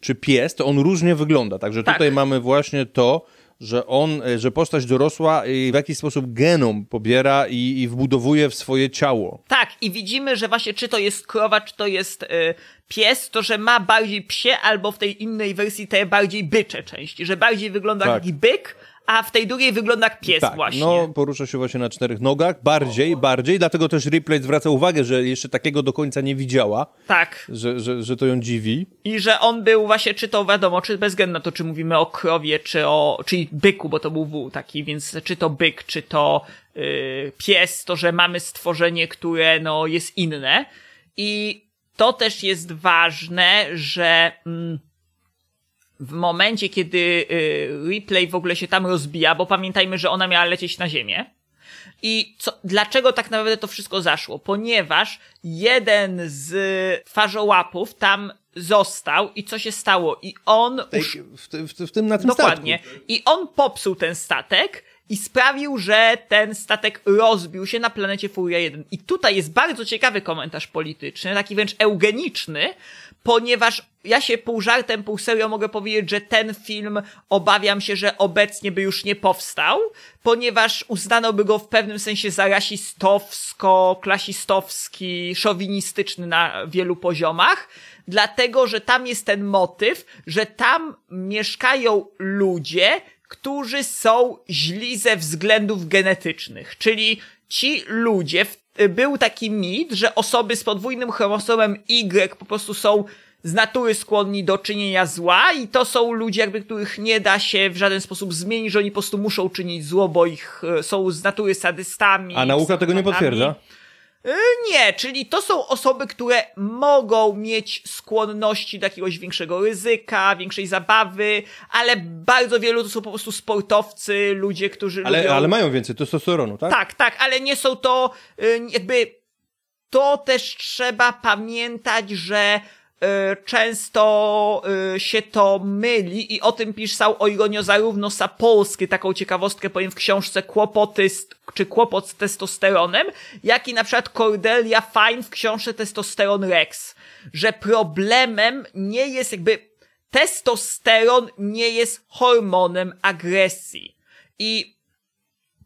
czy pies, to on różnie wygląda. Także Tak. tutaj mamy właśnie to, że on, e, że postać dorosła i w jakiś sposób genom pobiera i, i wbudowuje w swoje ciało. Tak, i widzimy, że właśnie czy to jest krowa, czy to jest y, pies, to że ma bardziej psie, albo w tej innej wersji te bardziej bycze części, że bardziej wygląda Tak. jak byk, a w tej drugiej wygląda jak pies tak, właśnie. no porusza się właśnie na czterech nogach, bardziej, bardziej, dlatego też Ripley zwraca uwagę, że jeszcze takiego do końca nie widziała, Tak. że, że, że to ją dziwi. I że on był właśnie, czy to wiadomo, czy bez względu na to, czy mówimy o krowie, czy o, czyli byku, bo to był wół taki, więc czy to byk, czy to y, pies, to że mamy stworzenie, które no jest inne. I to też jest ważne, że mm, w momencie, kiedy y, Ripley w ogóle się tam rozbija, bo pamiętajmy, że ona miała lecieć na ziemię, i co, dlaczego tak naprawdę to wszystko zaszło? Ponieważ jeden z twarzołapów tam został i co się stało? I on usz... W, ty- w, ty- w tym na tym Dokładnie. statku. I on popsuł ten statek i sprawił, że ten statek rozbił się na planecie Furia 1. I tutaj jest bardzo ciekawy komentarz polityczny, taki wręcz eugeniczny, ponieważ ja się pół żartem, pół serio mogę powiedzieć, że ten film obawiam się, że obecnie by już nie powstał, ponieważ uznano by go w pewnym sensie za rasistowsko, klasistowski, szowinistyczny na wielu poziomach, dlatego, że tam jest ten motyw, że tam mieszkają ludzie, którzy są źli ze względów genetycznych, czyli ci ludzie, w- był taki mit, że osoby z podwójnym chromosomem Y po prostu są z natury skłonni do czynienia zła i to są ludzie jakby, których nie da się w żaden sposób zmienić, że oni po prostu muszą czynić zło, bo ich e, są z natury sadystami. A nauka tego nie potwierdza? Y, Nie, czyli to są osoby, które mogą mieć skłonności do jakiegoś większego ryzyka, większej zabawy, ale bardzo wielu to są po prostu sportowcy, ludzie, którzy lubią... Ale, ale mają więcej testosteronu, tak? Tak, tak, ale nie są to y, jakby. To też trzeba pamiętać, że często y, się to myli i o tym pisał o ironio zarówno Sapolsky, taką ciekawostkę powiem w książce Kłopoty z, czy Kłopot z testosteronem, jak i na przykład Cordelia Fine w książce Testosteron Rex, że problemem nie jest jakby testosteron nie jest hormonem agresji. I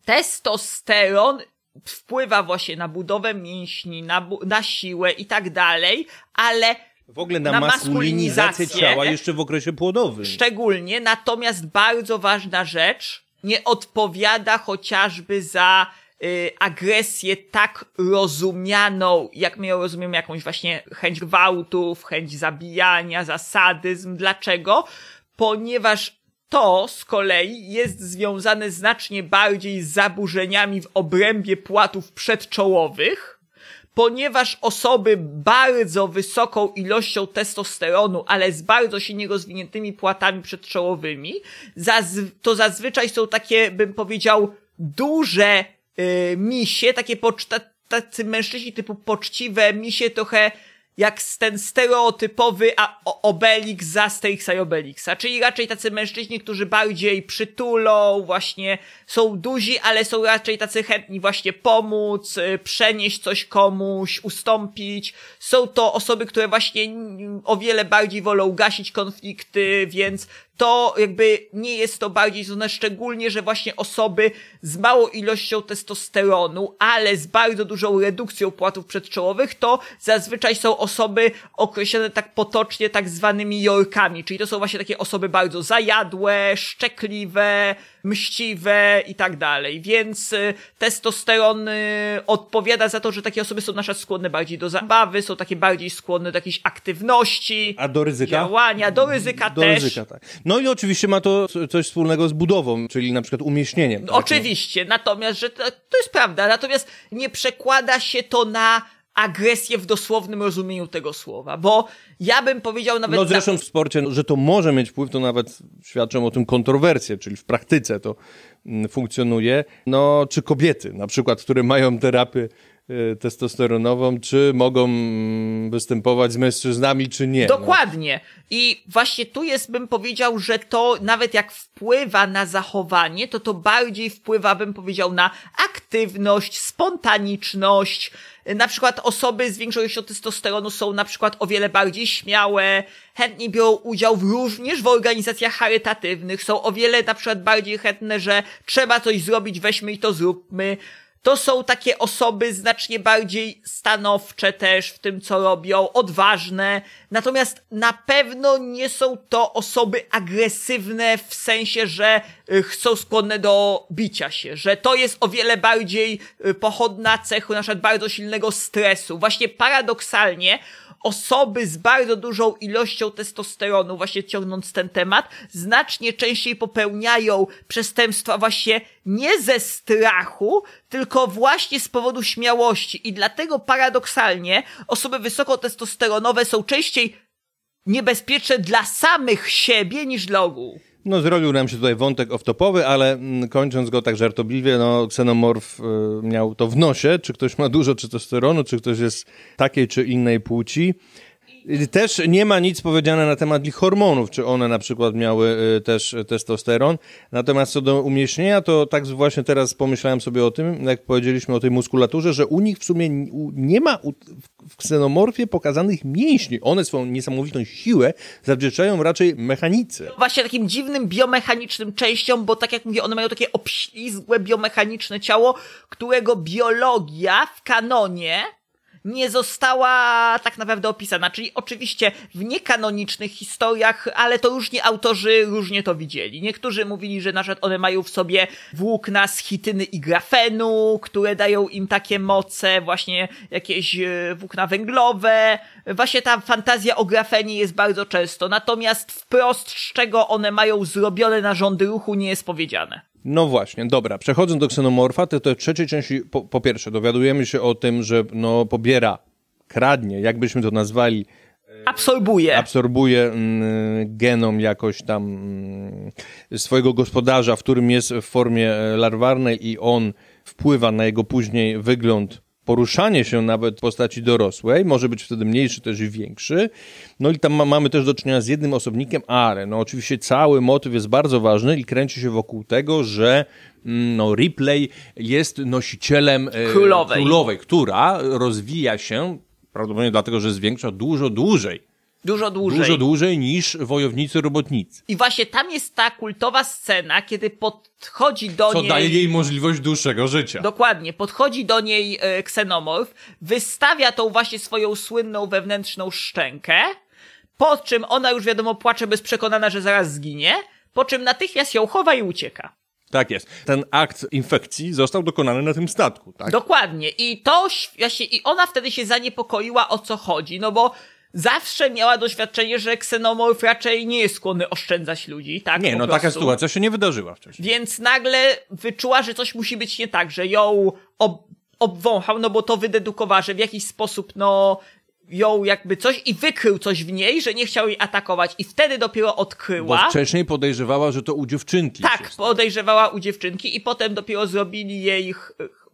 testosteron wpływa właśnie na budowę mięśni, na, na siłę i tak dalej, ale W ogóle na, Na maskulinizację maskulinizację. ciała jeszcze w okresie płodowym. szczególnie, natomiast bardzo ważna rzecz, nie odpowiada chociażby za y, agresję tak rozumianą, jak my ją rozumiemy, jakąś właśnie chęć gwałtów, chęć zabijania, zasadyzm. Dlaczego? Ponieważ to z kolei jest związane znacznie bardziej z zaburzeniami w obrębie płatów przedczołowych, ponieważ osoby bardzo wysoką ilością testosteronu, ale z bardzo silnie rozwiniętymi płatami przedczołowymi, to zazwyczaj są takie, bym powiedział, duże y, misie, takie poczta, tacy mężczyźni typu poczciwe misie, trochę jak ten stereotypowy a, Obelix z Asterixa i Obelixa, czyli raczej tacy mężczyźni, którzy bardziej przytulą, właśnie są duzi, ale są raczej tacy chętni właśnie pomóc, y, przenieść coś komuś, ustąpić. Są to osoby, które właśnie o wiele bardziej wolą gasić konflikty, więc to jakby nie jest to bardziej związane szczególnie, że właśnie osoby z małą ilością testosteronu, ale z bardzo dużą redukcją płatów przedczołowych, to zazwyczaj są osoby określone tak potocznie tak zwanymi jorkami, czyli to są właśnie takie osoby bardzo zajadłe, szczekliwe, mściwe i tak dalej. Więc y, testosteron y, odpowiada za to, że takie osoby są na przykład skłonne bardziej do zabawy, są takie bardziej skłonne do jakiejś aktywności, A do ryzyka? działania, do ryzyka Do też. ryzyka, tak. No i oczywiście ma to co- coś wspólnego z budową, czyli na przykład umieśnieniem. tak? Oczywiście, natomiast, że to, to jest prawda, natomiast nie przekłada się to na agresję w dosłownym rozumieniu tego słowa, bo ja bym powiedział nawet... No na- zresztą w sporcie, że to może mieć wpływ, to nawet świadczą o tym kontrowersje, czyli w praktyce to mm, funkcjonuje. No, czy kobiety, na przykład, które mają terapię y, testosteronową, czy mogą mm, występować z mężczyznami, czy nie. No. Dokładnie. I właśnie tu jest, bym powiedział, że to nawet jak wpływa na zachowanie, to to bardziej wpływa, bym powiedział, na aktywność, spontaniczność. Na przykład osoby z większą ilością testosteronu są na przykład o wiele bardziej śmiałe, chętnie biorą udział w również w organizacjach charytatywnych, są o wiele na przykład bardziej chętne, że trzeba coś zrobić, weźmy i to zróbmy. To są takie osoby znacznie bardziej stanowcze też w tym, co robią, odważne. Natomiast na pewno nie są to osoby agresywne w sensie, że y, są skłonne do bicia się, że to jest o wiele bardziej y, pochodna cechu na przykład bardzo silnego stresu. Właśnie paradoksalnie osoby z bardzo dużą ilością testosteronu, właśnie ciągnąc ten temat, znacznie częściej popełniają przestępstwa właśnie nie ze strachu, tylko właśnie z powodu śmiałości. I dlatego paradoksalnie osoby wysokotestosteronowe są częściej niebezpieczne dla samych siebie niż dla ogółu. No, zrobił nam się tutaj wątek off-topowy, ale mm, kończąc go tak żartobliwie, no, ksenomorf y, miał to w nosie, czy ktoś ma dużo testosteronu, czy ktoś jest takiej czy innej płci. Y, Też nie ma nic powiedziane na temat ich hormonów, czy one na przykład miały y, też testosteron. Natomiast co do umieśnienia, to tak właśnie teraz pomyślałem sobie o tym, jak powiedzieliśmy o tej muskulaturze, że u nich w sumie nie ma w ksenomorfie pokazanych mięśni. One swoją niesamowitą siłę zawdzięczają raczej mechanice. Właśnie takim dziwnym biomechanicznym częścią, bo tak jak mówię, one mają takie obślizgłe biomechaniczne ciało, którego biologia w kanonie nie została tak naprawdę opisana. Czyli oczywiście w niekanonicznych historiach, ale to różni autorzy różnie to widzieli. Niektórzy mówili, że na przykład one mają w sobie włókna z chityny i grafenu, które dają im takie moce, właśnie jakieś e, włókna węglowe. Właśnie ta fantazja o grafenie jest bardzo często. Natomiast wprost, z czego one mają zrobione narządy ruchu, nie jest powiedziane. No właśnie, dobra. Przechodząc do ksenomorfa, to, to w trzeciej części, po, po pierwsze, dowiadujemy się o tym, że no, pobiera, kradnie, jakbyśmy to nazwali, Absorbuje. absorbuje mm, genom jakoś tam mm, swojego gospodarza, w którym jest w formie e, larwarnej i on wpływa na jego później wygląd, poruszanie się nawet w postaci dorosłej, może być wtedy mniejszy też i większy. No i tam ma, mamy też do czynienia z jednym osobnikiem, ale no oczywiście cały motyw jest bardzo ważny i kręci się wokół tego, że mm, no, Ripley jest nosicielem e, Królowej. królowej, która rozwija się prawdopodobnie dlatego, że jest większa dużo dłużej. Dużo dłużej. Dużo dłużej niż wojownicy robotnicy. I właśnie tam jest ta kultowa scena, kiedy podchodzi do Co niej... daje jej możliwość dłuższego życia. Dokładnie, podchodzi do niej e, ksenomorf, wystawia tą właśnie swoją słynną wewnętrzną szczękę, po czym ona już wiadomo płacze bez przekonana, że zaraz zginie, po czym natychmiast ją chowa i ucieka. Tak jest. Ten akt infekcji został dokonany na tym statku, tak? Dokładnie. I to właśnie, i ona wtedy się zaniepokoiła o co chodzi, no bo zawsze miała doświadczenie, że ksenomorf raczej nie jest skłonny oszczędzać ludzi, tak? Nie, no taka prostu. sytuacja się nie wydarzyła wcześniej. Więc nagle wyczuła, że coś musi być nie tak, że ją ob obwąchał, no bo to wydedukowała, że w jakiś sposób, no, ją jakby coś i wykrył coś w niej, że nie chciał jej atakować i wtedy dopiero Bo odkryła. wcześniej podejrzewała, że to u dziewczynki. Tak, podejrzewała u dziewczynki i potem dopiero zrobili jej,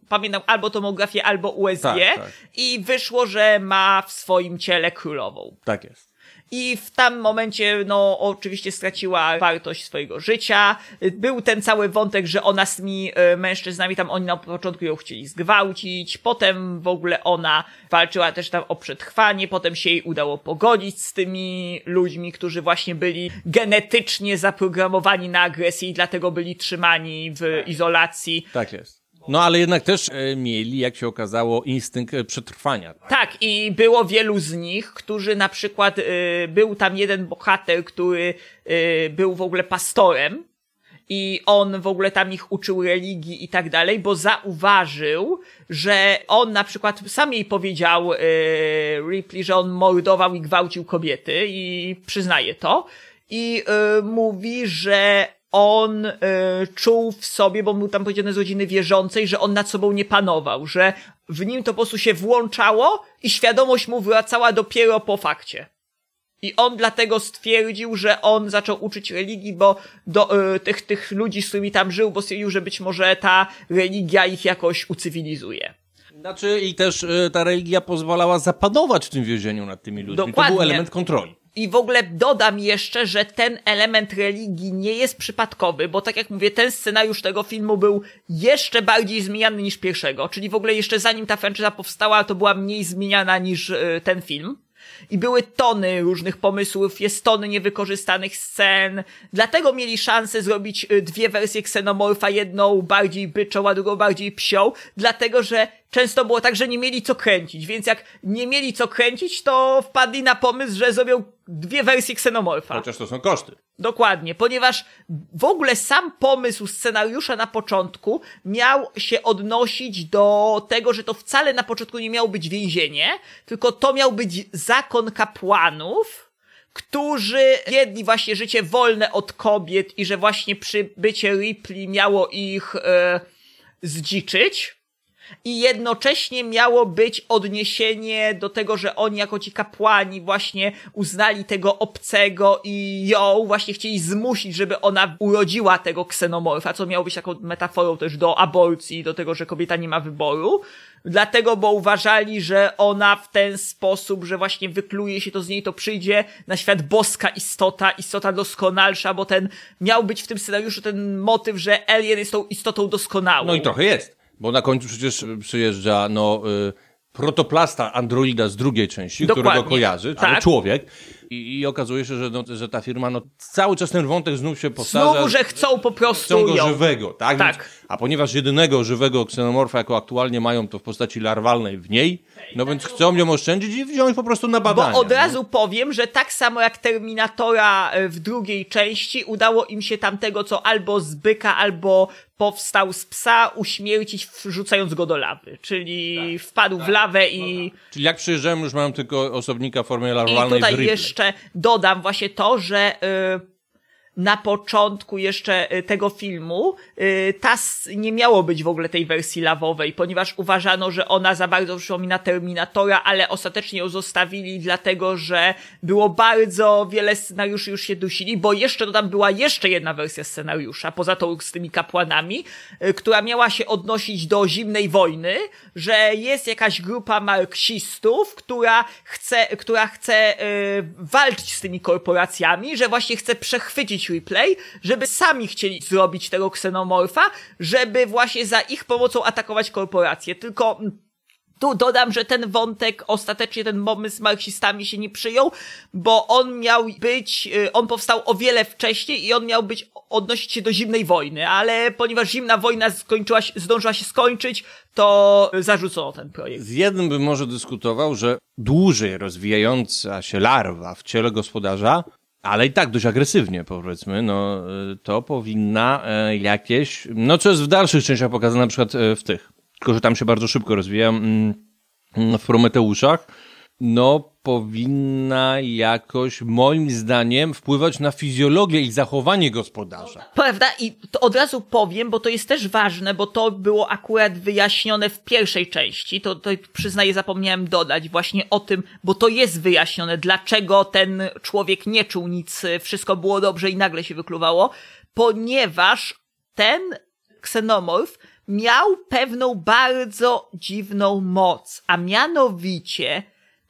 pamiętam, albo tomografię, albo USG Tak, tak. i wyszło, że ma w swoim ciele królową. Tak jest. I w tam momencie, no, oczywiście straciła wartość swojego życia. Był ten cały wątek, że ona z tymi e, mężczyznami, tam oni na początku ją chcieli zgwałcić, potem w ogóle ona walczyła też tam o przetrwanie, potem się jej udało pogodzić z tymi ludźmi, którzy właśnie byli genetycznie zaprogramowani na agresję i dlatego byli trzymani w izolacji. Tak jest. No ale jednak też e, mieli, jak się okazało, instynkt e, przetrwania. Tak, i było wielu z nich, którzy na przykład, y, był tam jeden bohater, który y, był w ogóle pastorem i on w ogóle tam ich uczył religii i tak dalej, bo zauważył, że on na przykład sam jej powiedział y, Ripley, że on mordował i gwałcił kobiety i przyznaje to i y, mówi, że on y, czuł w sobie, bo był tam powiedziane z rodziny wierzącej, że on nad sobą nie panował, że w nim to po prostu się włączało i świadomość mu wracała dopiero po fakcie. I on dlatego stwierdził, że on zaczął uczyć religii, bo do y, tych, tych ludzi, z którymi tam żył, bo stwierdził, że być może ta religia ich jakoś ucywilizuje. Znaczy i też e, ta religia pozwalała zapanować w tym więzieniu nad tymi ludźmi. To Dokładnie. był element kontroli. I w ogóle dodam jeszcze, że ten element religii nie jest przypadkowy, bo tak jak mówię, ten scenariusz tego filmu był jeszcze bardziej zmieniany niż pierwszego, czyli w ogóle jeszcze zanim ta franczyza powstała, to była mniej zmieniana niż y, ten film. I były tony różnych pomysłów, jest tony niewykorzystanych scen, dlatego mieli szansę zrobić y, dwie wersje ksenomorfa, jedną bardziej byczą, a drugą bardziej psią, dlatego że często było tak, że nie mieli co kręcić, więc jak nie mieli co kręcić, to wpadli na pomysł, że zrobią dwie wersje ksenomorfa. Chociaż to są koszty. Dokładnie, ponieważ w ogóle sam pomysł scenariusza na początku miał się odnosić do tego, że to wcale na początku nie miało być więzienie, tylko to miał być zakon kapłanów, którzy jedli właśnie życie wolne od kobiet i że właśnie przybycie Ripley miało ich e, zdziczyć. I jednocześnie miało być odniesienie do tego, że oni jako ci kapłani właśnie uznali tego obcego i ją właśnie chcieli zmusić, żeby ona urodziła tego ksenomorfa, co miało być taką metaforą też do aborcji, do tego, że kobieta nie ma wyboru. Dlatego, bo uważali, że ona w ten sposób, że właśnie wykluje się to z niej, to przyjdzie na świat boska istota, istota doskonalsza, bo ten miał być w tym scenariuszu ten motyw, że Alien jest tą istotą doskonałą. No i trochę jest. Bo na końcu przecież y, przyjeżdża, no, y, protoplasta androida z drugiej części, Dokładnie. którego kojarzy, ale Tak. człowiek. I, I okazuje się, że, no, że ta firma, no, cały czas ten wątek znów się powtarza. Znowu, że chcą po prostu Chcą go ją. żywego, tak? Tak. Więc, a ponieważ jedynego żywego ksenomorfa, jako aktualnie mają, to w postaci larwalnej w niej, no więc chcą ją oszczędzić i wziąć po prostu na badania. Bo od no. razu powiem, że tak samo jak Terminatora e, w drugiej części, udało im się tamtego, co albo z byka, albo powstał z psa, uśmiercić wrzucając go do lawy. Czyli Tak, wpadł w lawę i... Czyli jak przyjeżdżałem, już mam tylko osobnika w formie I larwalnej w tutaj jeszcze dodam właśnie to, że y, na początku jeszcze y, tego filmu y, TAS nie miało być w ogóle tej wersji lawowej, ponieważ uważano, że ona za bardzo przypomina Terminatora, ale ostatecznie ją zostawili dlatego, że było bardzo wiele scenariuszy już się dusili, bo jeszcze tam była jeszcze jedna wersja scenariusza, poza tą z tymi kapłanami, y, która miała się odnosić do zimnej wojny, że jest jakaś grupa marksistów, która chce, która chce walczyć z tymi korporacjami, że właśnie chce przechwycić replay, żeby sami chcieli zrobić tego ksenomorfa, żeby właśnie za ich pomocą atakować korporacje. Tylko mm, tu dodam, że ten wątek, ostatecznie ten pomysł z marksistami się nie przyjął, bo on miał być, y, on powstał o wiele wcześniej i on miał być, odnosić się do zimnej wojny, ale ponieważ zimna wojna skończyła się, zdążyła się skończyć, to zarzucono ten projekt. Z jednym bym może dyskutował, że dłużej rozwijająca się larwa w ciele gospodarza ale i tak dość agresywnie, powiedzmy, no y, to powinna e, jakieś, no co jest w dalszych częściach pokazane, na przykład e, w tych, tylko że tam się bardzo szybko rozwija, mm, w Prometeuszach, no powinna jakoś, moim zdaniem, wpływać na fizjologię i zachowanie gospodarza. Prawda? I to od razu powiem, bo to jest też ważne, bo to było akurat wyjaśnione w pierwszej części. To, to przyznaję, zapomniałem dodać właśnie o tym, bo to jest wyjaśnione, dlaczego ten człowiek nie czuł nic, wszystko było dobrze i nagle się wykluwało, ponieważ ten ksenomorf miał pewną bardzo dziwną moc, a mianowicie,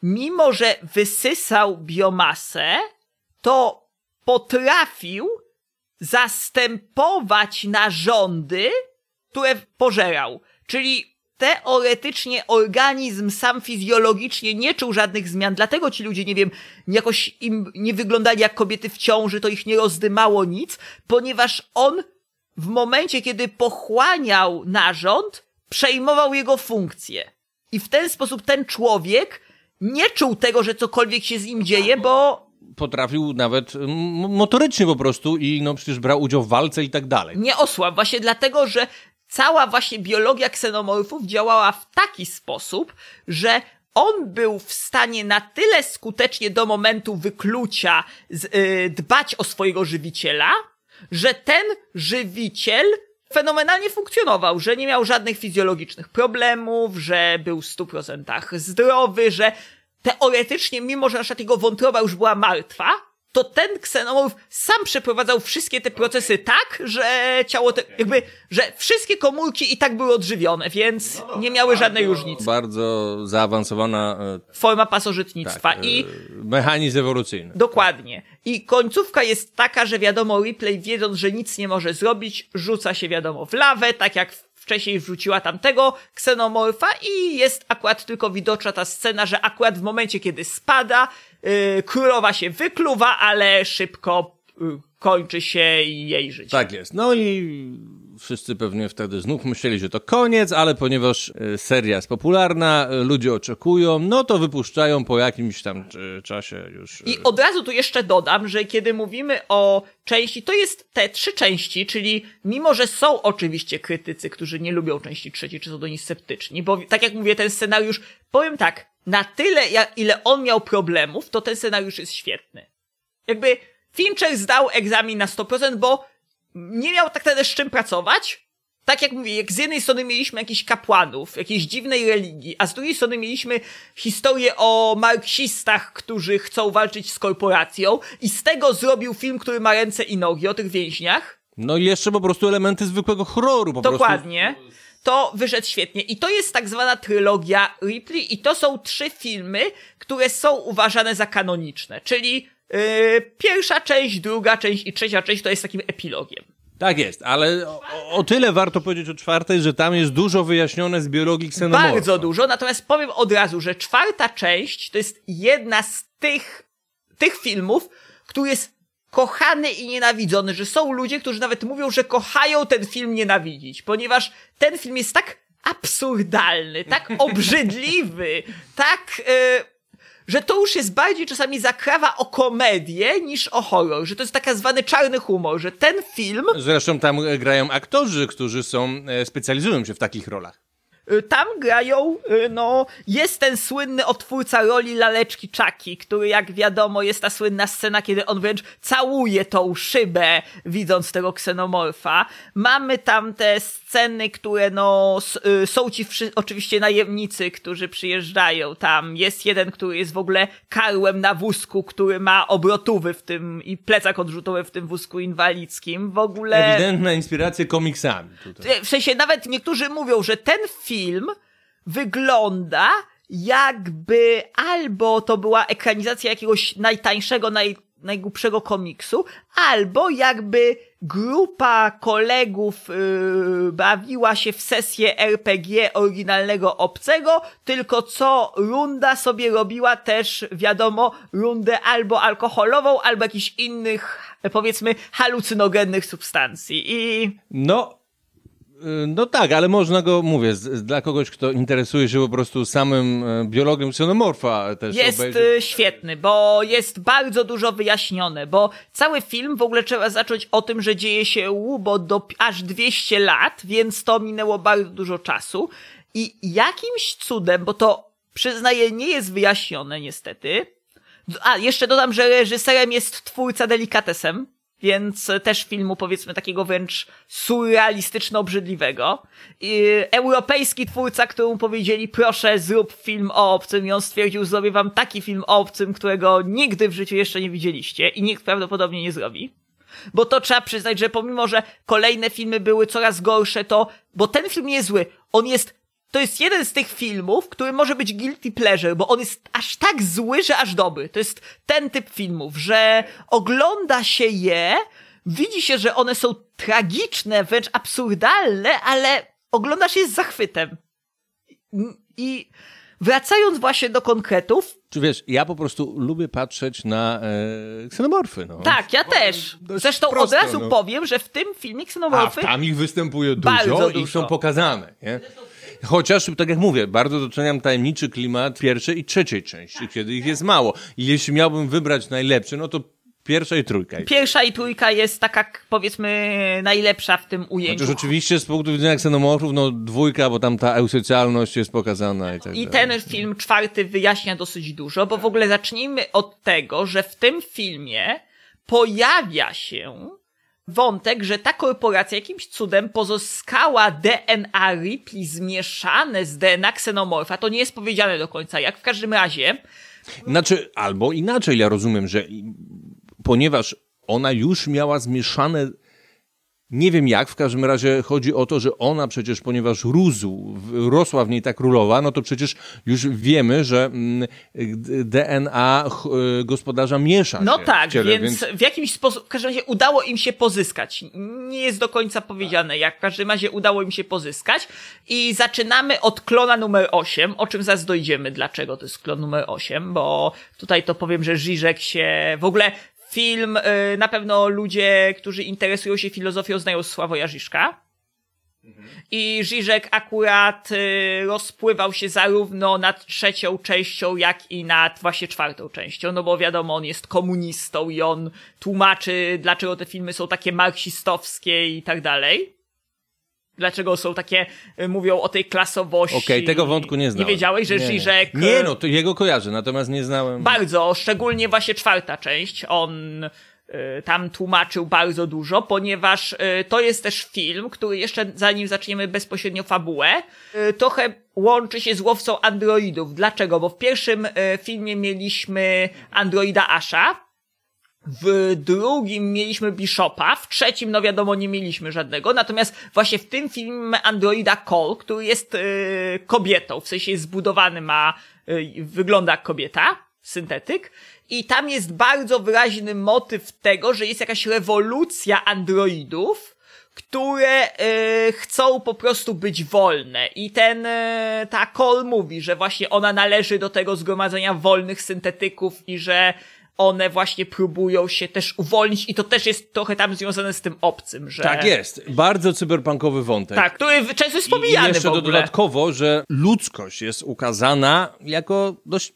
mimo że wysysał biomasę, to potrafił zastępować narządy, które pożerał. Czyli teoretycznie organizm sam fizjologicznie nie czuł żadnych zmian, dlatego ci ludzie, nie wiem, jakoś im nie wyglądali jak kobiety w ciąży, to ich nie rozdymało nic, ponieważ on w momencie, kiedy pochłaniał narząd, przejmował jego funkcję. I w ten sposób ten człowiek nie czuł tego, że cokolwiek się z nim dzieje, bo Potrafił nawet motorycznie po prostu i no przecież brał udział w walce i tak dalej. nie osłabł. Właśnie dlatego, że cała właśnie biologia ksenomorfów działała w taki sposób, że on był w stanie na tyle skutecznie do momentu wyklucia z, y, dbać o swojego żywiciela, że ten żywiciel fenomenalnie funkcjonował, że nie miał żadnych fizjologicznych problemów, że był w 100% zdrowy, że teoretycznie, mimo że na przykład jego wątroba już była martwa, to ten ksenomorf sam przeprowadzał wszystkie te procesy tak, że ciało, te, jakby, że wszystkie komórki i tak były odżywione, więc nie miały żadnej różnicy. Bardzo zaawansowana e, Forma pasożytnictwa tak, i e, mechanizm ewolucyjny. Dokładnie. I końcówka jest taka, że wiadomo, Ripley wiedząc, że nic nie może zrobić, rzuca się wiadomo w lawę, tak jak wcześniej wrzuciła tamtego ksenomorfa i jest akurat tylko widoczna ta scena, że akurat w momencie, kiedy spada, yy, królowa się wykluwa, ale szybko yy, kończy się jej życie. Tak jest. No i wszyscy pewnie wtedy znów myśleli, że to koniec, ale ponieważ e, seria jest popularna, e, ludzie oczekują, no to wypuszczają po jakimś tam e, czasie już. I od razu tu jeszcze dodam, że kiedy mówimy o części, to jest te trzy części, czyli mimo, że są oczywiście krytycy, którzy nie lubią części trzeciej, czy są do niej sceptyczni, bo tak jak mówię, ten scenariusz, powiem tak, na tyle, ile on miał problemów, to ten scenariusz jest świetny. Jakby Fincher zdał egzamin na 100%, bo nie miał tak naprawdę z czym pracować. Tak jak mówię, jak z jednej strony mieliśmy jakichś kapłanów, jakiejś dziwnej religii, a z drugiej strony mieliśmy historię o marksistach, którzy chcą walczyć z korporacją i z tego zrobił film, który ma ręce i nogi o tych więźniach. No i jeszcze po prostu elementy zwykłego horroru. Po Dokładnie. To wyszedł świetnie. I to jest tak zwana trylogia Ripley i to są trzy filmy, które są uważane za kanoniczne. Czyli pierwsza część, druga część i trzecia część to jest takim epilogiem. Tak jest, ale o, o tyle warto powiedzieć o czwartej, że tam jest dużo wyjaśnione z biologii ksenomorfa. Bardzo dużo, natomiast powiem od razu, że czwarta część to jest jedna z tych, tych filmów, który jest kochany i nienawidzony, że są ludzie, którzy nawet mówią, że kochają ten film nienawidzić, ponieważ ten film jest tak absurdalny, tak obrzydliwy, tak... Yy, że to już jest bardziej czasami zakrawa o komedię niż o horror, że to jest tak zwany czarny humor, że ten film Zresztą tam e, grają aktorzy, którzy są, e, specjalizują się w takich rolach. Y, Tam grają, y, no, jest ten słynny odtwórca roli laleczki Chucky, który jak wiadomo jest ta słynna scena, kiedy on wręcz całuje tą szybę, widząc tego ksenomorfa. Mamy tam te sceny, które no, y, są ci wszy- oczywiście najemnicy, którzy przyjeżdżają tam. Jest jeden, który jest w ogóle karłem na wózku, który ma obrotówy w tym i plecak odrzutowy w tym wózku inwalidzkim. W ogóle... Ewidentna inspiracja komiksami tutaj. W sensie nawet niektórzy mówią, że ten film wygląda jakby albo to była ekranizacja jakiegoś najtańszego, naj, najgłupszego komiksu, albo jakby grupa kolegów yy, bawiła się w sesję RPG oryginalnego obcego, tylko co runda sobie robiła też, wiadomo, rundę albo alkoholową, albo jakichś innych, powiedzmy, halucynogennych substancji. I No, No tak, ale można go, mówię, z, dla kogoś, kto interesuje się po prostu samym e, biologiem xenomorfa też Jest obejrzeć. y, świetny, bo jest bardzo dużo wyjaśnione, bo cały film w ogóle trzeba zacząć o tym, że dzieje się łubo do aż 200 lat, więc to minęło bardzo dużo czasu. I jakimś cudem, bo to przyznaję nie jest wyjaśnione niestety, a jeszcze dodam, że reżyserem jest twórca Delikatesem, więc też filmu powiedzmy takiego wręcz surrealistyczno-obrzydliwego. Europejski twórca, któremu powiedzieli proszę zrób film o obcym i on stwierdził zrobię wam taki film o obcym, którego nigdy w życiu jeszcze nie widzieliście i nikt prawdopodobnie nie zrobi. Bo to trzeba przyznać, że pomimo, że kolejne filmy były coraz gorsze, to, bo ten film nie jest zły, on jest, to jest jeden z tych filmów, który może być guilty pleasure, bo on jest aż tak zły, że aż dobry. To jest ten typ filmów, że ogląda się je, widzi się, że one są tragiczne, wręcz absurdalne, ale oglądasz je z zachwytem. I wracając właśnie do konkretów, Czy wiesz, ja po prostu lubię patrzeć na e, ksenomorfy, no. tak, ja też. Zresztą prosto, od razu no. powiem, że w tym filmie A ksenomorfy tam ich występuje dużo Bardzo i dużo. są pokazane, nie? Chociaż, tak jak mówię, bardzo doceniam tajemniczy klimat pierwszej i trzeciej części, kiedy ich jest mało. I jeśli miałbym wybrać najlepszy, no to pierwsza i trójka. Pierwsza i trójka jest taka, powiedzmy, najlepsza w tym ujęciu. Chociaż oczywiście z punktu widzenia ksenomorfów, no dwójka, bo tam ta eusocjalność jest pokazana i tak I dalej. ten film czwarty wyjaśnia dosyć dużo, bo w ogóle zacznijmy od tego, że w tym filmie pojawia się wątek, że ta korporacja jakimś cudem pozyskała DNA Ripley zmieszane z DNA ksenomorfa. To nie jest powiedziane do końca jak. W każdym razie Znaczy, albo inaczej, ja rozumiem, że ponieważ ona już miała zmieszane, nie wiem jak, w każdym razie chodzi o to, że ona przecież, ponieważ rósł, rosła w niej ta królowa, no to przecież już wiemy, że mm, DNA y, gospodarza miesza No tak, ciele, więc, w jakimś sposób, w każdym razie udało im się pozyskać. Nie jest do końca powiedziane jak, w każdym razie udało im się pozyskać. I zaczynamy od klona numer 8, o czym zaraz dojdziemy, dlaczego to jest klon numer 8, bo tutaj to powiem, że Żyżek się, w ogóle film, y, na pewno ludzie, którzy interesują się filozofią znają Sławoja Żyżka. I Żyżek akurat y, rozpływał się zarówno nad trzecią częścią, jak i nad właśnie czwartą częścią, no bo wiadomo, on jest komunistą i on tłumaczy, dlaczego te filmy są takie marksistowskie i tak dalej. Dlaczego są takie, y, mówią o tej klasowości. Okej, tego wątku nie znałem. Nie wiedziałeś, że nie, Żyżek... Nie, y, no, to jego kojarzę, natomiast nie znałem... bardzo, szczególnie właśnie czwarta część. On y, tam tłumaczył bardzo dużo, ponieważ y, to jest też film, który jeszcze zanim zaczniemy bezpośrednio fabułę, y, trochę łączy się z łowcą androidów. Dlaczego? Bo w pierwszym filmie mieliśmy androida Asha, w drugim mieliśmy Bishopa, w trzecim, no wiadomo, nie mieliśmy żadnego. Natomiast właśnie w tym filmie mamy androida Cole, który jest y, kobietą, w sensie jest zbudowany, ma, y, wygląda jak kobieta, syntetyk. I tam jest bardzo wyraźny motyw tego, że jest jakaś rewolucja androidów, które y, chcą po prostu być wolne. I ten, y, ta Cole mówi, że właśnie ona należy do tego zgromadzenia wolnych syntetyków i że one właśnie próbują się też uwolnić i to też jest trochę tam związane z tym obcym, że... Tak jest, bardzo cyberpunkowy wątek. Tak, który często jest I pomijany jeszcze dodatkowo, że ludzkość jest ukazana jako dość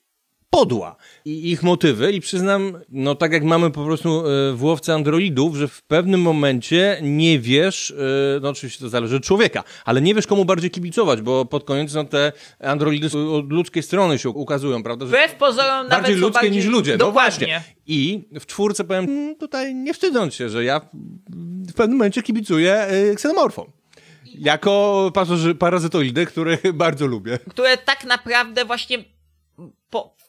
podła. I ich motywy, i przyznam, no tak jak mamy po prostu e, w łowce androidów, że w pewnym momencie nie wiesz, e, no oczywiście to zależy od człowieka, ale nie wiesz komu bardziej kibicować, bo pod koniec no, te androidy od ludzkiej strony się ukazują, prawda? Że Wbrew pozorom bardziej ludzkie bardziej... niż ludzie. No Dokładnie. właśnie. I w czwórce powiem, mm, tutaj nie wstydząc się, że ja w pewnym momencie kibicuję y, ksenomorfom. Jako pasoży- parazytoidy, które bardzo lubię. które tak naprawdę właśnie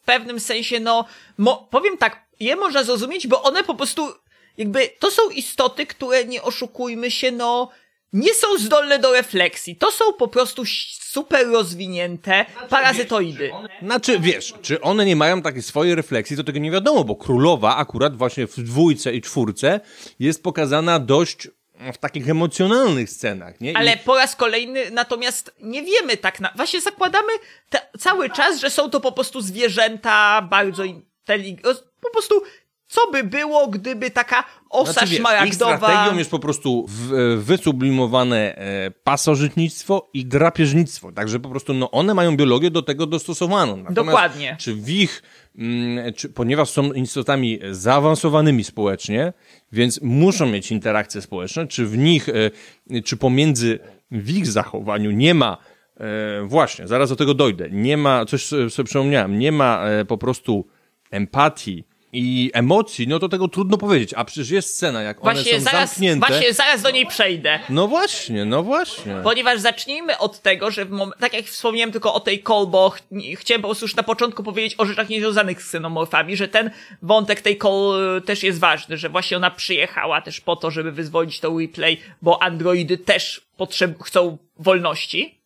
w pewnym sensie, no, mo, powiem tak, je można zrozumieć, bo one po prostu, jakby, to są istoty, które, nie oszukujmy się, no, nie są zdolne do refleksji. To są po prostu super rozwinięte parazytoidy. Znaczy, wiesz, czy one nie mają takiej swojej refleksji, to tego nie wiadomo, bo królowa akurat właśnie w dwójce i czwórce jest pokazana dość w takich emocjonalnych scenach, nie? I- Ale po raz kolejny, natomiast nie wiemy tak na... Właśnie zakładamy te, cały czas, że są to po prostu zwierzęta bardzo inteligentne, po prostu co by było, gdyby taka osa Znaczy, wiesz, ich szmaragdowa... strategią jest po prostu w, e, wysublimowane e, pasożytnictwo i drapieżnictwo. Także po prostu no, one mają biologię do tego dostosowaną. Natomiast Dokładnie. Czy w ich, mm, czy, ponieważ są istotami zaawansowanymi społecznie, więc muszą mieć interakcje społeczne, czy w nich, e, czy pomiędzy w ich zachowaniu nie ma E, właśnie, zaraz do tego dojdę. Nie ma, coś sobie przypomniałem, nie ma e, po prostu empatii i emocji, no to tego trudno powiedzieć. A przecież jest scena, jak one Właśnie są zaraz, zamknięte. właśnie zaraz do niej przejdę. No właśnie, no właśnie. Ponieważ zacznijmy od tego, że tak jak wspomniałem tylko o tej call, bo ch- chciałem po prostu już na początku powiedzieć o rzeczach niezwiązanych z ksenomorfami, że ten wątek tej call y, też jest ważny, że właśnie ona przyjechała też po to, żeby wyzwolić to replay, bo androidy też potrzeb- chcą wolności.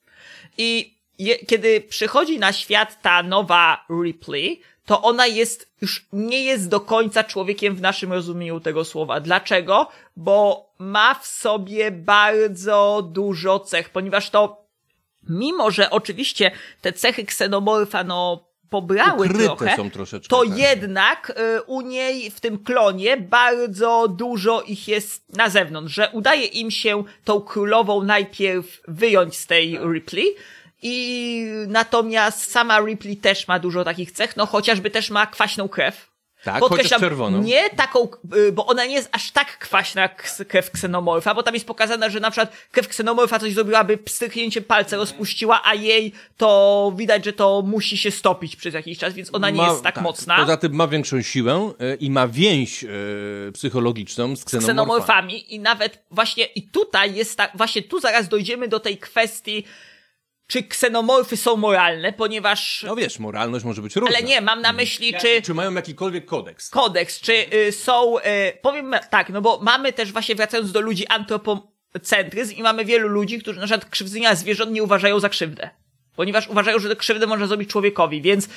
I je, kiedy przychodzi na świat ta nowa Ripley, to ona jest, już nie jest do końca człowiekiem w naszym rozumieniu tego słowa. Dlaczego? Bo ma w sobie bardzo dużo cech, ponieważ to, mimo że oczywiście te cechy ksenomorfa, no, pobrały Ukryte trochę, są troszeczkę, to tak. jednak y, u niej w tym klonie bardzo dużo ich jest na zewnątrz, że udaje im się tą królową najpierw wyjąć z tej Ripley i natomiast sama Ripley też ma dużo takich cech, no chociażby też ma kwaśną krew. Tak, Podkreślam, czerwoną. Nie taką, y, bo ona nie jest aż tak kwaśna jak krew ksenomorfa, bo tam jest pokazane, że na przykład krew ksenomorfa coś zrobiłaby pstryknięciem palca rozpuściła, a jej to widać, że to musi się stopić przez jakiś czas, więc ona nie Ma- jest tak, mocna. Poza tym ma większą siłę e, i ma więź e, psychologiczną z ksenomorfami. ksenomorfami i nawet właśnie i tutaj jest tak, właśnie tu zaraz dojdziemy do tej kwestii, czy ksenomorfy są moralne, ponieważ, No wiesz, moralność może być różna. ale nie, mam na myśli, czy Czy mają jakikolwiek kodeks? kodeks, czy y, są, y, powiem tak, no bo mamy też właśnie wracając do ludzi antropocentryzm i mamy wielu ludzi, którzy na przykład krzywdzenia zwierząt nie uważają za krzywdę. Ponieważ uważają, że krzywdę można zrobić człowiekowi, więc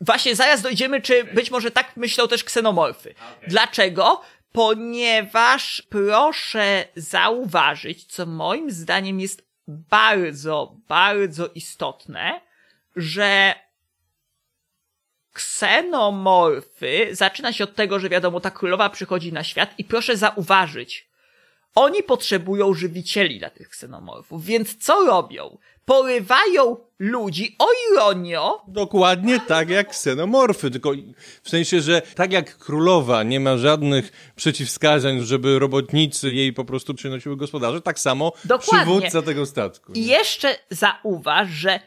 właśnie zaraz dojdziemy, czy być może tak myślą też ksenomorfy. Dlaczego? Ponieważ proszę zauważyć, co moim zdaniem jest bardzo, bardzo istotne, że ksenomorfy zaczyna się od tego, że wiadomo, ta królowa przychodzi na świat i proszę zauważyć, oni potrzebują żywicieli dla tych ksenomorfów, więc co robią? Porywają ludzi, o ironio, Dokładnie tak jak ksenomorfy, tylko w sensie, że tak jak królowa nie ma żadnych przeciwwskazań, żeby robotnicy jej po prostu przynosiły gospodarze, tak samo Dokładnie. przywódca tego statku. I jeszcze zauważ, że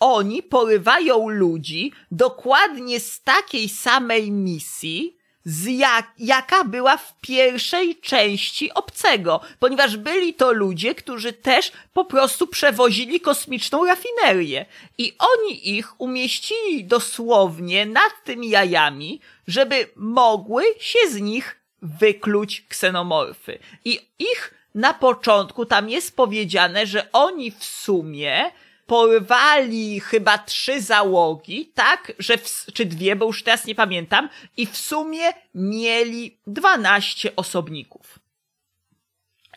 oni porywają ludzi dokładnie z takiej samej misji, z jak, jaka była w pierwszej części obcego, ponieważ byli to ludzie, którzy też po prostu przewozili kosmiczną rafinerię i oni ich umieścili dosłownie nad tymi jajami, żeby mogły się z nich wykluć ksenomorfy. I ich na początku tam jest powiedziane, że oni w sumie porwali chyba trzy załogi, tak, że w, czy dwie, bo już teraz nie pamiętam, i w sumie mieli 12 osobników.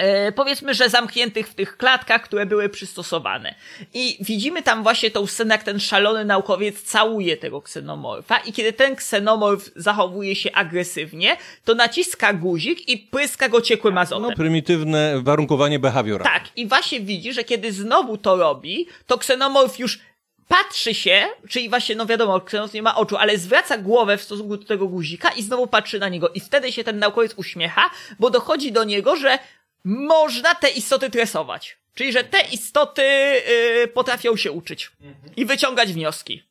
E, powiedzmy, że zamkniętych w tych klatkach, które były przystosowane. I widzimy tam właśnie tą scenę, jak ten szalony naukowiec całuje tego ksenomorfa i kiedy ten ksenomorf zachowuje się agresywnie, to naciska guzik i pryska go ciekłym azotem. No, prymitywne warunkowanie behawioralne. Tak, i właśnie widzi, że kiedy znowu to robi, to ksenomorf już patrzy się, czyli właśnie, no wiadomo, ksenomorf nie ma oczu, ale zwraca głowę w stosunku do tego guzika i znowu patrzy na niego. I wtedy się ten naukowiec uśmiecha, bo dochodzi do niego, że można te istoty tresować. Czyli, że te istoty yy, potrafią się uczyć i wyciągać wnioski.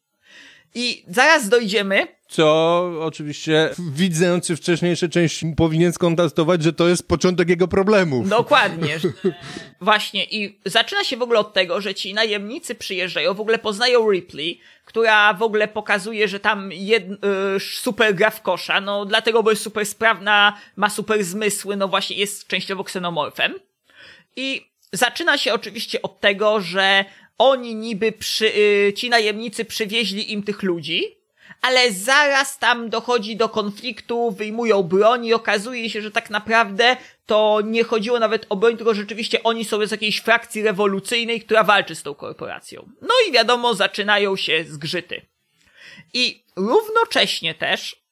I zaraz dojdziemy, Co oczywiście widzący wcześniejsze części powinien skontestować, że to jest początek jego problemów. Dokładnie. Właśnie. I zaczyna się w ogóle od tego, że ci najemnicy przyjeżdżają, w ogóle poznają Ripley, która w ogóle pokazuje, że tam jed, y, super gra w kosza, no dlatego, bo jest super sprawna, ma super zmysły, no właśnie jest częściowo ksenomorfem. I zaczyna się oczywiście od tego, że oni niby przy, y, ci najemnicy przywieźli im tych ludzi, ale zaraz tam dochodzi do konfliktu, wyjmują broń i okazuje się, że tak naprawdę to nie chodziło nawet o broń, tylko rzeczywiście oni są z jakiejś frakcji rewolucyjnej, która walczy z tą korporacją. No i wiadomo, zaczynają się zgrzyty. I równocześnie też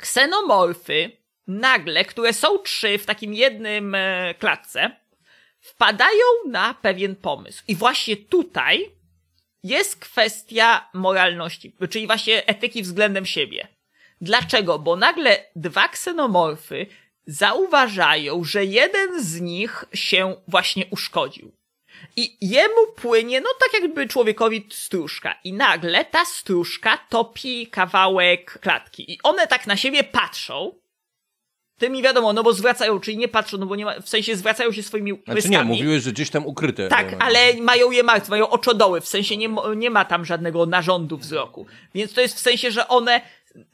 ksenomorfy nagle, które są trzy w takim jednym e, klatce, wpadają na pewien pomysł. I właśnie tutaj jest kwestia moralności, czyli właśnie etyki względem siebie. Dlaczego? Bo nagle dwa ksenomorfy zauważają, że jeden z nich się właśnie uszkodził. I jemu płynie, no tak jakby człowiekowi stróżka. I nagle ta stróżka topi kawałek klatki. I one tak na siebie patrzą. Tymi wiadomo, no bo zwracają, czyli nie patrzą, no bo nie ma, w sensie zwracają się swoimi Znaczy łyskami. nie, mówiłeś, że gdzieś tam ukryte. Tak, e, ale mają je martwe, mają oczodoły, w sensie nie, nie ma tam żadnego narządu wzroku. Więc to jest w sensie, że one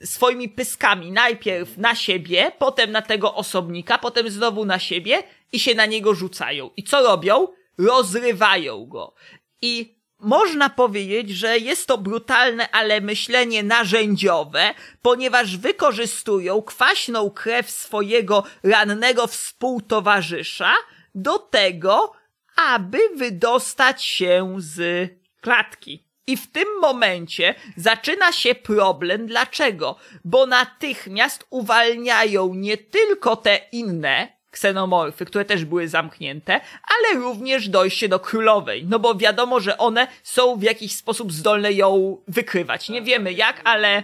swoimi pyskami najpierw na siebie, potem na tego osobnika, potem znowu na siebie i się na niego rzucają. I co robią? Rozrywają go. I można powiedzieć, że jest to brutalne, ale myślenie narzędziowe, ponieważ wykorzystują kwaśną krew swojego rannego współtowarzysza do tego, aby wydostać się z klatki. I w tym momencie zaczyna się problem. Dlaczego? Bo natychmiast uwalniają nie tylko te inne ksenomorfy, które też były zamknięte, ale również dojście do królowej. No bo wiadomo, że one są w jakiś sposób zdolne ją wykrywać. Nie wiemy jak, ale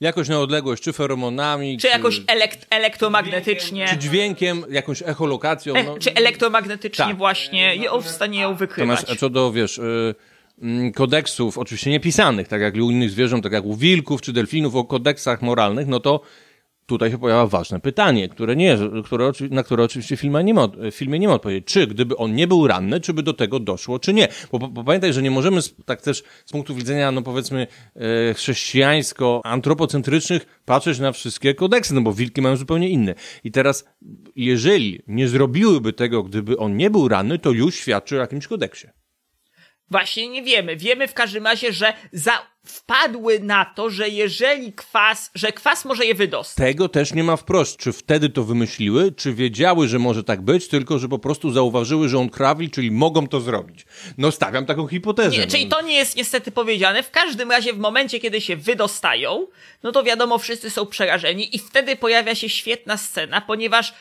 Jakoś na odległość, czy feromonami, czy jakoś elekt- elektromagnetycznie, czy dźwiękiem, jakąś echolokacją. e, No. czy elektromagnetycznie Tak. właśnie ją w stanie ją wykrywać. Natomiast co do, wiesz, y, kodeksów, oczywiście niepisanych, tak jak u innych zwierząt, tak jak u wilków czy delfinów, o kodeksach moralnych, no to tutaj się pojawia ważne pytanie, które nie, które, na które oczywiście filmie nie, ma, filmie nie ma odpowiedzi. Czy gdyby on nie był ranny, czy by do tego doszło, czy nie? Bo, bo, pamiętaj, że nie możemy tak też z punktu widzenia, no powiedzmy, e, chrześcijańsko-antropocentrycznych patrzeć na wszystkie kodeksy, no bo wilki mają zupełnie inne. I teraz, jeżeli nie zrobiłyby tego, gdyby on nie był ranny, to już świadczy o jakimś kodeksie. Właśnie nie wiemy. Wiemy w każdym razie, że za... wpadły na to, że jeżeli kwas, że kwas może je wydostać. Tego też nie ma wprost. Czy wtedy to wymyśliły, czy wiedziały, że może tak być, tylko że po prostu zauważyły, że on krawi, czyli mogą to zrobić. No stawiam taką hipotezę. Nie, czyli no. to nie jest niestety powiedziane. W każdym razie w momencie, kiedy się wydostają, no to wiadomo, wszyscy są przerażeni i wtedy pojawia się świetna scena, ponieważ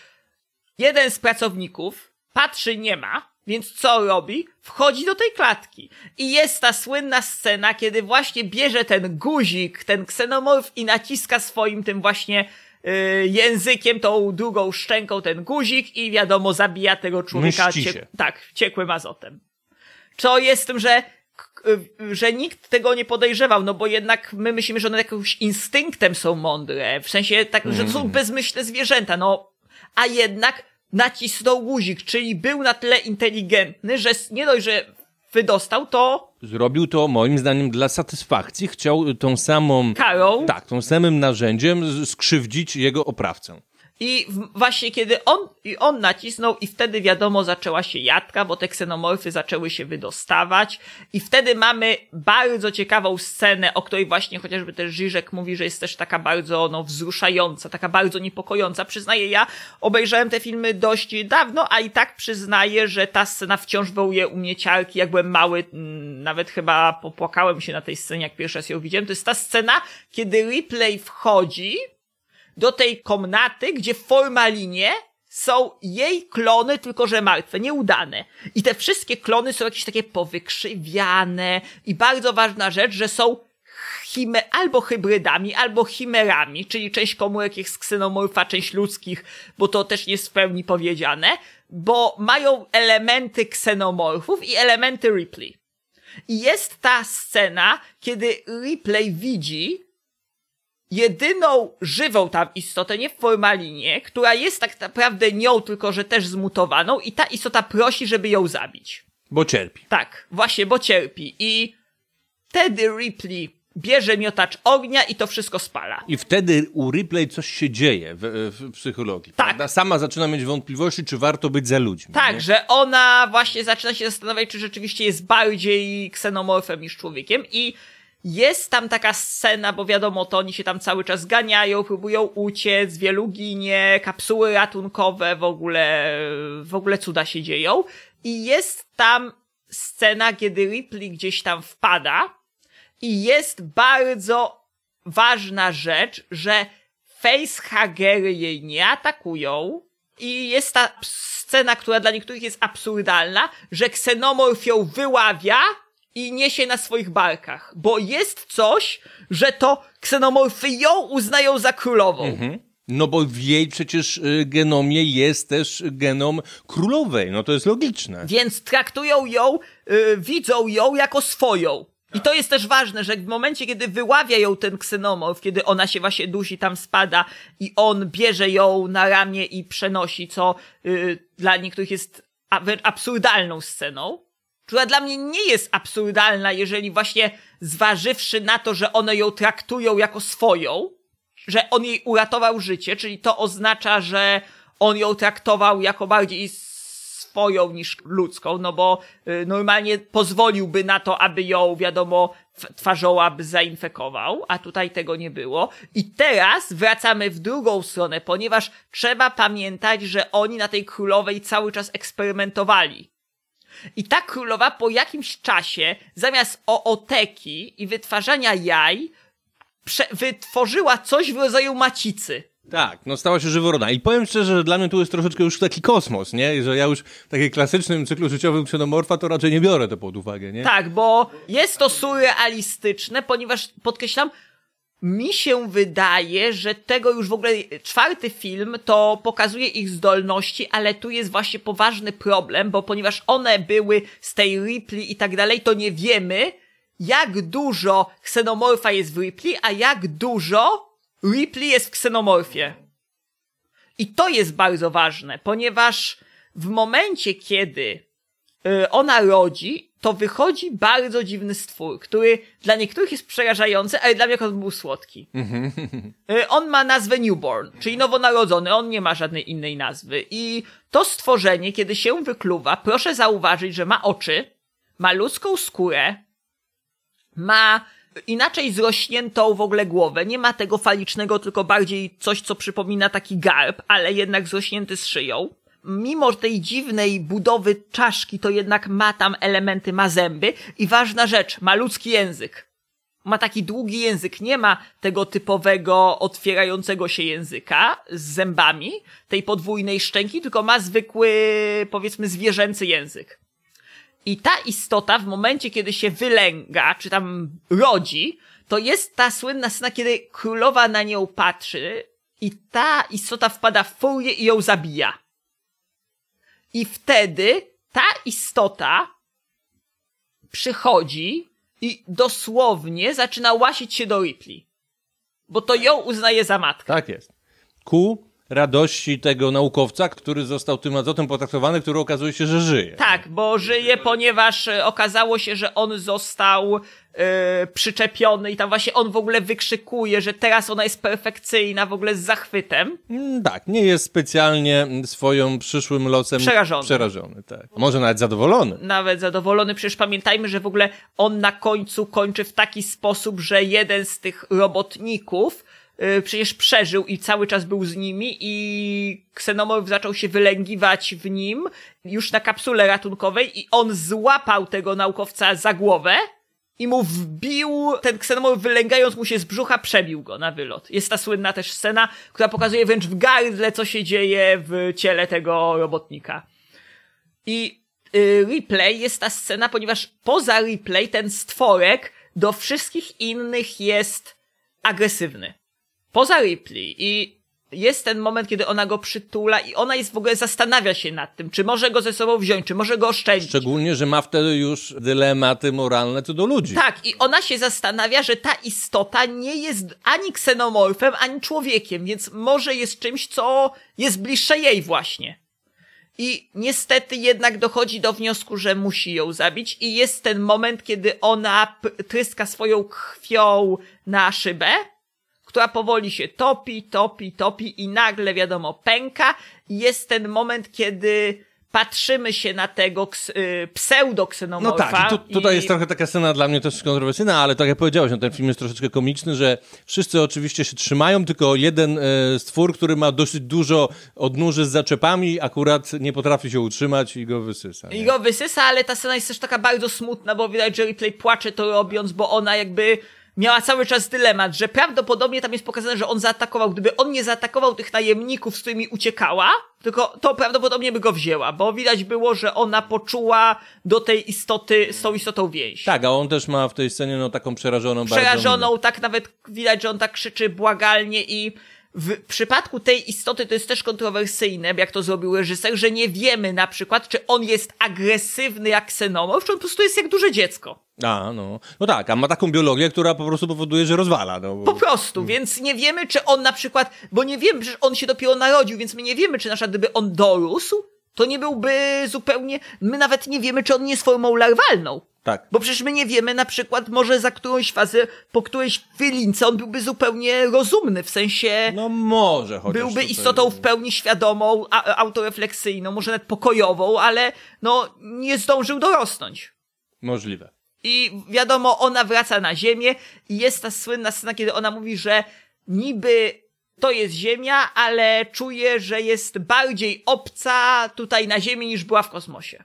jeden z pracowników patrzy, nie ma, więc co robi? Wchodzi do tej klatki. I jest ta słynna scena, kiedy właśnie bierze ten guzik, ten ksenomorf i naciska swoim tym właśnie y, językiem, tą drugą szczęką ten guzik i wiadomo, zabija tego człowieka Mści cie- się. tak, ciekłym azotem. Co jest tym, że, y, że nikt tego nie podejrzewał, no bo jednak my myślimy, że one jakimś instynktem są mądre, w sensie tak, że to są bezmyślne zwierzęta, no, a jednak nacisnął guzik, czyli był na tyle inteligentny, że nie dość, że wydostał, to Zrobił to moim zdaniem dla satysfakcji. Chciał tą samą. karą Tak, tą samym narzędziem skrzywdzić jego oprawcę. I właśnie kiedy on, i on nacisnął i wtedy wiadomo zaczęła się jadka, bo te ksenomorfy zaczęły się wydostawać i wtedy mamy bardzo ciekawą scenę, o której właśnie chociażby też Żyżek mówi, że jest też taka bardzo no, wzruszająca, taka bardzo niepokojąca. Przyznaję, ja obejrzałem te filmy dość dawno, a i tak przyznaję, że ta scena wciąż wołuje u mnie ciarki, jak byłem mały, mm, nawet chyba popłakałem się na tej scenie, jak pierwszy raz ją widziałem. To jest ta scena, kiedy Ripley wchodzi do tej komnaty, gdzie w formalinie są jej klony, tylko że martwe, nieudane. I te wszystkie klony są jakieś takie powykrzywiane i bardzo ważna rzecz, że są chime, albo hybrydami, albo chimerami, czyli część komórek jest ksenomorfa, część ludzkich, bo to też jest w pełni powiedziane, bo mają elementy ksenomorfów i elementy Ripley. I jest ta scena, kiedy Ripley widzi, jedyną żywą tam istotę, nie w formalinie, która jest tak naprawdę nią, tylko że też zmutowaną i ta istota prosi, żeby ją zabić. Bo cierpi. Tak, właśnie, bo cierpi. I wtedy Ripley bierze miotacz ognia i to wszystko spala. I wtedy u Ripley coś się dzieje w, w psychologii. Tak. prawda? Sama zaczyna mieć wątpliwości, czy warto być za ludźmi. Tak, nie? że ona właśnie zaczyna się zastanawiać, czy rzeczywiście jest bardziej ksenomorfem niż człowiekiem i jest tam taka scena, bo wiadomo, to oni się tam cały czas ganiają, próbują uciec, wielu ginie, kapsuły ratunkowe, w ogóle, w ogóle cuda się dzieją. I jest tam scena, kiedy Ripley gdzieś tam wpada i jest bardzo ważna rzecz, że facehagery jej nie atakują i jest ta scena, która dla niektórych jest absurdalna, że ksenomorf ją wyławia i niesie na swoich barkach, bo jest coś, że to ksenomorfy ją uznają za królową. No bo w jej przecież y, genomie jest też genom królowej, no to jest logiczne. Więc traktują ją, y, widzą ją jako swoją. I to jest też ważne, że w momencie, kiedy wyławia ją ten ksenomorf, kiedy ona się właśnie dusi, tam spada i on bierze ją na ramię i przenosi, co y, dla niektórych jest absurdalną sceną, która dla mnie nie jest absurdalna, jeżeli właśnie zważywszy na to, że one ją traktują jako swoją, że on jej uratował życie, czyli to oznacza, że on ją traktował jako bardziej swoją niż ludzką, no bo y, normalnie pozwoliłby na to, aby ją, wiadomo, w- twarzoła by zainfekował, a tutaj tego nie było. I teraz wracamy w drugą stronę, ponieważ trzeba pamiętać, że oni na tej królowej cały czas eksperymentowali. I ta królowa po jakimś czasie, zamiast ooteki i wytwarzania jaj, wytworzyła coś w rodzaju macicy. Tak, no stała się żyworodna. I powiem szczerze, że dla mnie tu jest troszeczkę już taki kosmos, nie? Że ja już w takim klasycznym cyklu życiowym ksenomorfa to raczej nie biorę to pod uwagę, nie? Tak, bo jest to surrealistyczne, ponieważ podkreślam, mi się wydaje, że tego już w ogóle czwarty film to pokazuje ich zdolności, ale tu jest właśnie poważny problem, bo ponieważ one były z tej Ripley i tak dalej, to nie wiemy, jak dużo ksenomorfa jest w Ripley, a jak dużo Ripley jest w ksenomorfie. I to jest bardzo ważne, ponieważ w momencie, kiedy ona rodzi, to wychodzi bardzo dziwny stwór, który dla niektórych jest przerażający, ale dla mnie on był słodki. Y, on ma nazwę newborn, czyli nowonarodzony, on nie ma żadnej innej nazwy. I to stworzenie, kiedy się wykluwa, proszę zauważyć, że ma oczy, ma ludzką skórę, ma inaczej zrośniętą w ogóle głowę. Nie ma tego falicznego, tylko bardziej coś, co przypomina taki garb, ale jednak zrośnięty z szyją. Mimo tej dziwnej budowy czaszki, to jednak ma tam elementy, ma zęby i ważna rzecz, ma ludzki język. Ma taki długi język, nie ma tego typowego otwierającego się języka z zębami, tej podwójnej szczęki, tylko ma zwykły, powiedzmy, zwierzęcy język. I ta istota w momencie, kiedy się wylęga, czy tam rodzi, to jest ta słynna scena, kiedy królowa na nią patrzy i ta istota wpada w furię i ją zabija. I wtedy ta istota przychodzi i dosłownie zaczyna łasić się do Ripley. Bo to ją uznaje za matkę. Tak jest. Ku radości tego naukowca, który został tym azotem potraktowany, który okazuje się, że żyje. Tak, bo żyje, ponieważ e, okazało się, że on został e, przyczepiony i tam właśnie on w ogóle wykrzykuje, że teraz ona jest perfekcyjna, w ogóle z zachwytem. Mm, Tak, nie jest specjalnie swoim przyszłym losem Przerażony. przerażony tak. Może nawet zadowolony. Nawet zadowolony, przecież pamiętajmy, że w ogóle on na końcu kończy w taki sposób, że jeden z tych robotników y, przecież przeżył i cały czas był z nimi i ksenomorf zaczął się wylęgiwać w nim już na kapsule ratunkowej i on złapał tego naukowca za głowę i mu wbił, ten ksenomorf wylęgając mu się z brzucha, przebił go na wylot. Jest ta słynna też scena, która pokazuje wręcz w gardle, co się dzieje w ciele tego robotnika. I y, replay jest ta scena, ponieważ poza replay ten stworek do wszystkich innych jest agresywny. Poza replay i jest ten moment, kiedy ona go przytula i ona jest w ogóle zastanawia się nad tym, czy może go ze sobą wziąć, czy może go oszczędzić. Szczególnie, że ma wtedy już dylematy moralne co do ludzi. Tak, i ona się zastanawia, że ta istota nie jest ani ksenomorfem, ani człowiekiem, więc może jest czymś, co jest bliższe jej właśnie. I niestety jednak dochodzi do wniosku, że musi ją zabić i jest ten moment, kiedy ona tryska swoją krwią na szybę, która powoli się topi, topi, topi i nagle, wiadomo, pęka. I jest ten moment, kiedy patrzymy się na tego y, No pseudo-ksenomorfa. tak, i tu, tutaj i- jest trochę taka scena dla mnie też kontrowersyjna, ale tak jak powiedziałeś, no, ten film jest troszeczkę komiczny, że wszyscy oczywiście się trzymają, tylko jeden e, stwór, który ma dosyć dużo odnóży z zaczepami, akurat nie potrafi się utrzymać i go wysysa. I Nie? go wysysa, ale ta scena jest też taka bardzo smutna, bo widać, że Ripley płacze to robiąc, bo ona jakby miała cały czas dylemat, że prawdopodobnie tam jest pokazane, że on zaatakował. Gdyby on nie zaatakował tych najemników, z którymi uciekała, tylko to prawdopodobnie by go wzięła, bo widać było, że ona poczuła do tej istoty, z tą istotą więź. Tak, a on też ma w tej scenie no taką przerażoną bardzo Przerażoną, tak nawet widać, że on tak krzyczy błagalnie i w przypadku tej istoty to jest też kontrowersyjne, jak to zrobił reżyser, że nie wiemy na przykład, czy on jest agresywny jak ksenomorf, czy on po prostu jest jak duże dziecko. A, no. No tak, a ma taką biologię, która po prostu powoduje, że rozwala. No. Po prostu, więc nie wiemy, czy on na przykład, bo nie wiemy, że on się dopiero narodził, więc my nie wiemy, czy na przykład gdyby on dorósł, to nie byłby zupełnie, my nawet nie wiemy, czy on nie jest formą larwalną. Tak. Bo przecież my nie wiemy na przykład może za którąś fazę, po którejś wylince on byłby zupełnie rozumny, w sensie No może chociaż byłby tutaj- istotą w pełni świadomą, a, autorefleksyjną, może nawet pokojową, ale no nie zdążył dorosnąć. Możliwe. I wiadomo, ona wraca na ziemię i jest ta słynna scena, kiedy ona mówi, że niby to jest ziemia, ale czuje, że jest bardziej obca tutaj na ziemi niż była w kosmosie.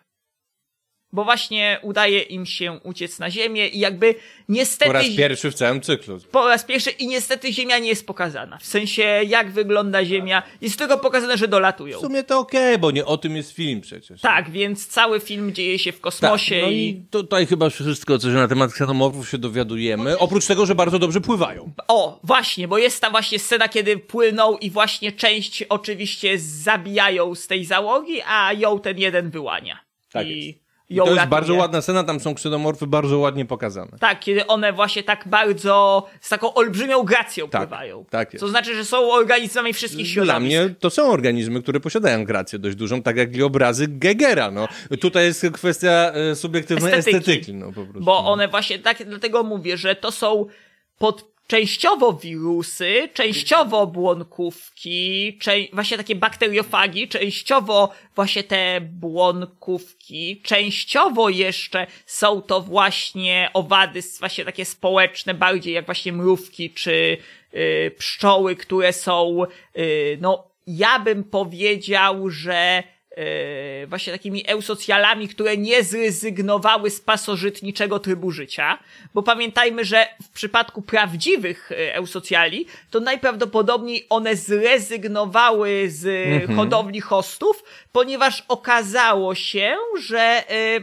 Bo właśnie udaje im się uciec na ziemię i jakby niestety... Po raz pierwszy w całym cyklu. po raz pierwszy i niestety Ziemia nie jest pokazana. W sensie, jak wygląda Ziemia. Jest tylko pokazane, że dolatują. W sumie to okej, bo nie o tym jest film przecież. Tak, więc cały film dzieje się w Tak, kosmosie no i... i tutaj chyba wszystko, co się na temat ksenomorfów się dowiadujemy. Oprócz tego, że bardzo dobrze pływają. O, właśnie, bo jest ta właśnie scena, kiedy płyną i właśnie część oczywiście zabijają z tej załogi, a ją ten jeden wyłania. Tak I jest. I to jest bardzo ładna scena, tam są ksenomorfy bardzo ładnie pokazane. Tak, kiedy one właśnie tak bardzo, z taką olbrzymią gracją Tak, pływają. tak jest. Co znaczy, że są organizmami wszystkich Dla środowisk. mnie to są organizmy, które posiadają grację dość dużą, tak jak i obrazy Gegera. No. Tutaj jest kwestia e, subiektywnej Estetyki. estetyki. no, po prostu. Bo one właśnie tak, dlatego mówię, że to są pod, częściowo wirusy, częściowo błonkówki, czę, właśnie takie bakteriofagi, częściowo właśnie te błonkówki, częściowo jeszcze są to właśnie owady właśnie takie społeczne, bardziej jak właśnie mrówki czy y, pszczoły, które są, y, no ja bym powiedział, że właśnie takimi eusocjalami, które nie zrezygnowały z pasożytniczego trybu życia, bo pamiętajmy, że w przypadku prawdziwych e, eusocjali, to najprawdopodobniej one zrezygnowały z e, hodowli hostów, ponieważ okazało się, że e,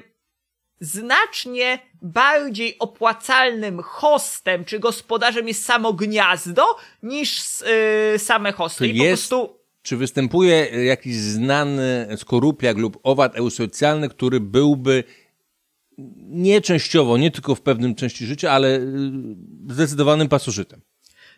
znacznie bardziej opłacalnym hostem czy gospodarzem jest samo gniazdo niż e, same hosty. I po prostu Czy występuje jakiś znany skorupiak lub owad eusocjalny, który byłby nie częściowo, nie tylko w pewnym części życia, ale y, zdecydowanym pasożytem?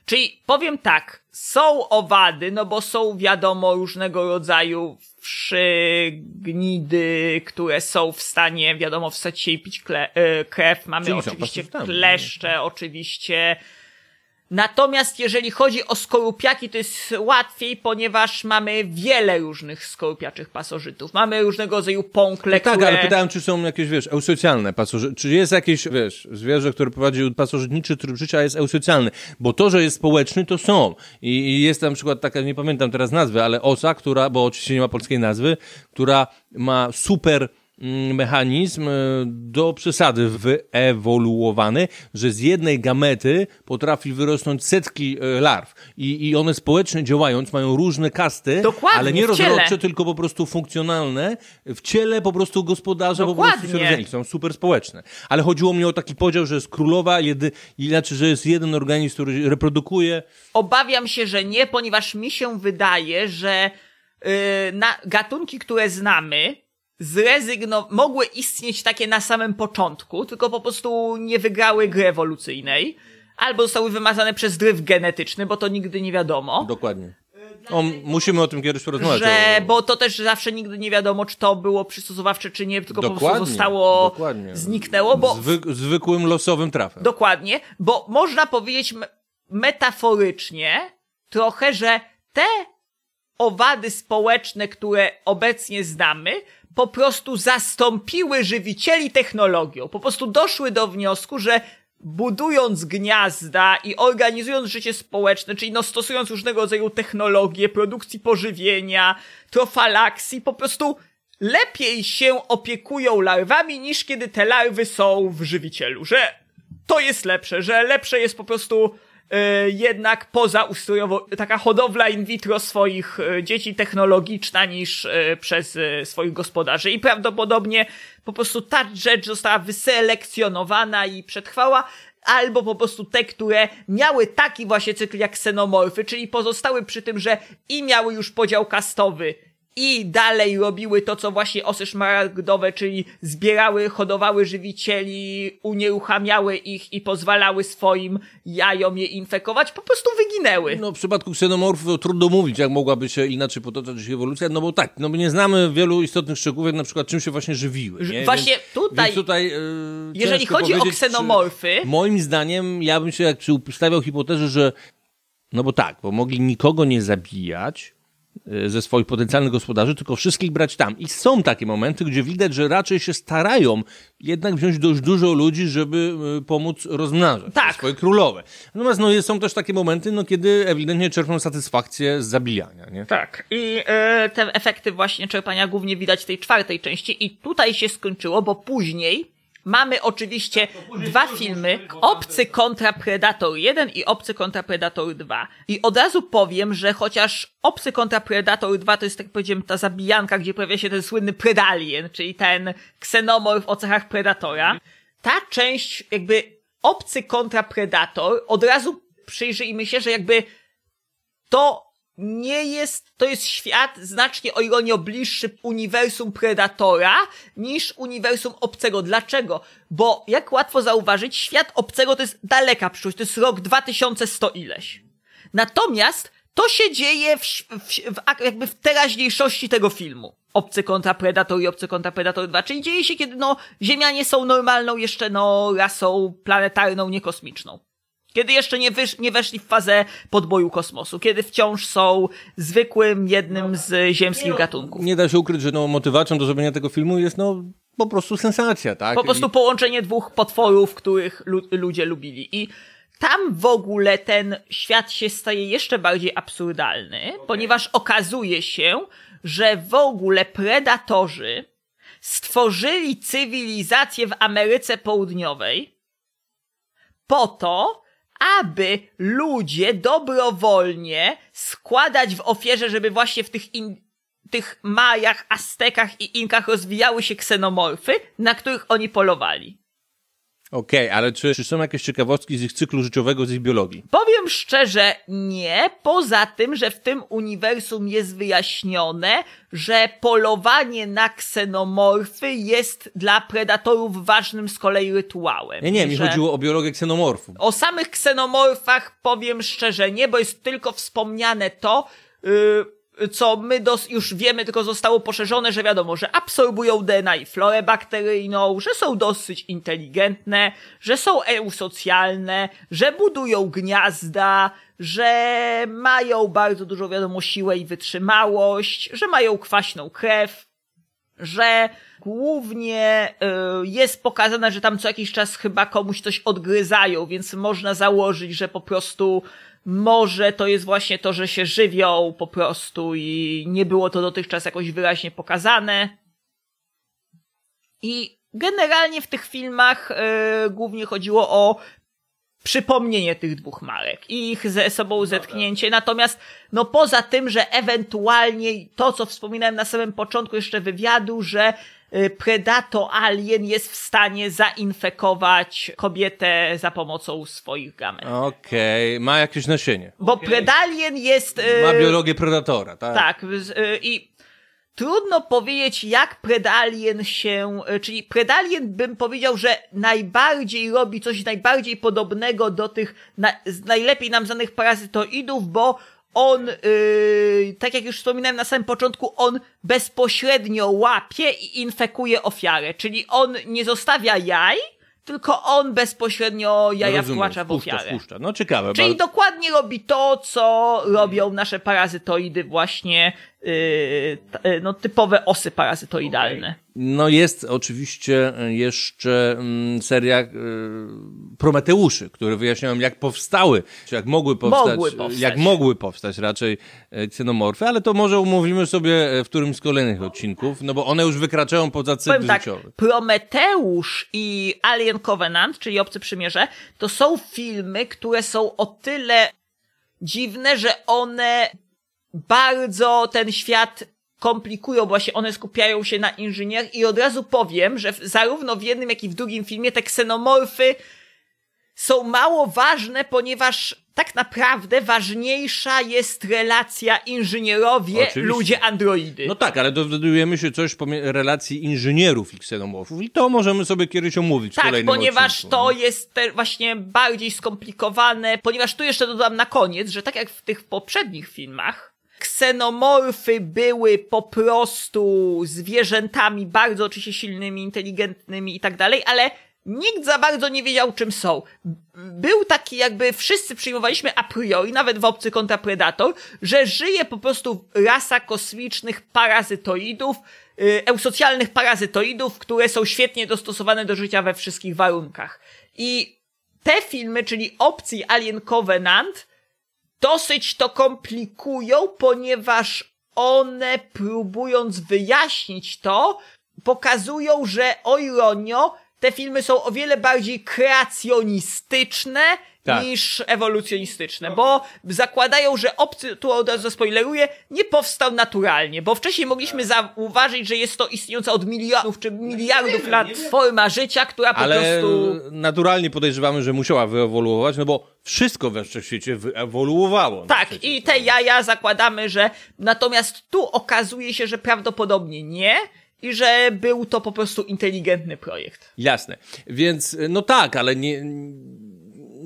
Czyli powiem tak, są owady, no bo są wiadomo różnego rodzaju przygnidy, które są w stanie, wiadomo, wstać się i pić kle, e, krew. Mamy Czyli oczywiście kleszcze, oczywiście. Natomiast jeżeli chodzi o skorupiaki, to jest łatwiej, ponieważ mamy wiele różnych skorupiaczych pasożytów. Mamy różnego rodzaju pąkle, Tak, które... ale pytałem, czy są jakieś, wiesz, eusocjalne pasożyty. Czy jest jakieś, wiesz, zwierzę, które prowadzi pasożytniczy tryb życia, a jest eusocjalny? Bo to, że jest społeczny, to są. I, I jest na przykład taka, nie pamiętam teraz nazwy, ale osa, która, bo oczywiście nie ma polskiej nazwy, która ma super mechanizm y, do przesady wyewoluowany, że z jednej gamety potrafi wyrosnąć setki y, larw. I, I one społecznie działając mają różne kasty, Dokładnie, ale nie rozrodcze, tylko po prostu funkcjonalne w ciele po prostu gospodarza po prostu Dokładnie. się rozwijali, są super społeczne. Ale chodziło mi o taki podział, że jest królowa, jedy, inaczej, że jest jeden organizm, który reprodukuje. Obawiam się, że nie, ponieważ mi się wydaje, że yy, na, gatunki, które znamy, zrezygno- mogły istnieć takie na samym początku, tylko po prostu nie wygrały gry ewolucyjnej, albo zostały wymazane przez dryf genetyczny, bo to nigdy nie wiadomo. Dokładnie. O, musimy o tym kiedyś porozmawiać. Że, bo to też zawsze nigdy nie wiadomo, czy to było przystosowawcze, czy nie, tylko po Dokładnie, prostu zostało, dokładnie. zniknęło, bo Zwyk, zwykłym losowym trafem. Dokładnie, bo można powiedzieć me- metaforycznie trochę, że te owady społeczne, które obecnie znamy, po prostu zastąpiły żywicieli technologią. Po prostu doszły do wniosku, że budując gniazda i organizując życie społeczne, czyli no stosując różnego rodzaju technologie, produkcji pożywienia, trofalaksji, po prostu lepiej się opiekują larwami niż kiedy te larwy są w żywicielu, że to jest lepsze, że lepsze jest po prostu e, jednak pozaustrojowo taka hodowla in vitro swoich e, dzieci technologiczna niż e, przez swoich gospodarzy. I prawdopodobnie po prostu ta rzecz została wyselekcjonowana i przetrwała albo po prostu te, które miały taki właśnie cykl jak ksenomorfy, czyli pozostały przy tym, że i miały już podział kastowy, i dalej robiły to, co właśnie osy szmaragdowe, czyli zbierały, hodowały żywicieli, unieruchamiały ich i pozwalały swoim jajom je infekować, po prostu wyginęły. No, w przypadku ksenomorfów trudno mówić, jak mogłaby się inaczej potoczyć ewolucja, no bo tak, no bo nie znamy wielu istotnych szczegółów, jak na przykład czym się właśnie żywiły. Nie? właśnie więc, tutaj- Więc tutaj e, Jeżeli chodzi o ksenomorfy- Czy, moim zdaniem, ja bym się jak stawiał hipotezę, że no bo tak, bo mogli nikogo nie zabijać ze swoich potencjalnych gospodarzy, tylko wszystkich brać tam. I są takie momenty, gdzie widać, że raczej się starają jednak wziąć dość dużo ludzi, żeby e, pomóc rozmnażać Tak. swoje królowe. Natomiast no, są też takie momenty, no, kiedy ewidentnie czerpią satysfakcję z zabijania. Nie? Tak. I e, te efekty właśnie czerpania głównie widać w tej czwartej części i tutaj się skończyło, bo później mamy oczywiście dwa filmy, Obcy kontra Predator 1 i Obcy kontra Predator 2. I od razu powiem, że chociaż Obcy kontra Predator 2 to jest, tak powiedziałem, ta zabijanka, gdzie pojawia się ten słynny Predalien, czyli ten ksenomorf o cechach Predatora, ta część jakby Obcy kontra Predator, od razu przyjrzyjmy się, że jakby to nie jest, to jest świat znacznie o ironię bliższy uniwersum Predatora niż uniwersum Obcego. Dlaczego? Bo jak łatwo zauważyć, świat Obcego to jest daleka przyszłość, to jest rok 2100 ileś. Natomiast to się dzieje w, w, w, ak- jakby w teraźniejszości tego filmu. Obcy kontra Predator i Obcy kontra Predator 2, czyli dzieje się kiedy no Ziemianie są normalną jeszcze no rasą planetarną, niekosmiczną. Kiedy jeszcze nie, wysz, nie weszli w fazę podboju kosmosu, kiedy wciąż są zwykłym jednym z ziemskich gatunków. Nie da się ukryć, że no, motywacją do zrobienia tego filmu jest no, po prostu sensacja, tak? Po prostu I- połączenie dwóch potworów, których lu- ludzie lubili. I tam w ogóle ten świat się staje jeszcze bardziej absurdalny, ponieważ okazuje się, że w ogóle predatorzy stworzyli cywilizację w Ameryce Południowej po to, aby ludzie dobrowolnie składać w ofierze, żeby właśnie w tych in, tych Majach, Aztekach i Inkach rozwijały się ksenomorfy, na których oni polowali. Okej, ale czy, czy są jakieś ciekawostki z ich cyklu życiowego, z ich biologii? Powiem szczerze, nie, poza tym, że w tym uniwersum jest wyjaśnione, że polowanie na ksenomorfy jest dla predatorów ważnym z kolei rytuałem. Nie, nie, mi chodziło o biologię ksenomorfów. O samych ksenomorfach powiem szczerze nie, bo jest tylko wspomniane to, yy, co my dos- już wiemy, tylko zostało poszerzone, że wiadomo, że absorbują DNA i florę bakteryjną, że są dosyć inteligentne, że są eusocjalne, że budują gniazda, że mają bardzo dużo, wiadomo, siłę i wytrzymałość, że mają kwaśną krew, że głównie y, jest pokazane, że tam co jakiś czas chyba komuś coś odgryzają, więc można założyć, że po prostu może to jest właśnie to, że się żywią po prostu i nie było to dotychczas jakoś wyraźnie pokazane. I generalnie w tych filmach y, głównie chodziło o przypomnienie tych dwóch marek i ich ze sobą zetknięcie. Natomiast, no poza tym, że ewentualnie to, co wspominałem na samym początku jeszcze wywiadu, że Predato Alien jest w stanie zainfekować kobietę za pomocą swoich gamet. Okej, ma jakieś nasienie. Bo Predalien jest... y, Ma biologię predatora, tak? tak, y, i trudno powiedzieć, jak Predalien się, y, czyli Predalien bym powiedział, że najbardziej robi coś najbardziej podobnego do tych na, z najlepiej nam znanych parazytoidów, bo on, y, tak jak już wspominałem na samym początku, on bezpośrednio łapie i infekuje ofiarę, czyli on nie zostawia jaj, tylko on bezpośrednio jaja Rozumiem, wtłacza w wpuszcza, ofiarę. wpuszcza. No ciekawe. Czyli bardzo. dokładnie robi to, co robią nasze parazytoidy właśnie yy, yy, no, typowe osy parazytoidalne. No jest oczywiście jeszcze mm, seria y, Prometeuszy, które wyjaśniają jak powstały, czy jak mogły powstać, Mogły powstać. jak mogły powstać raczej ksenomorfy, ale to może umówimy sobie w którymś z kolejnych odcinków, no bo one już wykraczają poza cykl tak, życiowy. Prometeusz i Alien Covenant, czyli Obcy Przymierze, to są filmy, które są o tyle dziwne, że one bardzo ten świat komplikują, bo właśnie one skupiają się na inżynier i od razu powiem, że w, zarówno w jednym, jak i w drugim filmie te ksenomorfy są mało ważne, ponieważ tak naprawdę ważniejsza jest relacja inżynierowie, Oczywiście. ludzie, androidy. No tak, ale dowiadujemy się coś pomie- relacji inżynierów i ksenomorfów i to możemy sobie kiedyś omówić w Tak, kolejnym ponieważ odcinku. to jest właśnie bardziej skomplikowane, ponieważ tu jeszcze dodam na koniec, że tak jak w tych poprzednich filmach, ksenomorfy były po prostu zwierzętami bardzo oczywiście silnymi, inteligentnymi i tak dalej, ale nikt za bardzo nie wiedział czym są. Był taki jakby wszyscy przyjmowaliśmy a priori, nawet w Obcy kontra Predator, że żyje po prostu rasa kosmicznych parazytoidów, y, eusocjalnych parazytoidów, które są świetnie dostosowane do życia we wszystkich warunkach. I te filmy, czyli Obcy i Alien Covenant, dosyć to komplikują, ponieważ one próbując wyjaśnić to, pokazują, że o ironio, te filmy są o wiele bardziej kreacjonistyczne Tak. niż ewolucjonistyczne, bo zakładają, że obcy, tu od razu spoileruję, nie powstał naturalnie, bo wcześniej mogliśmy zauważyć, że jest to istniejąca od milionów czy miliardów lat forma życia, która po Ale prostu... naturalnie podejrzewamy, że musiała wyewoluować, no bo wszystko we wszechświecie wyewoluowało. no Tak, i te jaja zakładamy, że natomiast tu okazuje się, że prawdopodobnie nie i że był to po prostu inteligentny projekt. Jasne. Więc, no tak, ale nie,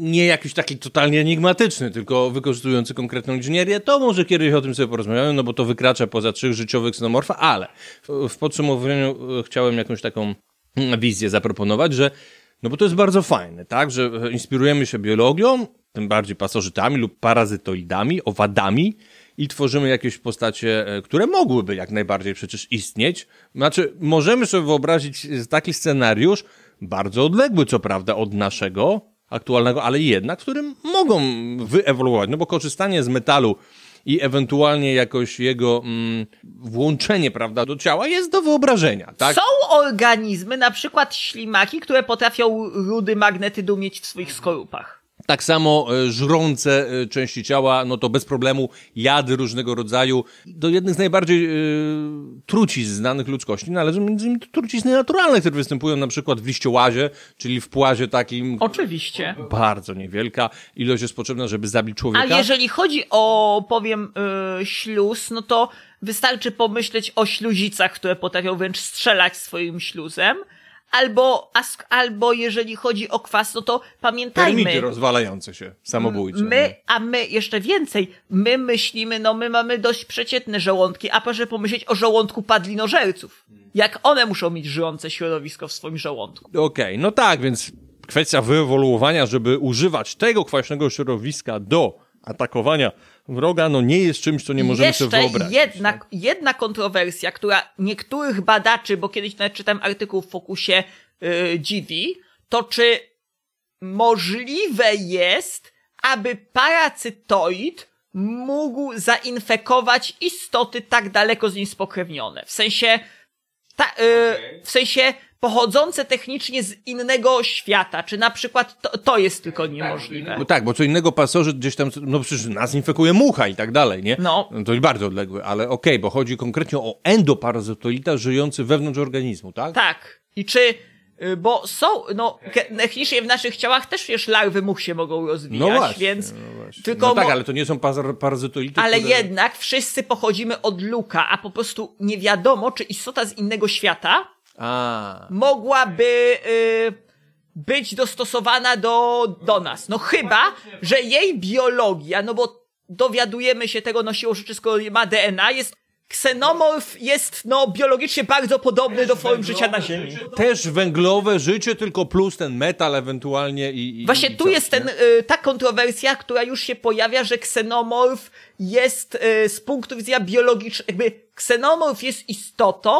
nie jakiś taki totalnie enigmatyczny, tylko wykorzystujący konkretną inżynierię, to może kiedyś o tym sobie porozmawiamy, no bo to wykracza poza trzech życiowych xenomorfa, ale w, podsumowaniu e, chciałem jakąś taką mm, wizję zaproponować, że no bo to jest bardzo fajne, tak, że e, inspirujemy się biologią, tym bardziej pasożytami lub parazytoidami, owadami i tworzymy jakieś postacie, e, które mogłyby jak najbardziej przecież istnieć. Znaczy, możemy sobie wyobrazić taki scenariusz, bardzo odległy co prawda od naszego aktualnego, ale jednak, w którym mogą wyewoluować, no bo korzystanie z metalu i ewentualnie jakoś jego mm, włączenie, prawda, do ciała jest do wyobrażenia, tak? Są organizmy, na przykład ślimaki, które potrafią rudy magnetydu mieć w swoich skorupach. Tak samo e, żrące e, części ciała, no to bez problemu jady różnego rodzaju. Do jednych z najbardziej e, trucizn znanych ludzkości należą między innymi trucizny naturalne, które występują na przykład w liściołazie, czyli w płazie takim Oczywiście. bardzo niewielka ilość jest potrzebna, żeby zabić człowieka. A jeżeli chodzi o, powiem, yy, śluz, no to wystarczy pomyśleć o śluzicach, które potrafią wręcz strzelać swoim śluzem. Albo, albo jeżeli chodzi o kwas, no to pamiętajmy. Termity rozwalające się, samobójcze. My, a my jeszcze więcej, my myślimy, no my mamy dość przeciętne żołądki, a proszę pomyśleć o żołądku padlinożerców. Jak one muszą mieć żyjące środowisko w swoim żołądku. Okej, no tak, więc kwestia wyewoluowania, żeby używać tego kwaśnego środowiska do atakowania wroga, no nie jest czymś, co nie możemy sobie Jeszcze wyobrazić. jedna, jedna kontrowersja, która niektórych badaczy, bo kiedyś nawet czytałem artykuł w Fokusie yy, dziwi, to czy możliwe jest, aby paracytoid mógł zainfekować istoty tak daleko z nim spokrewnione. W sensie, ta, yy, w sensie pochodzące technicznie z innego świata. Czy na przykład to, to jest tylko niemożliwe. No tak, bo co innego pasożyt gdzieś tam, no przecież nas infekuje mucha i tak dalej, nie? No. To jest bardzo odległe, ale okej, bo chodzi konkretnie o endoparazytoida żyjący wewnątrz organizmu, tak? Tak. I czy, y, bo są, no, technicznie w naszych ciałach też wiesz, larwy much się mogą rozwijać, No właśnie, więc no właśnie. tylko no tak, ale to nie są paz- parazytoidy, ale które... jednak wszyscy pochodzimy od luka, a po prostu nie wiadomo, czy istota z innego świata A, mogłaby y, być dostosowana do, do nas. No chyba, że jej biologia, no bo dowiadujemy się tego, no siłą rzeczy, skoro ma DNA, jest ksenomorf jest no, biologicznie bardzo podobny do form życia na Ziemi. Też węglowe życie, tylko plus ten metal ewentualnie i... i Właśnie i tu coś, jest nie? ten, y, ta kontrowersja, która już się pojawia, że ksenomorf jest y, z punktu widzenia biologicznego, jakby ksenomorf jest istotą,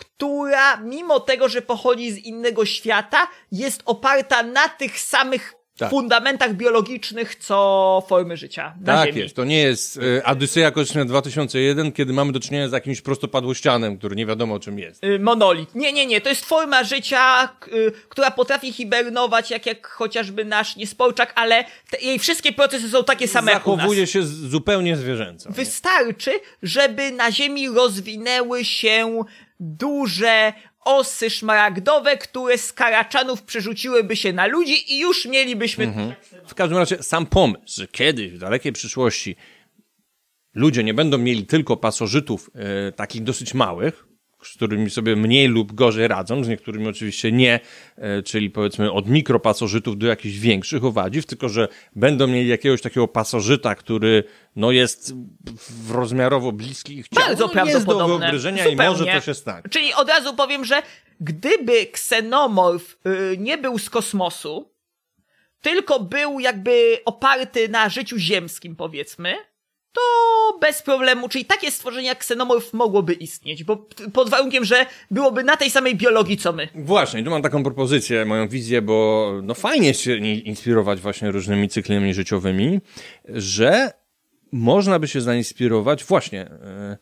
która mimo tego, że pochodzi z innego świata, jest oparta na tych samych Tak. fundamentach biologicznych, co formy życia na Tak Ziemi. jest, to nie jest e, Odyseja Kosmiczna 2001, kiedy mamy do czynienia z jakimś prostopadłościanem, który nie wiadomo czym jest. Y, Monolit. Nie, nie, nie. To jest forma życia, y, która potrafi hibernować, jak, jak chociażby nasz niesporczak, ale te, jej wszystkie procesy są takie same jak u nas. Zachowuje się zupełnie zwierzęco. Wystarczy, żeby na Ziemi rozwinęły się duże osy szmaragdowe, które z karaczanów przerzuciłyby się na ludzi i już mielibyśmy... Mhm. W każdym razie sam pomysł, że kiedyś w dalekiej przyszłości ludzie nie będą mieli tylko pasożytów e, takich dosyć małych, z którymi sobie mniej lub gorzej radzą, z niektórymi oczywiście nie, e, czyli powiedzmy od mikropasożytów do jakichś większych owadziw, tylko że będą mieli jakiegoś takiego pasożyta, który no jest w rozmiarowo bliski ich ciału. Bardzo no, jest do prawdopodobne. wyobrażenia i Zupełnie. może to się stać. Czyli od razu powiem, że gdyby ksenomorf y, nie był z kosmosu, tylko był jakby oparty na życiu ziemskim, powiedzmy, to bez problemu, czyli takie stworzenie jak ksenomorf mogłoby istnieć, bo pod warunkiem, że byłoby na tej samej biologii co my. Właśnie, tu mam taką propozycję, moją wizję, bo no fajnie się inspirować właśnie różnymi cyklami życiowymi, że można by się zainspirować właśnie, e,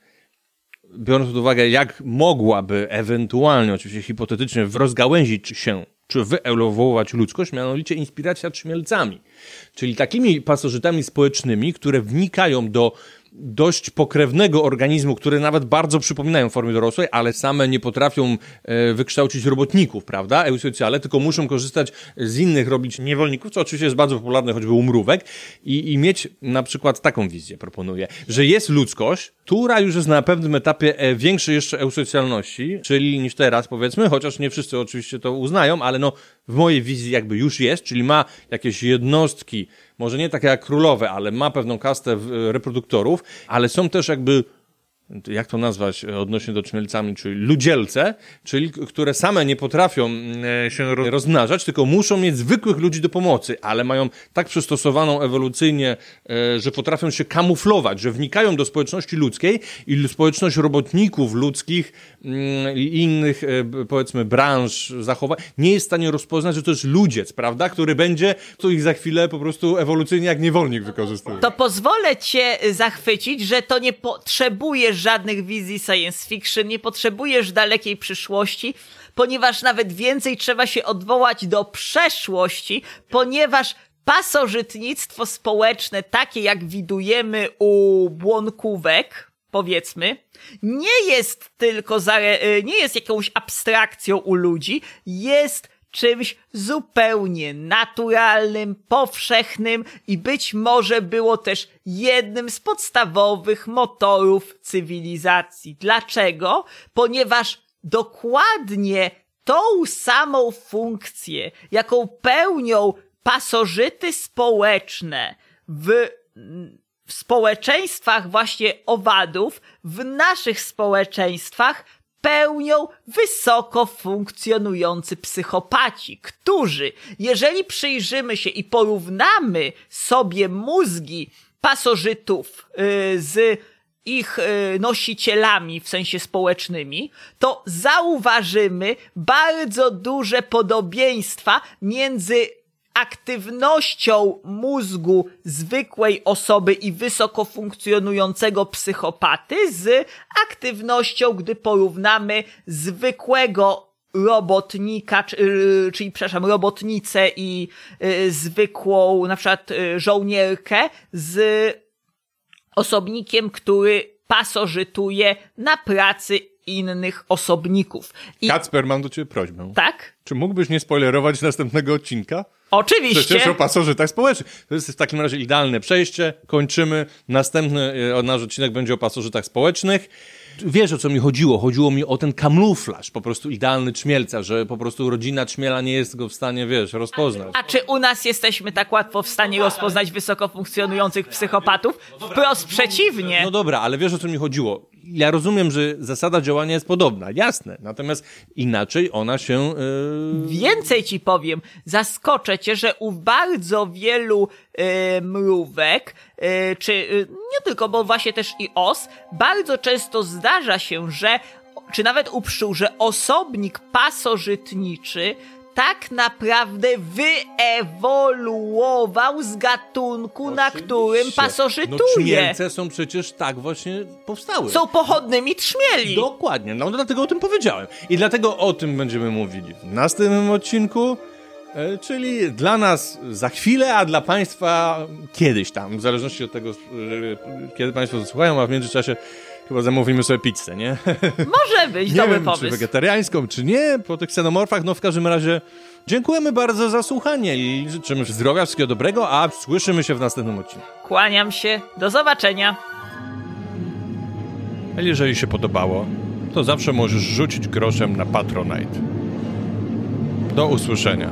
biorąc pod uwagę, jak mogłaby ewentualnie, oczywiście hipotetycznie, rozgałęzić się czy wyewoluować ludzkość, mianowicie inspiracja trzmielcami. Czyli takimi pasożytami społecznymi, które wnikają do dość pokrewnego organizmu, które nawet bardzo przypominają formy dorosłej, ale same nie potrafią e, wykształcić robotników, prawda, eusocjale, tylko muszą korzystać z innych, robić niewolników, co oczywiście jest bardzo popularne, choćby u mrówek i, i mieć na przykład taką wizję, proponuję, że jest ludzkość, która już jest na pewnym etapie e, większej jeszcze eusocjalności, czyli niż teraz, powiedzmy, chociaż nie wszyscy oczywiście to uznają, ale no w mojej wizji jakby już jest, czyli ma jakieś jednostki, może nie takie jak królowe, ale ma pewną kastę reproduktorów, ale są też jakby jak to nazwać e, odnośnie do czmielcami, czyli ludzielce, czyli które same nie potrafią mm, się ro- rozmnażać, tylko muszą mieć zwykłych ludzi do pomocy, ale mają tak przystosowaną ewolucyjnie, e, że potrafią się kamuflować, że wnikają do społeczności ludzkiej i społeczność robotników ludzkich i innych, e, powiedzmy, branż, zachowań, nie jest w stanie rozpoznać, że to jest ludziec, prawda, który będzie tu ich za chwilę po prostu ewolucyjnie jak niewolnik wykorzystywał. To pozwolę cię zachwycić, że to nie potrzebujesz żadnych wizji science fiction, nie potrzebujesz dalekiej przyszłości, ponieważ nawet więcej trzeba się odwołać do przeszłości, ponieważ pasożytnictwo społeczne, takie jak widujemy u błonkówek, powiedzmy, nie jest tylko zare- y, nie jest jakąś abstrakcją u ludzi, jest czymś zupełnie naturalnym, powszechnym i być może było też jednym z podstawowych motorów cywilizacji. Dlaczego? Ponieważ dokładnie tą samą funkcję, jaką pełnią pasożyty społeczne w w społeczeństwach właśnie owadów, w naszych społeczeństwach pełnią wysoko funkcjonujący psychopaci, którzy, jeżeli przyjrzymy się i porównamy sobie mózgi pasożytów yy, z ich y, nosicielami, w sensie społecznymi, to zauważymy bardzo duże podobieństwa między aktywnością mózgu zwykłej osoby i wysoko funkcjonującego psychopaty z aktywnością, gdy porównamy zwykłego robotnika, y, czyli przepraszam, robotnicę i y, zwykłą na przykład y, żołnierkę z osobnikiem, który pasożytuje na pracy innych osobników. I Kacper, mam do ciebie prośbę. tak? Czy mógłbyś nie spoilerować następnego odcinka? Oczywiście. Przecież o pasożytach społecznych. To jest w takim razie idealne przejście. Kończymy. Następny e, nasz odcinek będzie o pasożytach społecznych. Wiesz o co mi chodziło? Chodziło mi o ten kamuflaż, po prostu idealny czmielca, że po prostu rodzina czmiela nie jest go w stanie, wiesz, rozpoznać. A czy u nas jesteśmy tak łatwo w stanie rozpoznać wysoko funkcjonujących psychopatów? Wprost przeciwnie. No dobra, ale wiesz o co mi chodziło? Ja rozumiem, że zasada działania jest podobna, jasne, natomiast inaczej ona się... Yy... Więcej ci powiem, zaskoczę cię, że u bardzo wielu e, mrówek, e, czy e, nie tylko, bo właśnie też i os, bardzo często zdarza się, że, czy nawet u pszczół, że osobnik pasożytniczy tak naprawdę wyewoluował z gatunku, na którym Oczywiście. pasożytuje. No trzmielce są przecież tak właśnie powstały. Są pochodnymi trzmieli. Dokładnie, no dlatego o tym powiedziałem. I dlatego o tym będziemy mówili w następnym odcinku, e, czyli dla nas za chwilę, a dla Państwa kiedyś tam, w zależności od tego, e, kiedy Państwo słuchają, a w międzyczasie chyba zamówimy sobie pizzę, nie? Może być nie dobry wiem, czy pomysł. wegetariańską, czy nie, po tych ksenomorfach, no w każdym razie dziękujemy bardzo za słuchanie i życzymy zdrowia, wszystkiego dobrego, a słyszymy się w następnym odcinku. Kłaniam się. Do zobaczenia. A jeżeli się podobało, to zawsze możesz rzucić groszem na Patronite. Do usłyszenia.